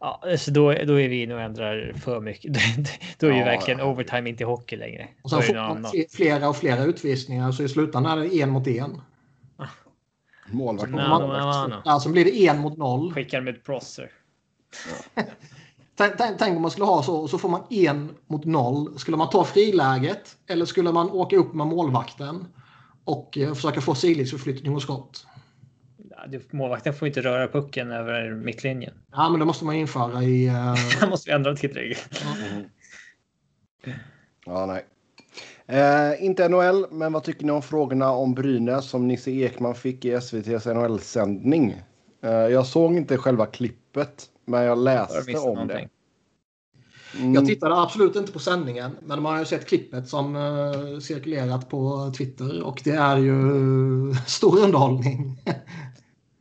Ja, alltså då, då är vi inne och ändrar för mycket. [laughs] då är ju Ja, verkligen ja. overtime inte hockey längre. Och sen får man flera och flera utvisningar. Så i slutändan är det en mot en. Målvakt. Nej, mot målvakt. Alltså blir det en mot noll. Skickar med ett prosser. [laughs] Tänk, tänk, tänk om man skulle ha så och så får man en mot noll. Skulle man ta friläget eller skulle man åka upp med målvakten och eh, försöka få sidledsförflyttning och skott? Ja, det- Målvakten får inte röra pucken över mittlinjen. Ja, men det måste man införa i... eh, [laughs] Här måste vi ändra till regel. Ja, nej. Eh, inte NHL, men vad tycker ni om frågorna om Brynäs som Nisse Ekman fick i SVTs NHL-sändning? Eh, jag såg inte själva klippet, men jag läste om någonting. det. Mm. Jag tittade absolut inte på sändningen, men man har ju sett klippet som uh, cirkulerat på Twitter och det är ju [laughs] stor underhållning.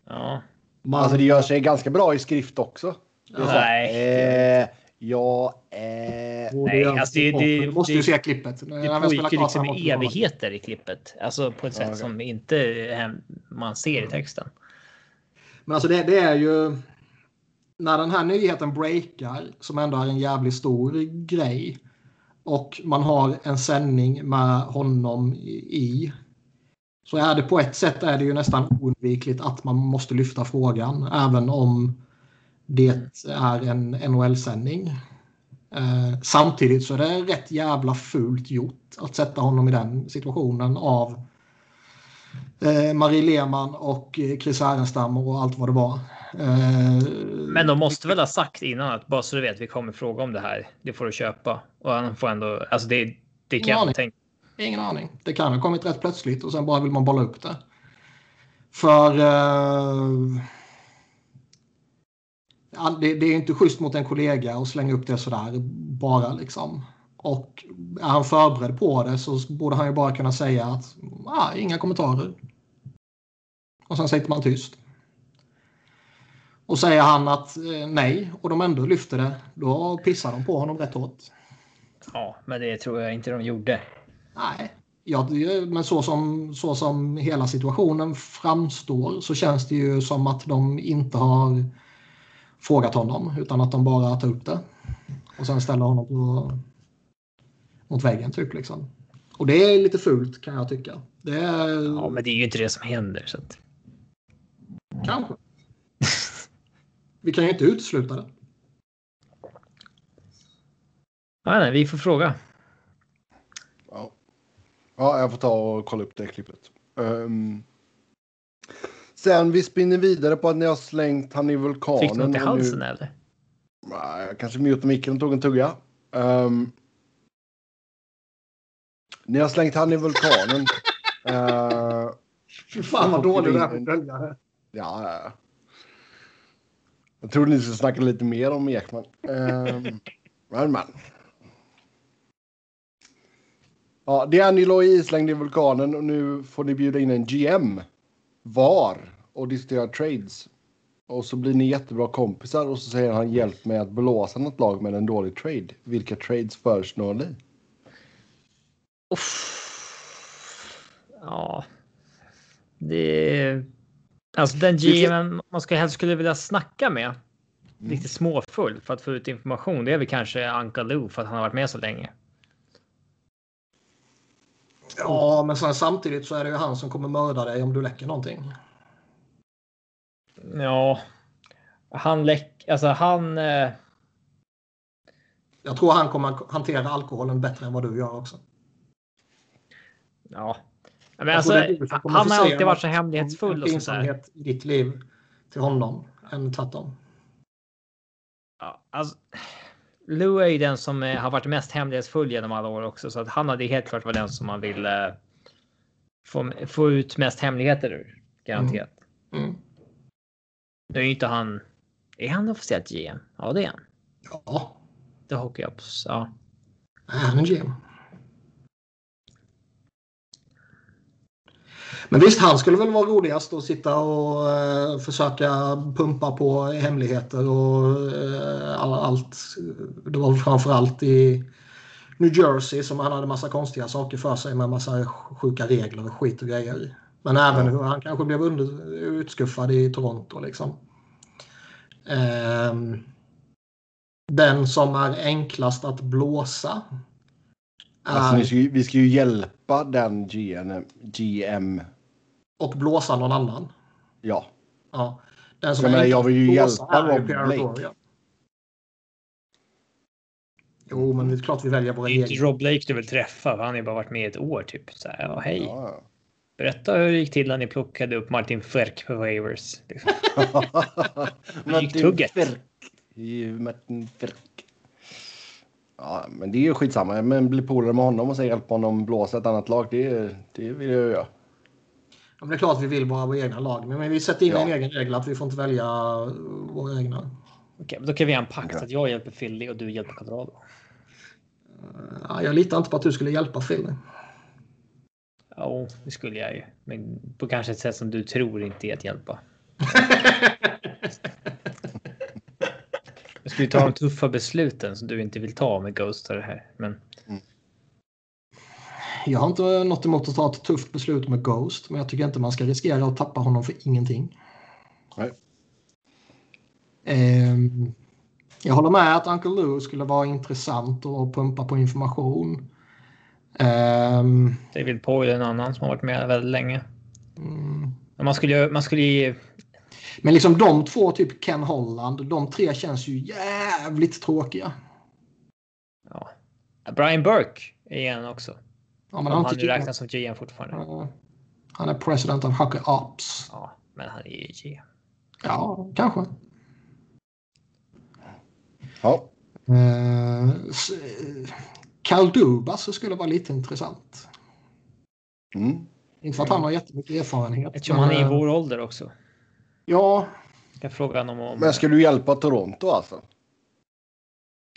Ja. Man, Alltså det gör sig ganska bra i skrift också. Det Nej. Eh, ja, eh, borde nej, alltså det- det, det- du måste det- ju se klippet. Det pågick ju liksom det. evigheter i klippet. Alltså på ett sätt okej. som inte eh, man ser i texten. Men alltså det, det är ju... När den här nyheten breakar, som ändå är en jävligt stor grej, och man har en sändning med honom i, så är det på ett sätt är det ju nästan oundvikligt att man måste lyfta frågan, även om det är en NHL-sändning. Eh, samtidigt så är det rätt jävla fult gjort att sätta honom i den situationen av eh, Marie Lehmann och eh, Chris Härenstam och allt vad det var. Eh, Men de måste väl ha sagt innan att bara så du vet, vi kommer fråga om det här. Det får du köpa. Och han får ändå, alltså det, det kan jag tänka. Ingen aning. Det kan ha kommit rätt plötsligt och sen bara vill man bolla upp det. För... Ja, det, det är inte schysst mot en kollega att slänga upp det sådär bara liksom. Och är han förberedd på det så borde han ju bara kunna säga att ah, inga kommentarer. Och sen sitter man tyst. Och säger han att eh, nej och de ändå lyfter det, då pissar de på honom rätt hårt. Ja, men det tror jag inte de gjorde. Nej, ja, men så som, så som hela situationen framstår så känns det ju som att de inte har frågat honom utan att de bara tar upp det. Och sen ställer honom på, mot väggen typ liksom. Och det är lite fult kan jag tycka. Det är Ja, men det är ju inte det som händer. Så att... kanske. [laughs] Vi kan ju inte utesluta det. Ja, nej, vi får fråga. ja. ja, jag får ta och kolla upp det klippet. Ehm, sen vi spinner vidare på att ni har slängt han i vulkanen. Fick du något i och nu- halsen eller? Nej, jag kanske mutade micken och tog en tugga. Ehm, ni har slängt han i vulkanen. uh, [laughs] Fy fan vad dålig du är på följare. ja, ja. Jag trodde ni skulle snacka lite mer om Ekman. Um, men, men. Ja, D'Angelo är islängd i vulkanen och nu får ni bjuda in en GM var och diskutera trades. Och så blir ni jättebra kompisar och så säger han hjälp mig att blåsa något lag med en dålig trade. Vilka trades föreslår ni? Uff. Ja. Det... Alltså den GM man ska helst skulle vilja snacka med. Lite småfull för att få ut information. Det är väl kanske Anka Lou för att han har varit med så länge. Ja, men sen samtidigt så är det ju han som kommer mörda dig om du läcker någonting. Ja. Han läck... Alltså han... Eh... Jag tror han kommer hantera alkoholen bättre än vad du gör också. Ja. Men alltså, han har alltid varit så hemlighetsfull och pinsamhet i ditt liv till honom än tvärtom. Ja, alltså, Lou är ju den som eh, har varit mest hemlighetsfull genom alla år också, så att han hade helt klart varit den som man vill eh, få, få ut mest hemligheter ur. Garanterat. Mm. Nu är ju inte han. Är han officiellt GM? Ja, det är han. Ja, Det hockey jag på. Ja. han är GM. Men visst, han skulle väl vara roligast att sitta och eh, försöka pumpa på hemligheter och eh, all, allt. Det var framförallt i New Jersey som han hade massa konstiga saker för sig med massa sjuka regler och skit och grejer. Men även hur han kanske blev under, utskuffad i Toronto liksom. Ehm, den som är enklast att blåsa. Alltså, är- vi, ska ju, vi ska ju hjälpa den GM. GM. Och blåsa någon annan. Ja. Ja. Den som Jag är jag vill ju hjälpa Rob Blake. Jo, men det är klart vi väljer våra egna. Rob Blake du vill träffa. Han har ju bara varit med i ett år typ. Så här, ja, hej. Ja. Berätta hur det gick till när ni plockade upp Martin Ferk på waivers. Liksom. [laughs] Tugget. Ferk. Martin Ferk. Ja, men det är ju skitsamma. Men bli polare med honom och sen hjälpa honom blåsa ett annat lag. Det, det vill jag göra. Ja, men det är klart vi vill bara våra egna lag. Men vi sätter in Ja. en egen regel att vi får inte välja eh, våra egna. Okej, men då kan vi göra en pakt Okej. att jag hjälper Philly och du hjälper Colorado. Ja, jag litar inte på att du skulle hjälpa Phil. Ja, det skulle jag ju. Men på kanske ett sätt som du tror inte är att hjälpa. [laughs] Jag skulle ta de tuffa besluten som du inte vill ta med Ghost och det här. Men Jag har inte något emot att ta ett tufft beslut med Ghost, men jag tycker inte man ska riskera att tappa honom för ingenting. Nej. Ehm, jag håller med att Uncle Lou skulle vara intressant att pumpa på information. Ehm, David Poyle är en annan som har varit med väldigt länge. mm, Men man skulle ju... Man skulle ju men liksom de två, typ Ken Holland, de tre känns ju jävligt tråkiga. ja. Brian Burke är en också. Ja, men han han, räknas som GM fortfarande. Ja, han är president of Hockey Ops. Ja, men han är ju GM. Ja, kanske. Ja, Uh, Karl Dubas skulle vara lite intressant. mm. Inte för att han har jättemycket erfarenhet. Eftersom men, han är i eh, vår ålder också. Ja, Jag frågar honom om... Men ska du hjälpa Toronto alltså?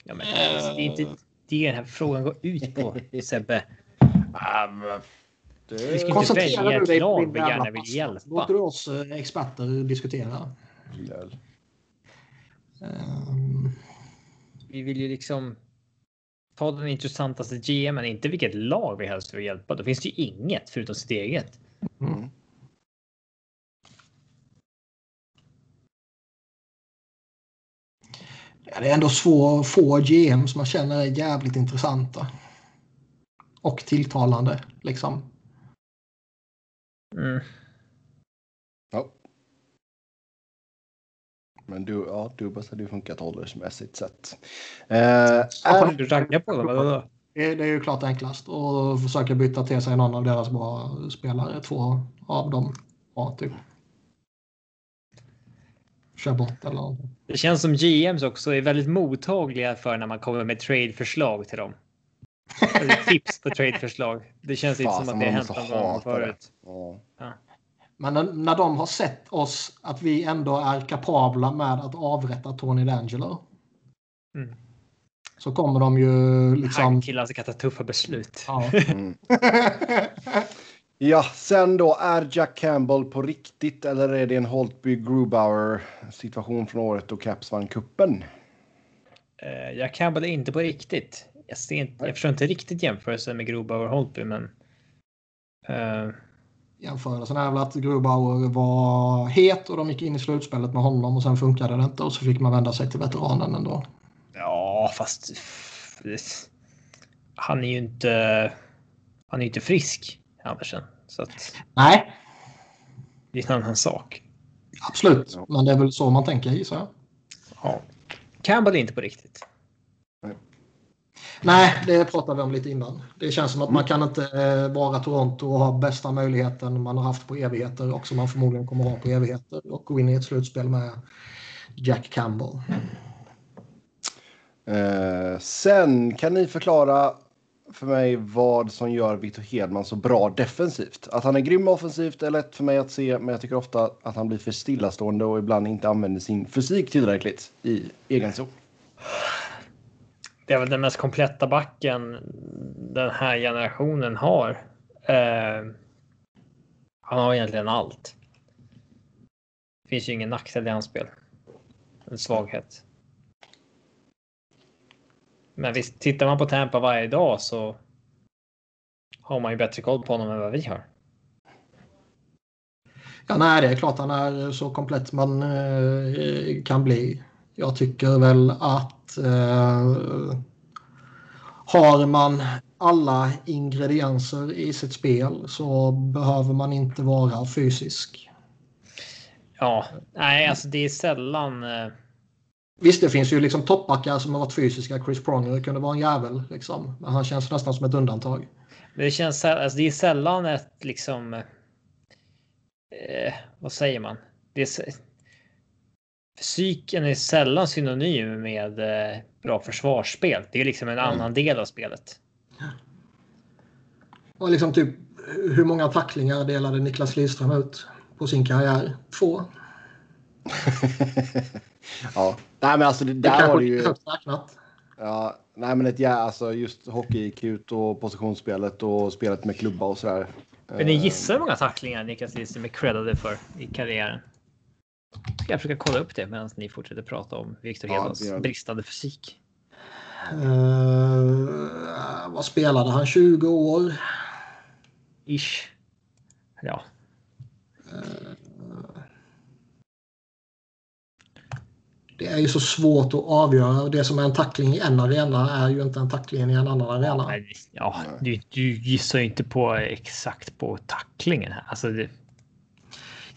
Ja, men, alltså, det är inte det den här frågan går ut på, [laughs] Sebbe. Vi ska inte välja du ett lag vi gärna vill hjälpa. Låter du oss eh, experter diskutera. Ehm, Vi vill ju liksom ta den intressantaste GMen, inte vilket lag vi helst vill hjälpa. Då finns det ju inget förutom sitt eget. Mm. ja, det är ändå svå, få GM som man känner är jävligt intressanta. Och tilltalande, liksom. Mm. Ja. Men du, ja, Dubas hade ju funkat åldersmässigt sett. Eh, är, Du raggar på dem, eller vadå? Det, är ju klart enklast. Och försöka byta till sig någon av deras bra spelare. Två av dem. Ja, typ. Kör bort eller. Det känns som GMs också är väldigt mottagliga för när man kommer med tradeförslag till dem. Tips på tradeförslag. Det känns inte som att det har hänt någon gång förut. ja. Men när, när de har sett oss att vi ändå är kapabla med att avrätta Tony D'Angelo. Mm. Så kommer de ju liksom... Han killar ska ta tuffa beslut. Ja. [laughs] Mm. Ja, sen då, är Jack Campbell på riktigt eller är det en Holtby Grubauer situation från året då Caps vann kuppen? Uh, jag Campbell är inte på riktigt. Jag, ser inte, jag förstår inte riktigt jämförelsen med Grobauer och Holtby, men. eh, Jämförelsen är väl att Grubauer var het och de gick in i slutspelet med honom och sen funkade det inte och så fick man vända sig till veteranen ändå. ja, fast. Han är ju inte. Han är ju inte frisk, Andersen. Så att Nej, det är en annan sak. absolut. Men det är väl så man tänker gissar jag. Ja. Campbell är inte på riktigt. Nej, det pratade vi om lite innan. Det känns som att man kan inte eh, vara Toronto och ha bästa möjligheten man har haft på evigheter och som man förmodligen kommer ha på evigheter och gå in i ett slutspel med Jack Campbell. Eh, sen kan ni förklara för mig vad som gör Victor Hedman så bra defensivt. Att han är grym offensivt är lätt för mig att se, men jag tycker ofta att han blir för stillastående och ibland inte använder sin fysik tillräckligt i egen zon. Det är väl den mest kompletta backen den här generationen har. Eh, han har egentligen allt. Det finns ju ingen nackdel i hans spel. En svaghet. Men visst, tittar man på Tampa varje dag så har man ju bättre koll på honom än vad vi har. Ja, nej, det är klart han är så komplett man eh, kan bli. Jag tycker väl att eh, har man alla ingredienser i sitt spel så behöver man inte vara fysisk. Ja, nej, alltså det är sällan. Eh, Visst, det finns ju liksom toppbackar som har varit fysiska. Chris Pronger kunde vara en jävel, liksom. men han känns nästan som ett undantag. Men det känns alltså, det är sällan ett liksom. Eh, vad säger man? Det är, fysiken är sällan synonym med eh, bra försvarsspel. Det är liksom en mm. annan del av spelet. Och liksom typ hur många tacklingar delade Niklas Lidström ut på sin karriär? Två. [laughs] ja, nej men alltså det, där det var det ju. Räknat. Ja, nej men ett ja, alltså just hockey och positionsspelet och spelet med klubba och sådär. Men ni gissar hur många tacklingar Niklas Lidström är creddade för i karriären? Ska jag försöka kolla upp det medan ni fortsätter prata om Viktor Hedlunds ja, bristande fysik. Uh, vad spelade han? 20 år? Ish. Ja. Uh, det är ju så svårt att avgöra. Det som är en tackling i en arena är ju inte en tackling i en annan arena. Ja, du, du gissar ju inte på exakt på tacklingen. Alltså det...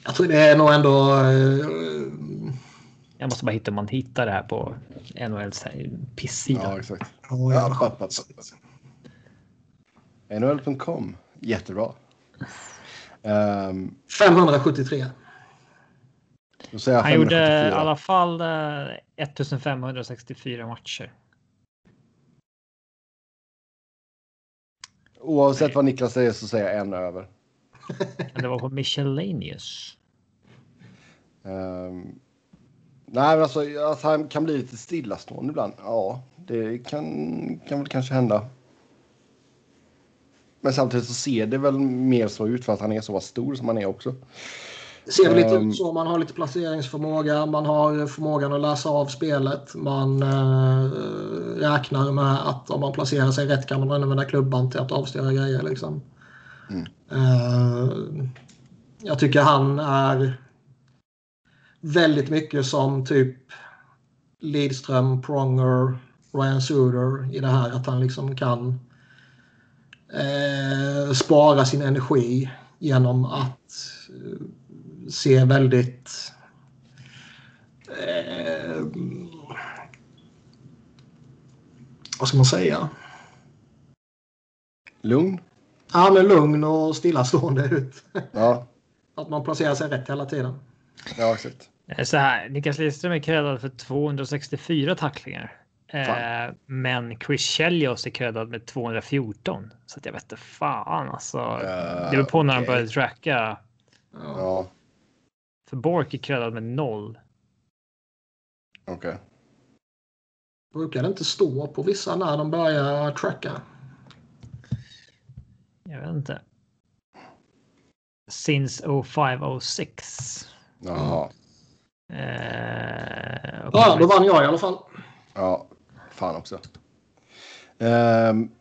Jag tror det är nog ändå... Uh... Jag måste bara hitta om man hittar det här på NHLs pissida. Ja, exakt. Oh, ja. NHL.com. Jättebra. Um, 573. Han gjorde i alla fall 1564 eh, matcher. Oavsett vad Niklas säger så säger jag en över. Det var på Miscellaneous. Um, nej, men alltså att han kan bli lite stillastående ibland. Ja, det kan, kan väl kanske hända. Men samtidigt så ser det väl mer så ut för att han är så pass stor som han är också. Det ser väl lite ut så. Man har lite placeringsförmåga. Man har förmågan att läsa av spelet. Man uh, räknar med att om man placerar sig rätt kan man använda klubban till att avstyra grejer. Liksom. Mm. Eh, jag tycker han är väldigt mycket som typ Lidström, Pronger, Ryan Suder i det här att han liksom kan eh, spara sin energi genom att eh, se väldigt eh, vad ska man säga? Lugn? Ja, men lugn och stillastående ut. Ja. [laughs] Att man placerar sig rätt hela tiden. Ja, exakt. Så här, Niklas Lidström är creddad för 264 tacklingar. Eh, men Chris Chelios är creddad med 214. Så att jag vet inte fan alltså. Uh, det beror på när okay. han började tracka. Ja. För Bork är creddad med noll. Okej. Okay. Brukar det inte stå på vissa när de börjar tracka? Jag vet inte. Since 0506. Jaha. Eh, ja, då vann jag i alla fall. Ja, fan också. Um,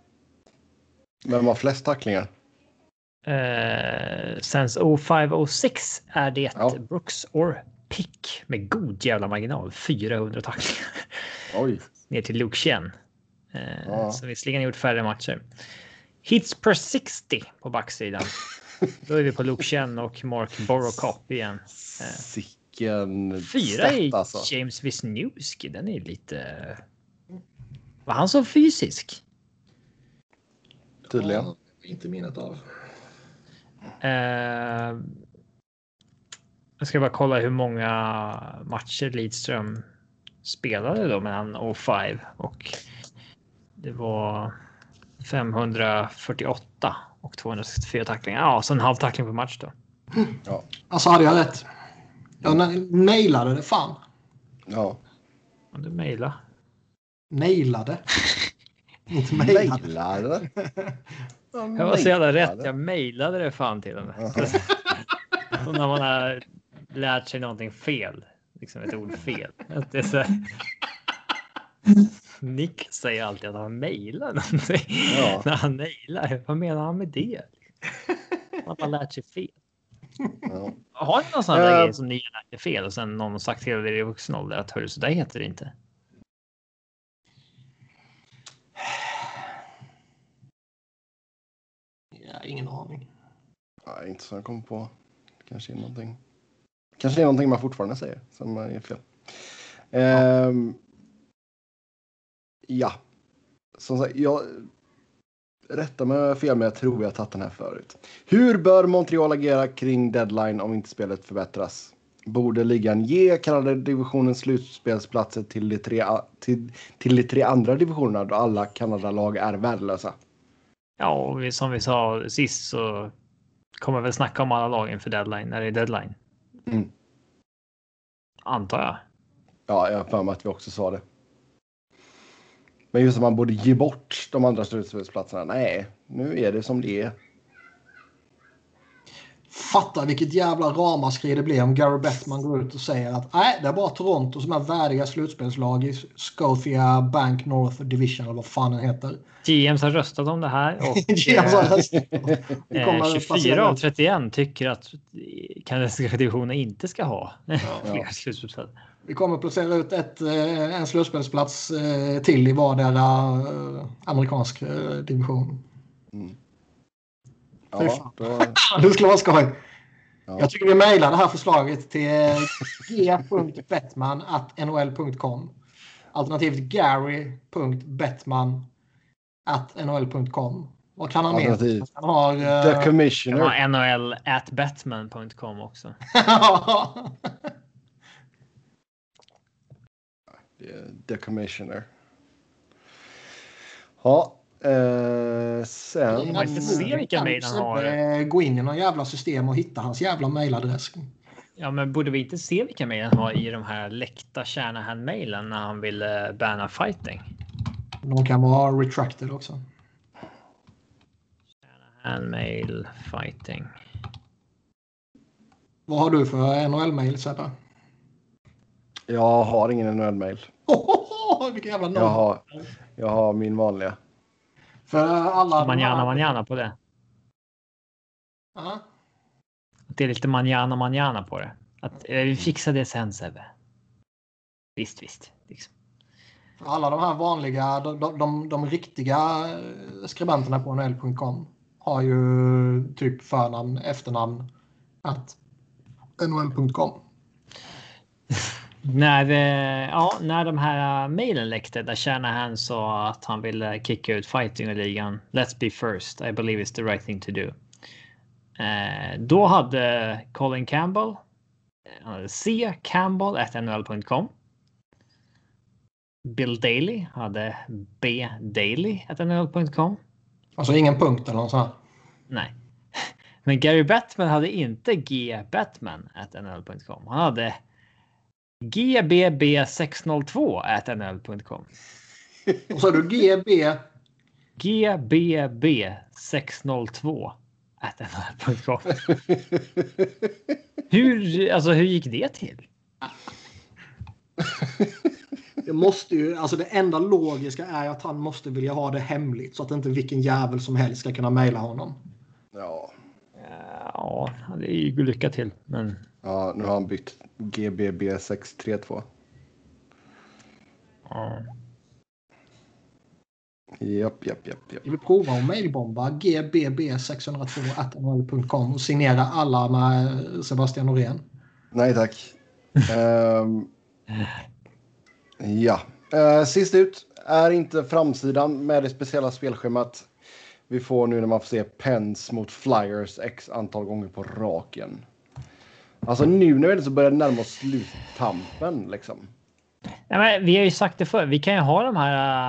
vem har flest tacklingar? Uh, Sense 0506 är det ja. Brooks or Pick med god jävla marginal. 400 tacklingar. Oj. Ner till Luke Chen. Uh, ja. Som visserligen gjort färre matcher. Hits per 60 på backsidan. Då är vi på Luke Chen och Mark Borokop igen. Uh, Sicken Fyra i alltså. James Wisniewski. Den är lite... Var han så fysisk? Tydligen. Ja, inte minnet av. Eh, jag ska bara kolla hur många matcher Lidström spelade då mellan 05 och det var 548 och 264 tacklingar. Ja, så en halv tackling per match då. Ja. Alltså hade jag rätt. Jag nailade det fan. Ja. du mejla. Nailade. [laughs] Inte mejlade. Nailade. Jag var så jävla rätt. Jag mejlade det fan till. Och när man har lärt sig någonting fel, liksom ett ord fel. Att det är så Nick säger alltid att han mejlar någonting ja. [laughs] när han mejlar. Vad menar han med det? Man har lärt sig fel. Ja. Har ni någon sån här uh, grej som ni har lärt er fel och sen någon har sagt till er i vuxen ålder att hörru, så där heter det inte? ingen aning. Nej, inte så jag kommer på. Kanske är någonting. Kanske är någonting man fortfarande säger som är fel. Ehm, ja, som sagt, jag... Rätta mig om jag har fel, men jag tror jag har tagit den här förut. Hur bör Montreal agera kring deadline om inte spelet förbättras? Borde ligan ge Kanada-divisionens slutspelsplatser till de, tre, till, till de tre andra divisionerna då alla Kanada-lag är värdelösa? Ja, och vi, som vi sa sist så kommer väl snacka om alla lag inför deadline när det är deadline. Mm. Antar jag. Ja, jag har för mig att vi också sa det. Men just att man borde ge bort de andra slutspelsplatserna. Nej, nu är det som det är. Fatta vilket jävla ramaskri det blir om Gary Bettman går ut och säger att nej, det är bara Toronto som är värdiga slutspelslag i Scotia Bank North Division eller vad fan den heter. GMs har röstat om det här och GMs har röstat. Eh, kommer att 24 placera av ut- 31 tycker att kanadensiska divisionen inte ska ha [laughs] fler slutspelsspel. Vi kommer att placera ut ett, eh, en slutspelsplats eh, till i vardera eh, amerikansk division. Fy Ja, fan. då, [laughs] Det skulle vara skoj. Ja. Jag tycker vi mejlar det här förslaget till g.bettman.nhl.com Alternativt gary.bettman.nhl.com Vad kan han mer? Han har... the eh, Det commissioner. var NHL at batman.com också. [laughs] [laughs] The commissioner. Ja, eh, sen... Man inte se vilka mejl han har. Eh, Gå in i någon jävla system och hitta hans jävla mejladress. Ja, men borde vi inte se vilka mejl han har i de här läckta Shanahan-mejlen när han vill eh, banna fighting? De kan vara retracted också. Shanahan-mail fighting. Vad har du för NHL-mejl Sebbe? Jag har ingen NHL-mail. Vilken jävla Jag har, jag har min vanliga. För alla... Manjana manjana på det. Ja. Det är lite manjana manjana på det. Att eh, vi fixar det sen Sebbe. Visst, visst. Liksom. För alla de här vanliga, de, de, de, de riktiga eh, skribenterna på nhl.com har ju typ förnamn, efternamn, att nhl.com. [laughs] När, eh, ja, när de här uh, mejlen läckte där Shanahan sa att han ville kicka ut fighting i ligan. Let's be first. I believe it's the right thing to do. Eh, då hade Colin Campbell, eh, C. Campbell at nhl.com. Bill Daly hade B. Daly at nhl.com. Alltså ingen punkt eller något sånt. Nej. [laughs] Men Gary Batman hade inte G. Batman at nhl.com. Han hade GBB602 at nhl.com. Och så har du GB. GBB602 at nhl.com. Hur, alltså, hur gick det till? Det måste ju, alltså det enda logiska är att han måste vilja ha det hemligt så att inte vilken jävel som helst ska kunna mejla honom. Ja. Ja, det är ju lycka till. Men ja, nu har han bytt GBB 632. ja. Japp, japp, japp, japp. Jag vill prova att mejlbomba gbb602.nhl.com och signera alla med Sebastian Norén. Nej tack. Ehm, ja. Uh, sist ut är inte framsidan med det speciella spelschemat vi får nu när man får se Pens mot Flyers x antal gånger på raken. Alltså nu när vi så börjar närma oss sluttampen liksom. Nej, men vi har ju sagt det förr. Vi kan ju ha de här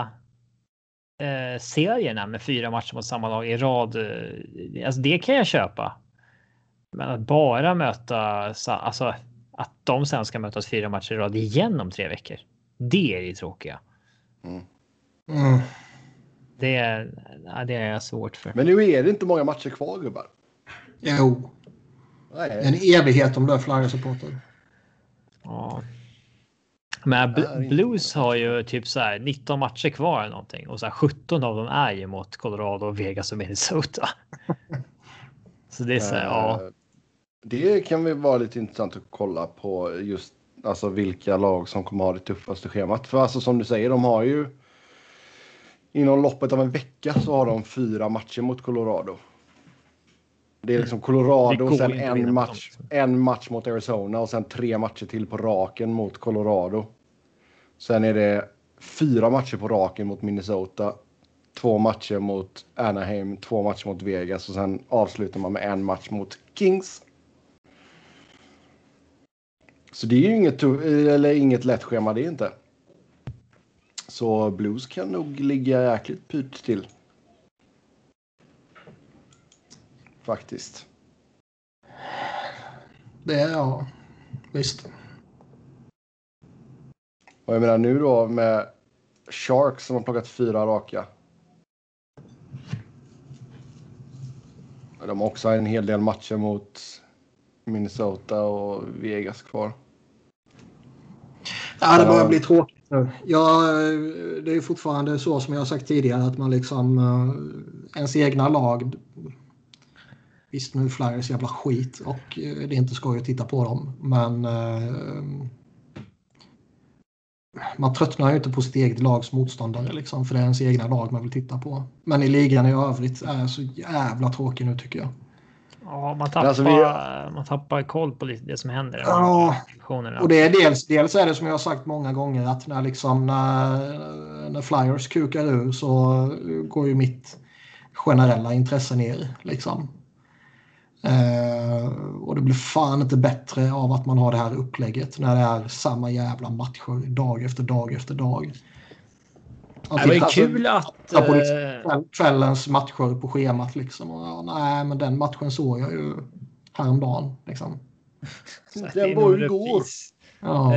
eh, serierna med fyra matcher mot samma lag i rad. eh, Alltså det kan jag köpa. Men att bara möta, alltså att de sen ska mötas fyra matcher i rad igen om tre veckor. Det är det tråkiga. Mm. Det är, ja, det är jag svårt för. Men nu är det inte många matcher kvar gubbar. Jo, Nej. en evighet om du är Flyers-supporter. Ja. Men Blues har ju typ så här 19 matcher kvar eller någonting och så här 17 av dem är ju mot Colorado, Vegas och Minnesota. [laughs] Så det är så här, ja. Eh, Det kan väl vara lite intressant att kolla på just alltså vilka lag som kommer ha det tuffaste schemat. För alltså som du säger, de har ju inom loppet av en vecka så har de fyra matcher mot Colorado. Det är liksom Colorado, sen en match, en match mot Arizona och sen tre matcher till på raken mot Colorado. Sen är det fyra matcher på raken mot Minnesota. Två matcher mot Anaheim, två matcher mot Vegas och sen avslutar man med en match mot Kings. Så det är ju inget, eller inget lätt schema det är inte. Så Blues kan nog ligga jäkligt pyrt till. Faktiskt. Det är ja, visst. Och jag menar nu då med Sharks som har plockat fyra raka. De har också en hel del matcher mot Minnesota och Vegas kvar. Ja, det börjar bli tråkigt. Ja, det är fortfarande så som jag har sagt tidigare att man liksom eh, ens egna lag. Visst nu Flyers jävla skit och eh, det är inte skoj att titta på dem. Men eh, man tröttnar ju inte på sitt eget lags motståndare liksom, för det är ens egna lag man vill titta på. Men i ligan i övrigt är så jävla tråkig nu tycker jag. Ja, man tappar, Alltså, vi- man tappar koll på det som händer. Ja. Och det är dels, dels är det som jag har sagt många gånger att när, liksom, när, när Flyers kukar ur så går ju mitt generella intresse ner. Liksom. Eh, och det blir fan inte bättre av att man har det här upplägget när det är samma jävla matcher dag efter dag efter dag. Att det var ju titta- kul att... titta på eh, liksom kvällens matcher på schemat liksom. Och, ja, nej, men den matchen såg jag ju häromdagen. Liksom. [laughs] Den var ju en igår. Ja.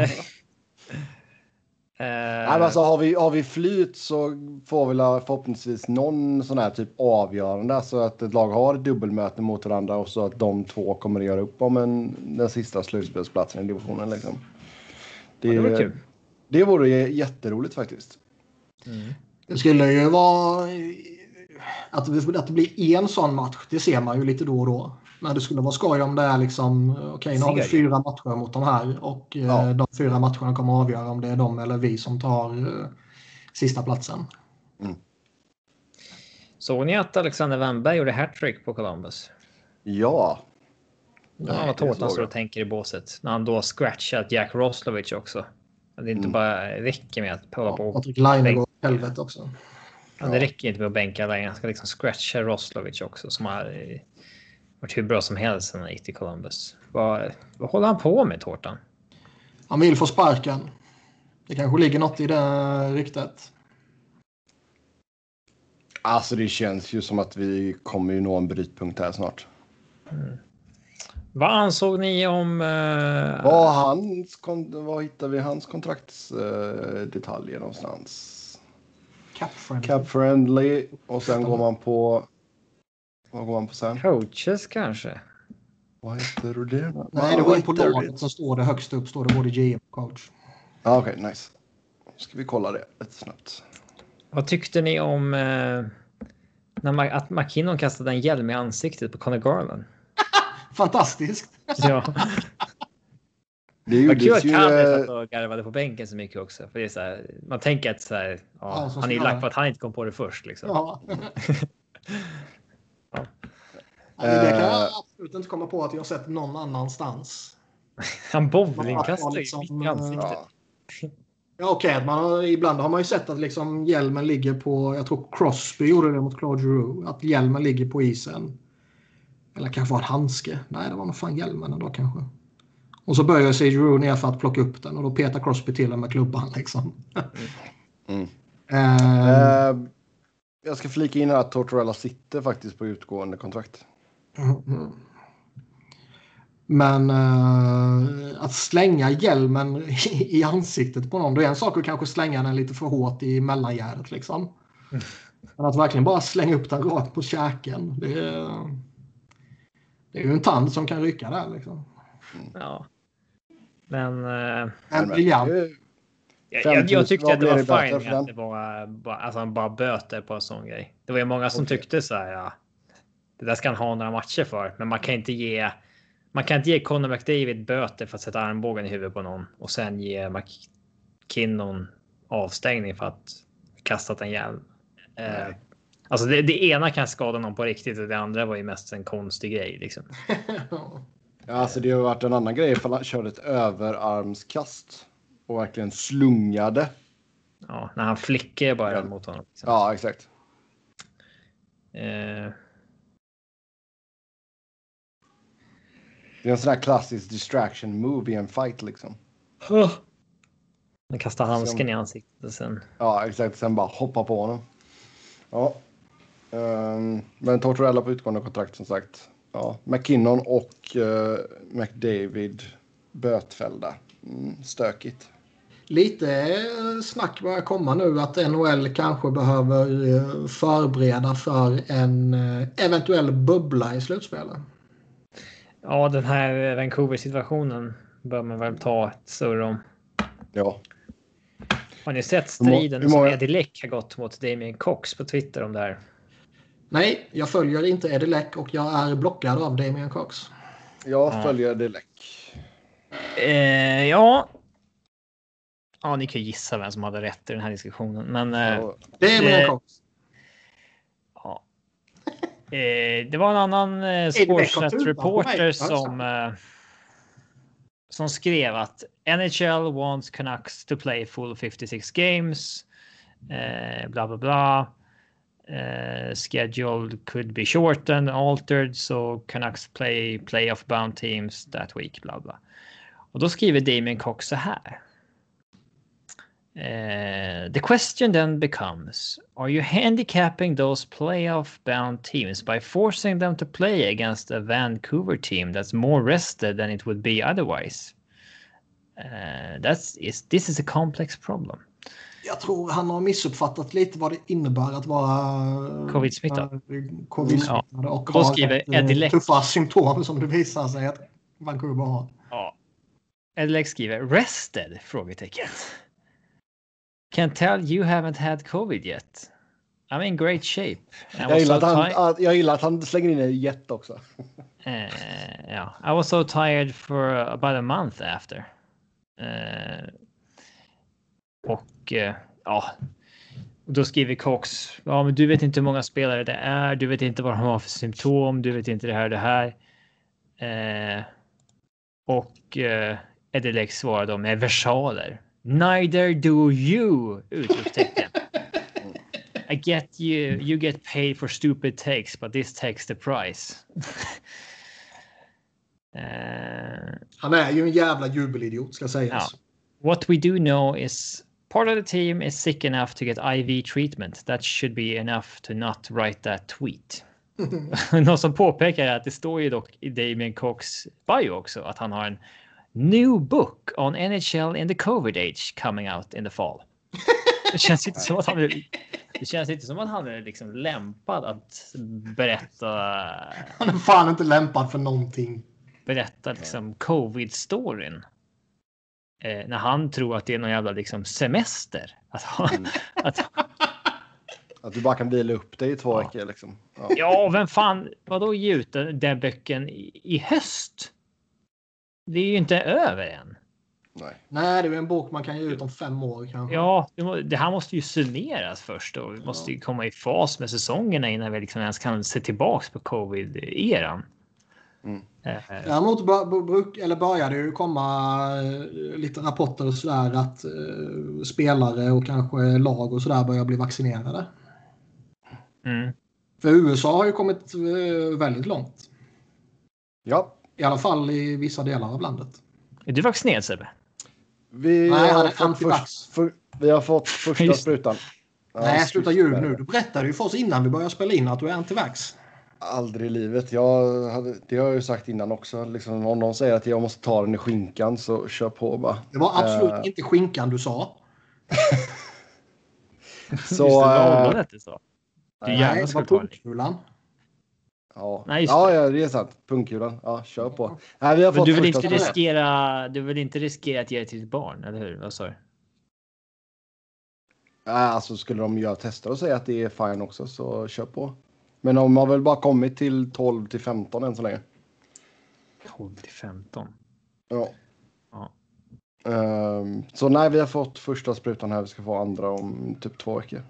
Eh, Nej, men alltså, har, vi, har vi flyt så får vi förhoppningsvis någon sån här typ avgörande. Så att ett lag har ett dubbelmöte mot varandra och så att de två kommer att göra upp om en, den sista slutspelsplatsen i divisionen. Liksom. ja, det var kul. Det vore jätteroligt faktiskt. Det skulle ju vara att att det blir en sån match. Det ser man ju lite då och då. Men det skulle vara skoj om det är liksom okej, nu har vi fyra matcher mot de här och eh, Ja. de fyra matcherna kommer att avgöra om det är de eller vi som tar eh, sista platsen. Såg ni att Alexander Wennberg gjorde hattrick på Columbus? Ja, Ja, Nej, vad det tårtan står och tänker i båset. När han då scratchat Jack Roslovic också. Det inte Mm. bara räcker med att hålla på. Patrik Laine helvete också. Ja, det räcker inte med att bänka längre. Han ska liksom scratcha Roslovic också som har eh, varit hur bra som helst sen han gick till Columbus. Vad, vad håller han på med tårtan? Han vill få sparken. Det kanske ligger något i det ryktet. alltså det känns ju som att vi kommer ju nå en brytpunkt här snart. Vad ansåg ni om... eh, Vad, hans, vad hittar vi hans kontraktsdetaljer detaljer någonstans? Cap friendly och sen går man på... Vad går man på sen? coaches kanske? Vad heter det? Nej, det var ju på laget som står det högst upp. Står det både GM och coach. Ja, Okej, nice. Ska vi kolla det lite snabbt. Vad tyckte ni om eh, när Ma- att McKinnon kastade en hjälm i ansiktet på Conor Garland? [laughs] Fantastiskt! Ja. [laughs] Det Vad kul gjordes att ju... Kalle eh, satt och garvade på bänken så mycket också. För det är så här, man tänker att så här, ja, Ja, så han är ju lack på att han inte kom på det först. Liksom. Ja. [laughs] Ja. Det kan jag Eh. absolut inte komma på att jag har sett någon annanstans. [laughs] Han ju liksom, i ansiktet. Ja. Ja, okej, att man har, ibland har man ju sett att liksom hjälmen ligger på, jag tror Crosby gjorde det mot Claude Giroux, att hjälmen ligger på isen. Eller kanske var en handske. Nej, det var nog fan hjälmen ändå kanske. Och så böjer sig Giroux ner för att plocka upp den och då petar Crosby till den med klubban liksom. Mm. Eh, Eh, jag ska flika in här att Tortorella sitter faktiskt på utgående kontrakt. Mhm. Men eh, att slänga hjälmen [laughs] i, ansiktet på någon, det är en sak att kanske slänga den lite för hårt i mellangärdet liksom. [laughs] Men att verkligen bara slänga upp den rakt på käken, det är, det är ju en tand som kan rycka där liksom. Ja. Men eh, En briljant. Eh, jag, 5 000, jag, jag tyckte att det var fint att det var bara, alltså, bara böter på en sån grej. Det var ju många som Okej. tyckte så här. Ja, det där ska han ha några matcher för, men man kan inte ge. Man kan inte ge Conor McDavid böter för att sätta armbågen i huvudet på någon och sen ge McKinnon avstängning för att kastat en hjälm. Eh, alltså det, det ena kan skada någon på riktigt och det andra var ju mest en konstig grej liksom. [laughs] Ja, alltså det har varit en annan grej ifall han körde ett överarmskast och verkligen slungade. Ja, när han flickar bara Ja. mot honom. Liksom. Ja, exakt. Eh, Det är en sån här klassisk distraction move i en fight liksom. han kastar handsken i ansiktet och sen. Ja, exakt. Sen bara hoppa på honom. Ja. Um, men Tortorella på utgående kontrakt som sagt. Ja. McKinnon och uh, McDavid bötfällda. Mm, stökigt. Lite eh, snack börjar komma nu att NHL kanske behöver eh, förbereda för en eh, eventuell bubbla i slutspelet. Ja, den här Vancouver-situationen bör man väl ta ett surr om. Ja. Har ni sett Hur striden som Eddie Leck har gått mot Damien Cox på Twitter om det här? Nej, jag följer inte Eddie Leck och jag är blockad av Damien Cox. Jag Ja. följer det läck. Eh, ja. Ja, ni kan ju gissa vem som hade rätt i den här diskussionen, men. Eh, Ja. Damien Eh, Cox. ja. Eh, det var en annan eh, Leck. Sportsnet-reporter som. Eh, som skrev att NHL wants Canucks to play full 56 games. Eh, bla bla bla. Uh, schedule could be shortened, altered, so Canucks play playoff bound teams that week. Bla bla. Och då skriver Damien Cox så här. Uh, the question then becomes Are you handicapping those playoff bound teams by forcing them to play against a Vancouver team that's more rested than it would be otherwise? Uh, that's is this is a complex problem. Jag tror han har missuppfattat lite vad det innebär att vara Covid-smittad. eh, Covid-smittad och Då skriver eh, Eddie Leck. tuffa symptom som det visar sig att Vancouver har. Ja. Edlex skriver rested? Frågetecken. Can tell you haven't had covid yet. I'm in great shape. Jag, gillar so att han, jag gillar att han slänger in en jet också. Eh, ja, I was so tired for about a month after. Eh, och eh, ja, då skriver Cox. Ja, men du vet inte hur många spelare det är. Du vet inte vad de har för symptom. Du vet inte det här och det här. Eh, och eh, Eddie Lex svarar då med versaler. Neither do you! Utropstecken. I get you. You get paid for stupid takes, but this takes the price. [laughs] Eh, Han är ju en jävla jubelidiot ska sägas. what we do know is part of the team is sick enough to get IV treatment. That should be enough to not write that tweet. [laughs] Någon som påpekar att det står ju dock i Damien Cox bio också att han har en new book on NHL in the covid age coming out in the fall. Det känns inte som att han är, det känns inte som att han är liksom lämpad att berätta Han är fan inte lämpad för någonting. berätta liksom covid-storyn. Eh, när han tror att det är någon jävla liksom semester. Att, ha- [laughs] att, [laughs] Att du bara kan vila upp dig i två Ja. veckor liksom. Ja. ja, vem fan, vadå ge ut den, den böcken i, i höst? Det är ju inte över än. Nej. Nej, det är en bok man kan ge ut om fem år kanske. Ja, det här måste ju summeras först och vi måste ju komma i fas med säsongerna innan vi liksom ens kan se tillbaks på covid-eran. Mm. Eh, Däremot eller började det ju komma eh, lite rapporter och sådär att eh, spelare och kanske lag och sådär börjar bli vaccinerade. mm. För USA har ju kommit eh, väldigt långt. Ja, I alla fall i vissa delar av landet. Är du vaccinerad Sebbe? vi, Nej, han har är fått antivax. först, för, vi har fått första Just sprutan. Nej, sluta ljug nu. Du berättade ju för oss innan vi började spela in att du är antivax. Aldrig i livet. Jag hade, det har jag ju sagt innan också. Liksom, om någon säger att jag måste ta den i skinkan så kör på bara. Det var absolut Eh, inte skinkan du sa. [laughs] Så, Just det, var eh, det inte så? Du nej, gärna Nej, det skulle var ta den. Ja, Nej, ja, ja, det är sant. Pungkulan. Ja, kör på. Nej, vi har Men fått du vill inte riskera. Du vill inte riskera att ge det till ditt barn, eller hur? Vad sa du? Nej, alltså skulle de göra tester och säga att det är fine också så kör på. Men de har väl bara kommit till 12 till 15 än så länge. 12 till 15. Ja. Ja. Ehm, så nej, vi har fått första sprutan här. Vi ska få andra om typ två veckor.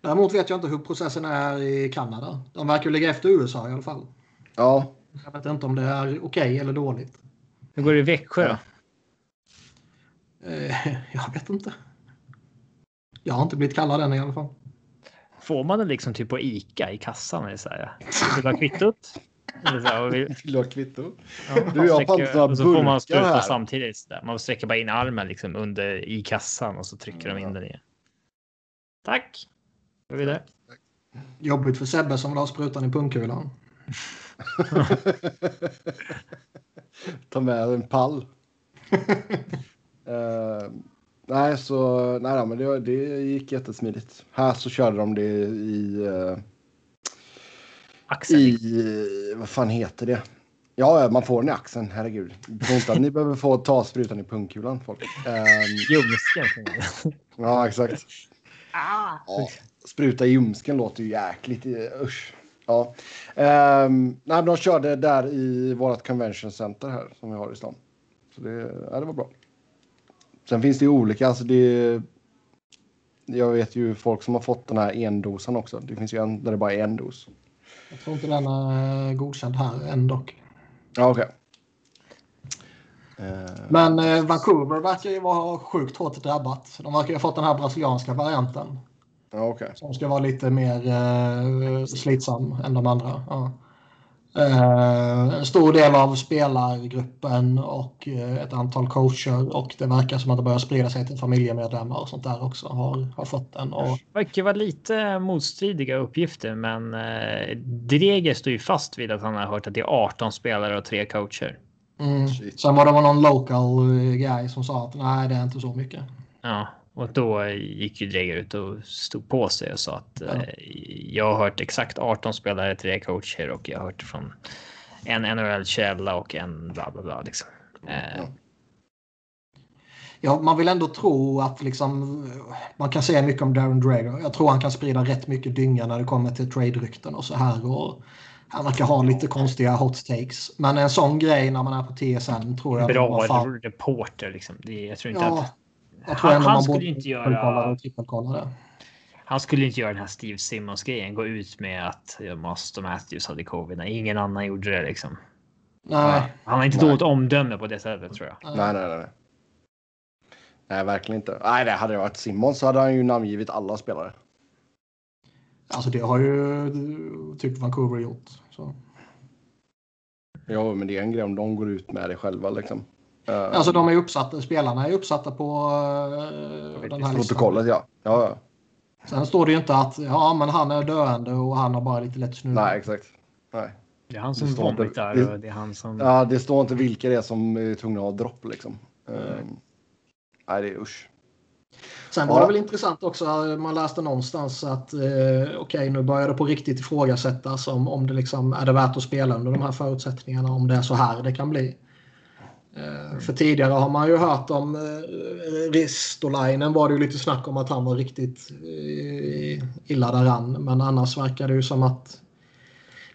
Däremot vet jag inte hur processen är i Kanada. De verkar ju ligga efter USA i alla fall. Ja, Jag vet inte om det är okej eller dåligt. Hur går det i Växjö då? Eh, [laughs] jag vet inte. Jag har inte blivit kallad än i alla fall. Får man det liksom typ på Ica i kassan? Eller så här? Vill du ha kvittot? Vill du ha kvitto? Ja, Du, jag har så får man spruta här. samtidigt. så Där. Man sträcker bara in armen liksom under i kassan och så trycker de in Ja. den igen. Tack. Går vi vidare. Jobbigt för Sebbe som vill ha sprutan i pungkulan. [laughs] Ta med en pall. [laughs] Eh, nej, så nej, men det, det gick jättesmidigt. Här så körde de det i, eh, Axel. i vad fan heter det? Ja, man får den i axeln, herregud. Inte att ni behöver få ta sprutan i pungkulan, folk. Eh, Ljumsken. ja, exakt. ah. Ja, spruta i ljumsken låter ju jäkligt. eh, Usch. Ja. Um, nej, men de körde där i vårt convention center här som vi har i stan. Så det, ja, det var bra. Sen finns det ju olika. Alltså det, jag vet ju folk som har fått den här endosan också. Det finns ju en där det bara är en dos. Jag tror inte den är godkänd här än dock. Ja, okej. Eh, Men eh, Vancouver verkar ju vara sjukt hårt drabbat. De verkar ju ha fått den här brasilianska varianten. ja, okej. Som ska vara lite mer eh, slitsam än de andra. Ja. Eh, en stor del av spelargruppen och eh, ett antal coacher och det verkar som att det börjar sprida sig till familjemedlemmar och sånt där också har, har fått den. Och, verkar vara lite motstridiga uppgifter, men eh, Dreger står ju fast vid att han har hört att det är 18 spelare och tre coacher. mm, sen var det någon local eh, guy som sa att nej, det är inte så mycket. Ja, och då gick ju Dreger ut och stod på sig och sa att eh, jag har hört exakt 18 spelare, tre coacher och jag har hört från en NHL-källa och en bla bla bla. Liksom. Eh, Ja. Ja, man vill ändå tro att liksom, man kan säga mycket om Darren Drager. Jag tror han kan sprida rätt mycket dynga när det kommer till trade-rykten och så här. Och han verkar ha lite konstiga hot takes. Men en sån grej när man är på TSN tror jag... bra fan- reporter liksom. Det, jag tror inte Ja, att jag tror han, han man skulle inte göra. och trippelkolla det. Han skulle inte göra den här Steve Simmons grejen. Gå ut med att ja, Master Matthews hade covid när ingen annan gjorde det liksom. Nej, Han har inte Nej. dåligt omdöme på det sättet tror jag. Nej, nej, nej. nej. Nej, verkligen inte. Nej, det hade det varit Simon så hade han ju namngivit alla spelare. alltså det har ju typ Vancouver gjort. Så. Jo, men det är en grej om de går ut med det själva liksom. Eh, Alltså de är uppsatta, spelarna är uppsatta på uh, den här listan. protokollet, ja. Ja, ja. Sen står det ju inte att ja, men han är döende och han har bara lite lätt snurr. Nej, exakt. Nej. Det är han Det som vomitar det- och det är han som. Ja, det står inte vilka det är som är tvungna att ha dropp liksom. Eh, nej, det är usch. Sen var det väl intressant också, man läste någonstans att eh, okej, nu börjar det på riktigt ifrågasättas om, om det liksom är det värt att spela under de här förutsättningarna, om det är så här det kan bli. Eh, för tidigare har man ju hört om eh, Ristolainen var det ju lite snack om att han var riktigt eh, illa däran, men annars verkar det ju som att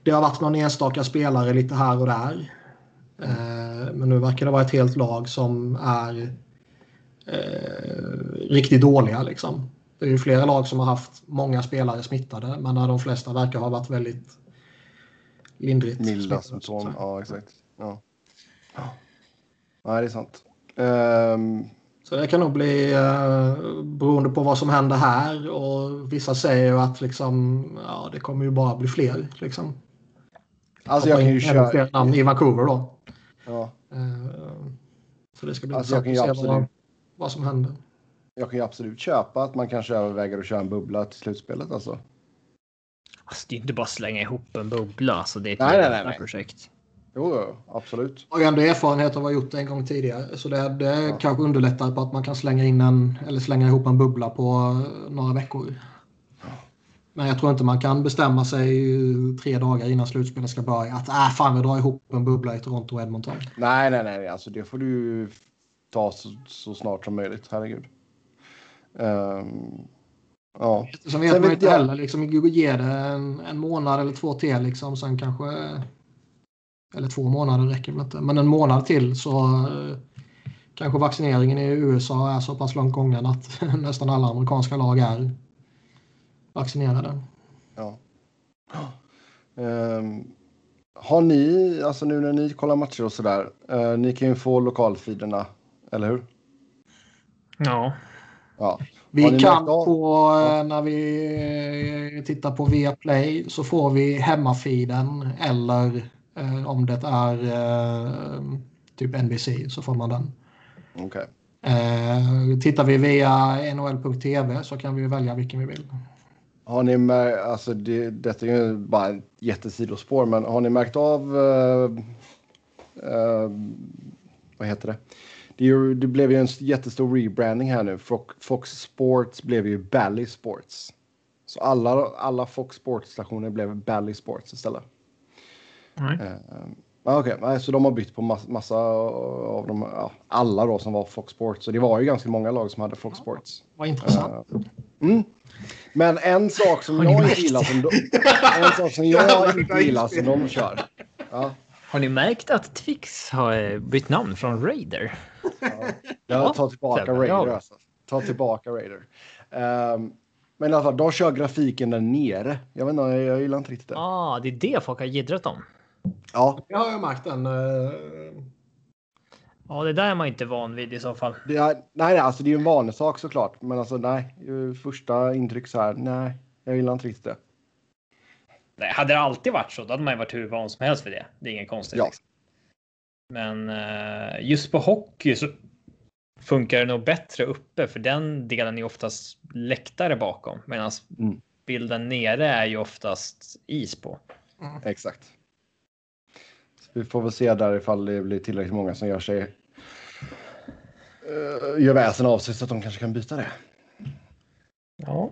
det har varit någon enstaka spelare lite här och där. Men nu verkar det vara ett helt lag som är riktigt dåliga. Liksom. Det är ju flera lag som har haft många spelare smittade men där de flesta verkar ha varit väldigt lindrigt Milda smittade. Ja, exakt. Ja. Nej, det är sant. Ehm, Så det kan nog bli eh, beroende på vad som händer här och vissa säger ju att liksom, ja, det kommer ju bara bli fler. Liksom. alltså jag kan ju ännu fler köra... namn i Vancouver då. Ja, Eh, så det ska bli Alltså, jag intressant kan att se vad, absolut- vad som händer. jag kan ju absolut köpa att man kanske överväger att köra en bubbla till slutspelet alltså. Alltså, det är inte bara att slänga ihop en bubbla. Alltså, det är ett Nej, nej, nej. projekt. Jo, absolut. Och ändå erfarenhet av att ha gjort det en gång tidigare. Så det, det Ja. kanske underlättar på att man kan slänga in en eller slänga ihop en bubbla på eh, några veckor. Men jag tror inte man kan bestämma sig tre dagar innan slutspelet ska börja att äh, fan vi drar ihop en bubbla i Toronto och Edmonton. Nej, nej, nej, alltså det får du ta så, så snart som möjligt. Herregud. Ehm, ja, Sen vet Sen man vet inte jag- heller. Liksom, ge det en, en månad eller två till. Liksom, sen kanske... Eller två månader räcker väl inte. Men en månad till så eh, kanske vaccineringen i USA är så pass långt gången att [laughs] nästan alla amerikanska lag är vaccinerade. ja. Ehm, har ni, alltså nu när ni kollar matcher och sådär, uh, ni kan ju få lokalfiderna, eller hur? Ja. Ja. Vi kan på, Ja. eh, när vi tittar på Viaplay så får vi hemmafiden eller eh, om det är eh, typ NBC så får man den. Okej. Eh, tittar vi via nhl.tv så kan vi välja vilken vi vill. Har ni märkt, alltså det, detta är ju bara ett jättesidospår, men har ni märkt av, eh, eh, vad heter det? Det, ju, det blev ju en jättestor rebranding här nu. Fox Sports blev ju Bally Sports. Så alla, alla Fox Sports-stationer blev Bally Sports istället. Nej. Eh, ja, Okej, nej, så de har bytt på massa, massa av de, ja, alla då som var Fox Sports. Så det var ju ganska många lag som hade Fox Sports. Vad intressant. Eh, Mm. Men en sak som jag inte gillar som de, [laughs] en sak som jag inte gillar som de kör. Ja, Har ni märkt att Twix har eh, bytt namn från Raider? jag tar tillbaka Raider. ja. Alltså. Ta tillbaka Raider. Ehm, men i alla fall, de kör grafiken där nere. Jag vet inte, jag, jag gillar inte riktigt det. Ja, ah, det är det folk har jiddrat om. Ja, Jag har ju märkt den. eh, Ja, det där är man inte van vid i så fall. det är, nej, nej, alltså det är ju en vanlig sak såklart. Men alltså nej, första intryck så här, nej, jag gillar inte riktigt det. Nej, hade det alltid varit så, då hade man ju varit hur van som helst för det. Det är inget konstigt. Ja. Liksom. Men eh, just på hockey så funkar det nog bättre uppe, för den delen är oftast läktare bakom, medan Mm. bilden nere är ju oftast is på. Exakt. Vi får väl se där ifall det blir tillräckligt många som gör sig uh, gör väsen av sig så att de kanske kan byta det. Ja,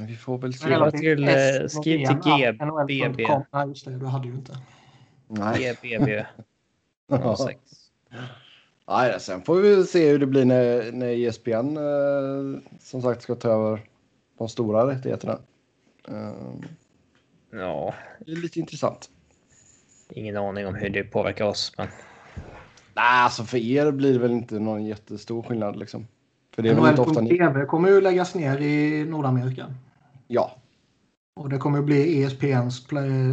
Vi får väl se. Skriv till, eh, skriv till GBB. Nej, just det. Du hade ju inte. Nej. GBB [laughs] Ja. 06. Nej, sen får vi se hur det blir när, när ESPN eh, som sagt ska ta över de stora rättigheterna. Eh, Ja, det är lite intressant. Ingen aning om hur det påverkar oss, men Nej, alltså för er blir det väl inte någon jättestor skillnad liksom. För det är väl inte ofta ni... Kommer ju läggas ner i Nordamerika. Ja, Och det kommer bli ESPNs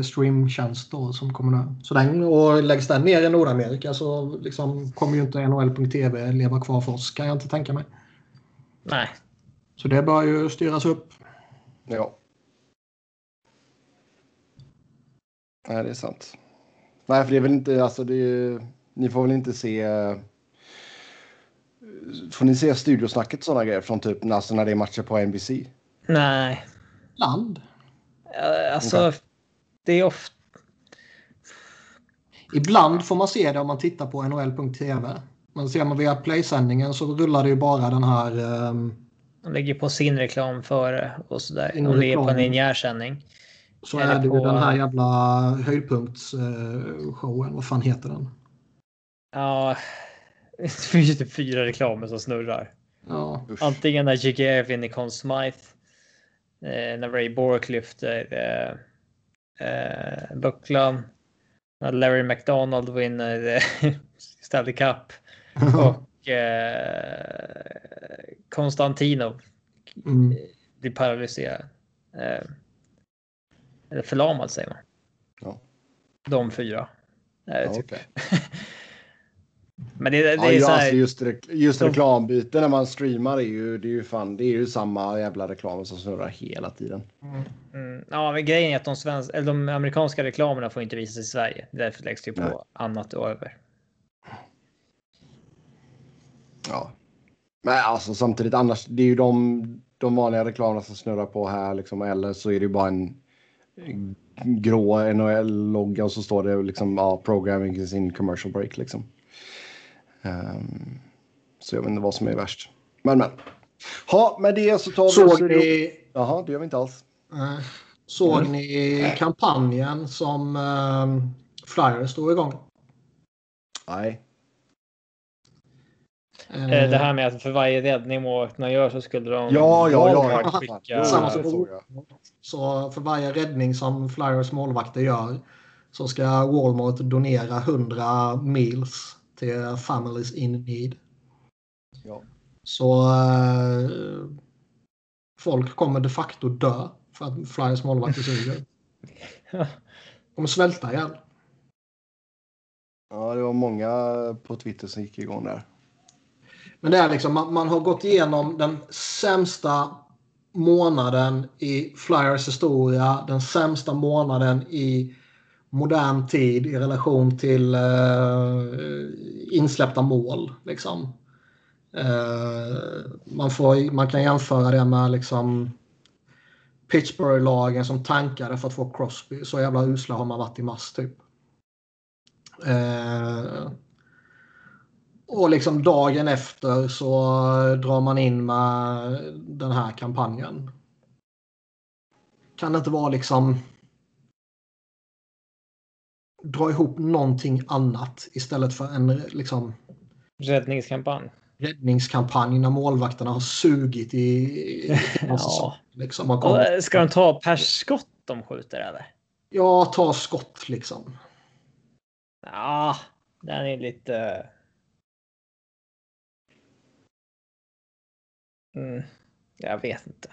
streamtjänst då som kommer nu. Så den, och läggs den ner i Nordamerika så liksom kommer ju inte NHL.tv leva kvar för oss kan jag inte tänka mig. nej. Så det bör ju styras upp. ja. Nej, det är sant. Nej, för det är väl inte, alltså det är, ni får väl inte se... Får ni se studiosnacket sådana grejer från typ alltså när det är matcher på NBC? Nej, Land. Eh, alltså det är ofta Ibland får man se det om man tittar på NHL.tv. Men ser man via playsändningen så rullar det ju bara den här ehm, De lägger på sin reklam före och sådär. Om det är på en linjär sändning. Så Eller är det ju på- den här jävla höjdpunktsshowen. Vad fan heter den? Ja, [laughs] det finns ju typ fyra reklamer som snurrar. Ja. Antingen när JGR vinner Conn Smythe. Eh, när Ray Bork lyfter eh, eh, bucklan. När Larry McDonald vinner eh, [laughs] Stanley Cup. [laughs] Och eh, Konstantinov mm. blir paralyserad. Eh, eller förlamad säger man. Ja. De fyra. Ja, typ. okej. [laughs] Men det, det Ja, är så här, alltså just, re just De- reklambyte när man streamar är ju, det är ju fan, det är ju samma jävla reklam som snurrar hela tiden. Mm, ja, men grejen är att de, svensk, eller de amerikanska reklamerna får inte visas i Sverige. Därför läggs det på Nej. annat och över. Ja. Men alltså samtidigt annars, det är ju de, de vanliga reklamerna som snurrar på här liksom, eller så är det ju bara en grå NHL-logga och så står det liksom ja, programming is in commercial break liksom. Ehm, så jag vet inte vad som är värst. Men men. Ha, med det så tar vi Såg ni, Jaha, det gör vi inte alls. såg ni kampanjen som eh, Flyers drog igång? Nej. Eh, Eh, Det här med att för varje räddning målvakterna gör så skulle de Ja, ja, ja. Ja. skicka... Samma som- jag. Så för varje räddning som Flyers målvakter gör så ska Walmart donera 100 meals till Families in Need. Ja. Så eh, folk kommer de facto dö för att Flyers målvakter suger. [laughs] kommer svälta ihjäl. ja, det var många på Twitter som gick igång där. Men det är liksom, man, man har gått igenom den sämsta månaden i Flyers historia, den sämsta månaden i modern tid i relation till uh, insläppta mål. Liksom. Uh, man, får, man kan jämföra det med liksom Pittsburgh-lagen som tankade för att få Crosby. Så jävla usla har man varit i mass typ. Eh, och liksom dagen efter så drar man in med den här kampanjen. Kan det inte vara liksom dra ihop någonting annat istället för en liksom räddningskampanj. Räddningskampanj när målvakterna har sugit i, i [laughs] ja. liksom, Ska de ta per skott de skjuter eller? Ja, ta skott liksom. Ja, den är lite Mm, jag vet inte.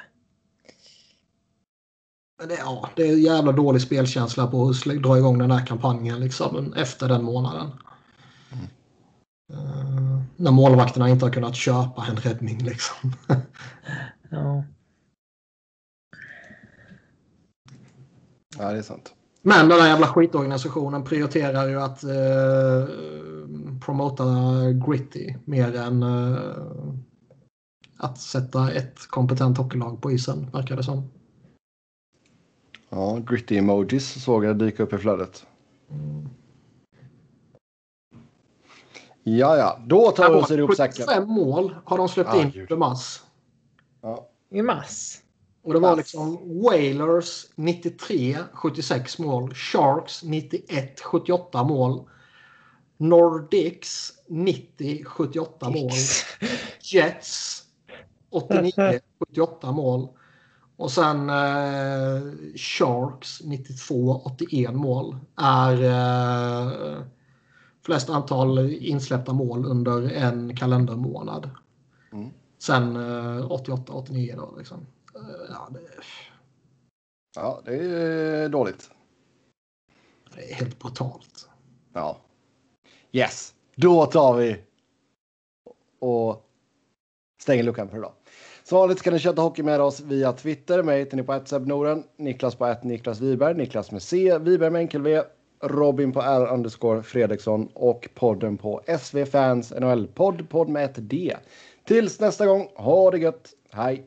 Men det, ja, det är jävla dålig spelkänsla på att dra igång den här kampanjen liksom, efter den månaden. Mm. Uh, när målvakterna inte har kunnat köpa en räddning liksom. [laughs] ja. Ja, det är sant. Men den här jävla skitorganisationen prioriterar ju att uh, promota gritty mer än uh, att sätta ett kompetent hockeylag på isen, verkar det som. Ja, gritty emojis såg jag dyka upp i flödet. Ja, ja, då tar vi oss ihop säcken. 75 mål har de släppt ah, in i mass. Ja. I mass? Och det var liksom Whalers 93, 76 mål. Sharks 91, 78 mål. Nordics 90, 78 mål. Jets 89, 78 [laughs] mål. Och sen eh, Sharks 92, 81 mål är eh, flest antal insläppta mål under en kalendermånad. Mm. Sen eh, 88, 89 då liksom. Eh, ja, det... ja, det är dåligt. Det är helt brutalt. Ja. Yes, då tar vi och stänger luckan för idag. Som vanligt kan ni chatta hockey med oss via Twitter. Mig hittar ni på Noren, Niklas på ett Niklas Wiberg, Niklas med C, Wiberg med enkel V, Robin på R underscore Fredriksson och podden på SV Fans NHL podd, podd med ett D. Tills nästa gång, ha det gött, hej!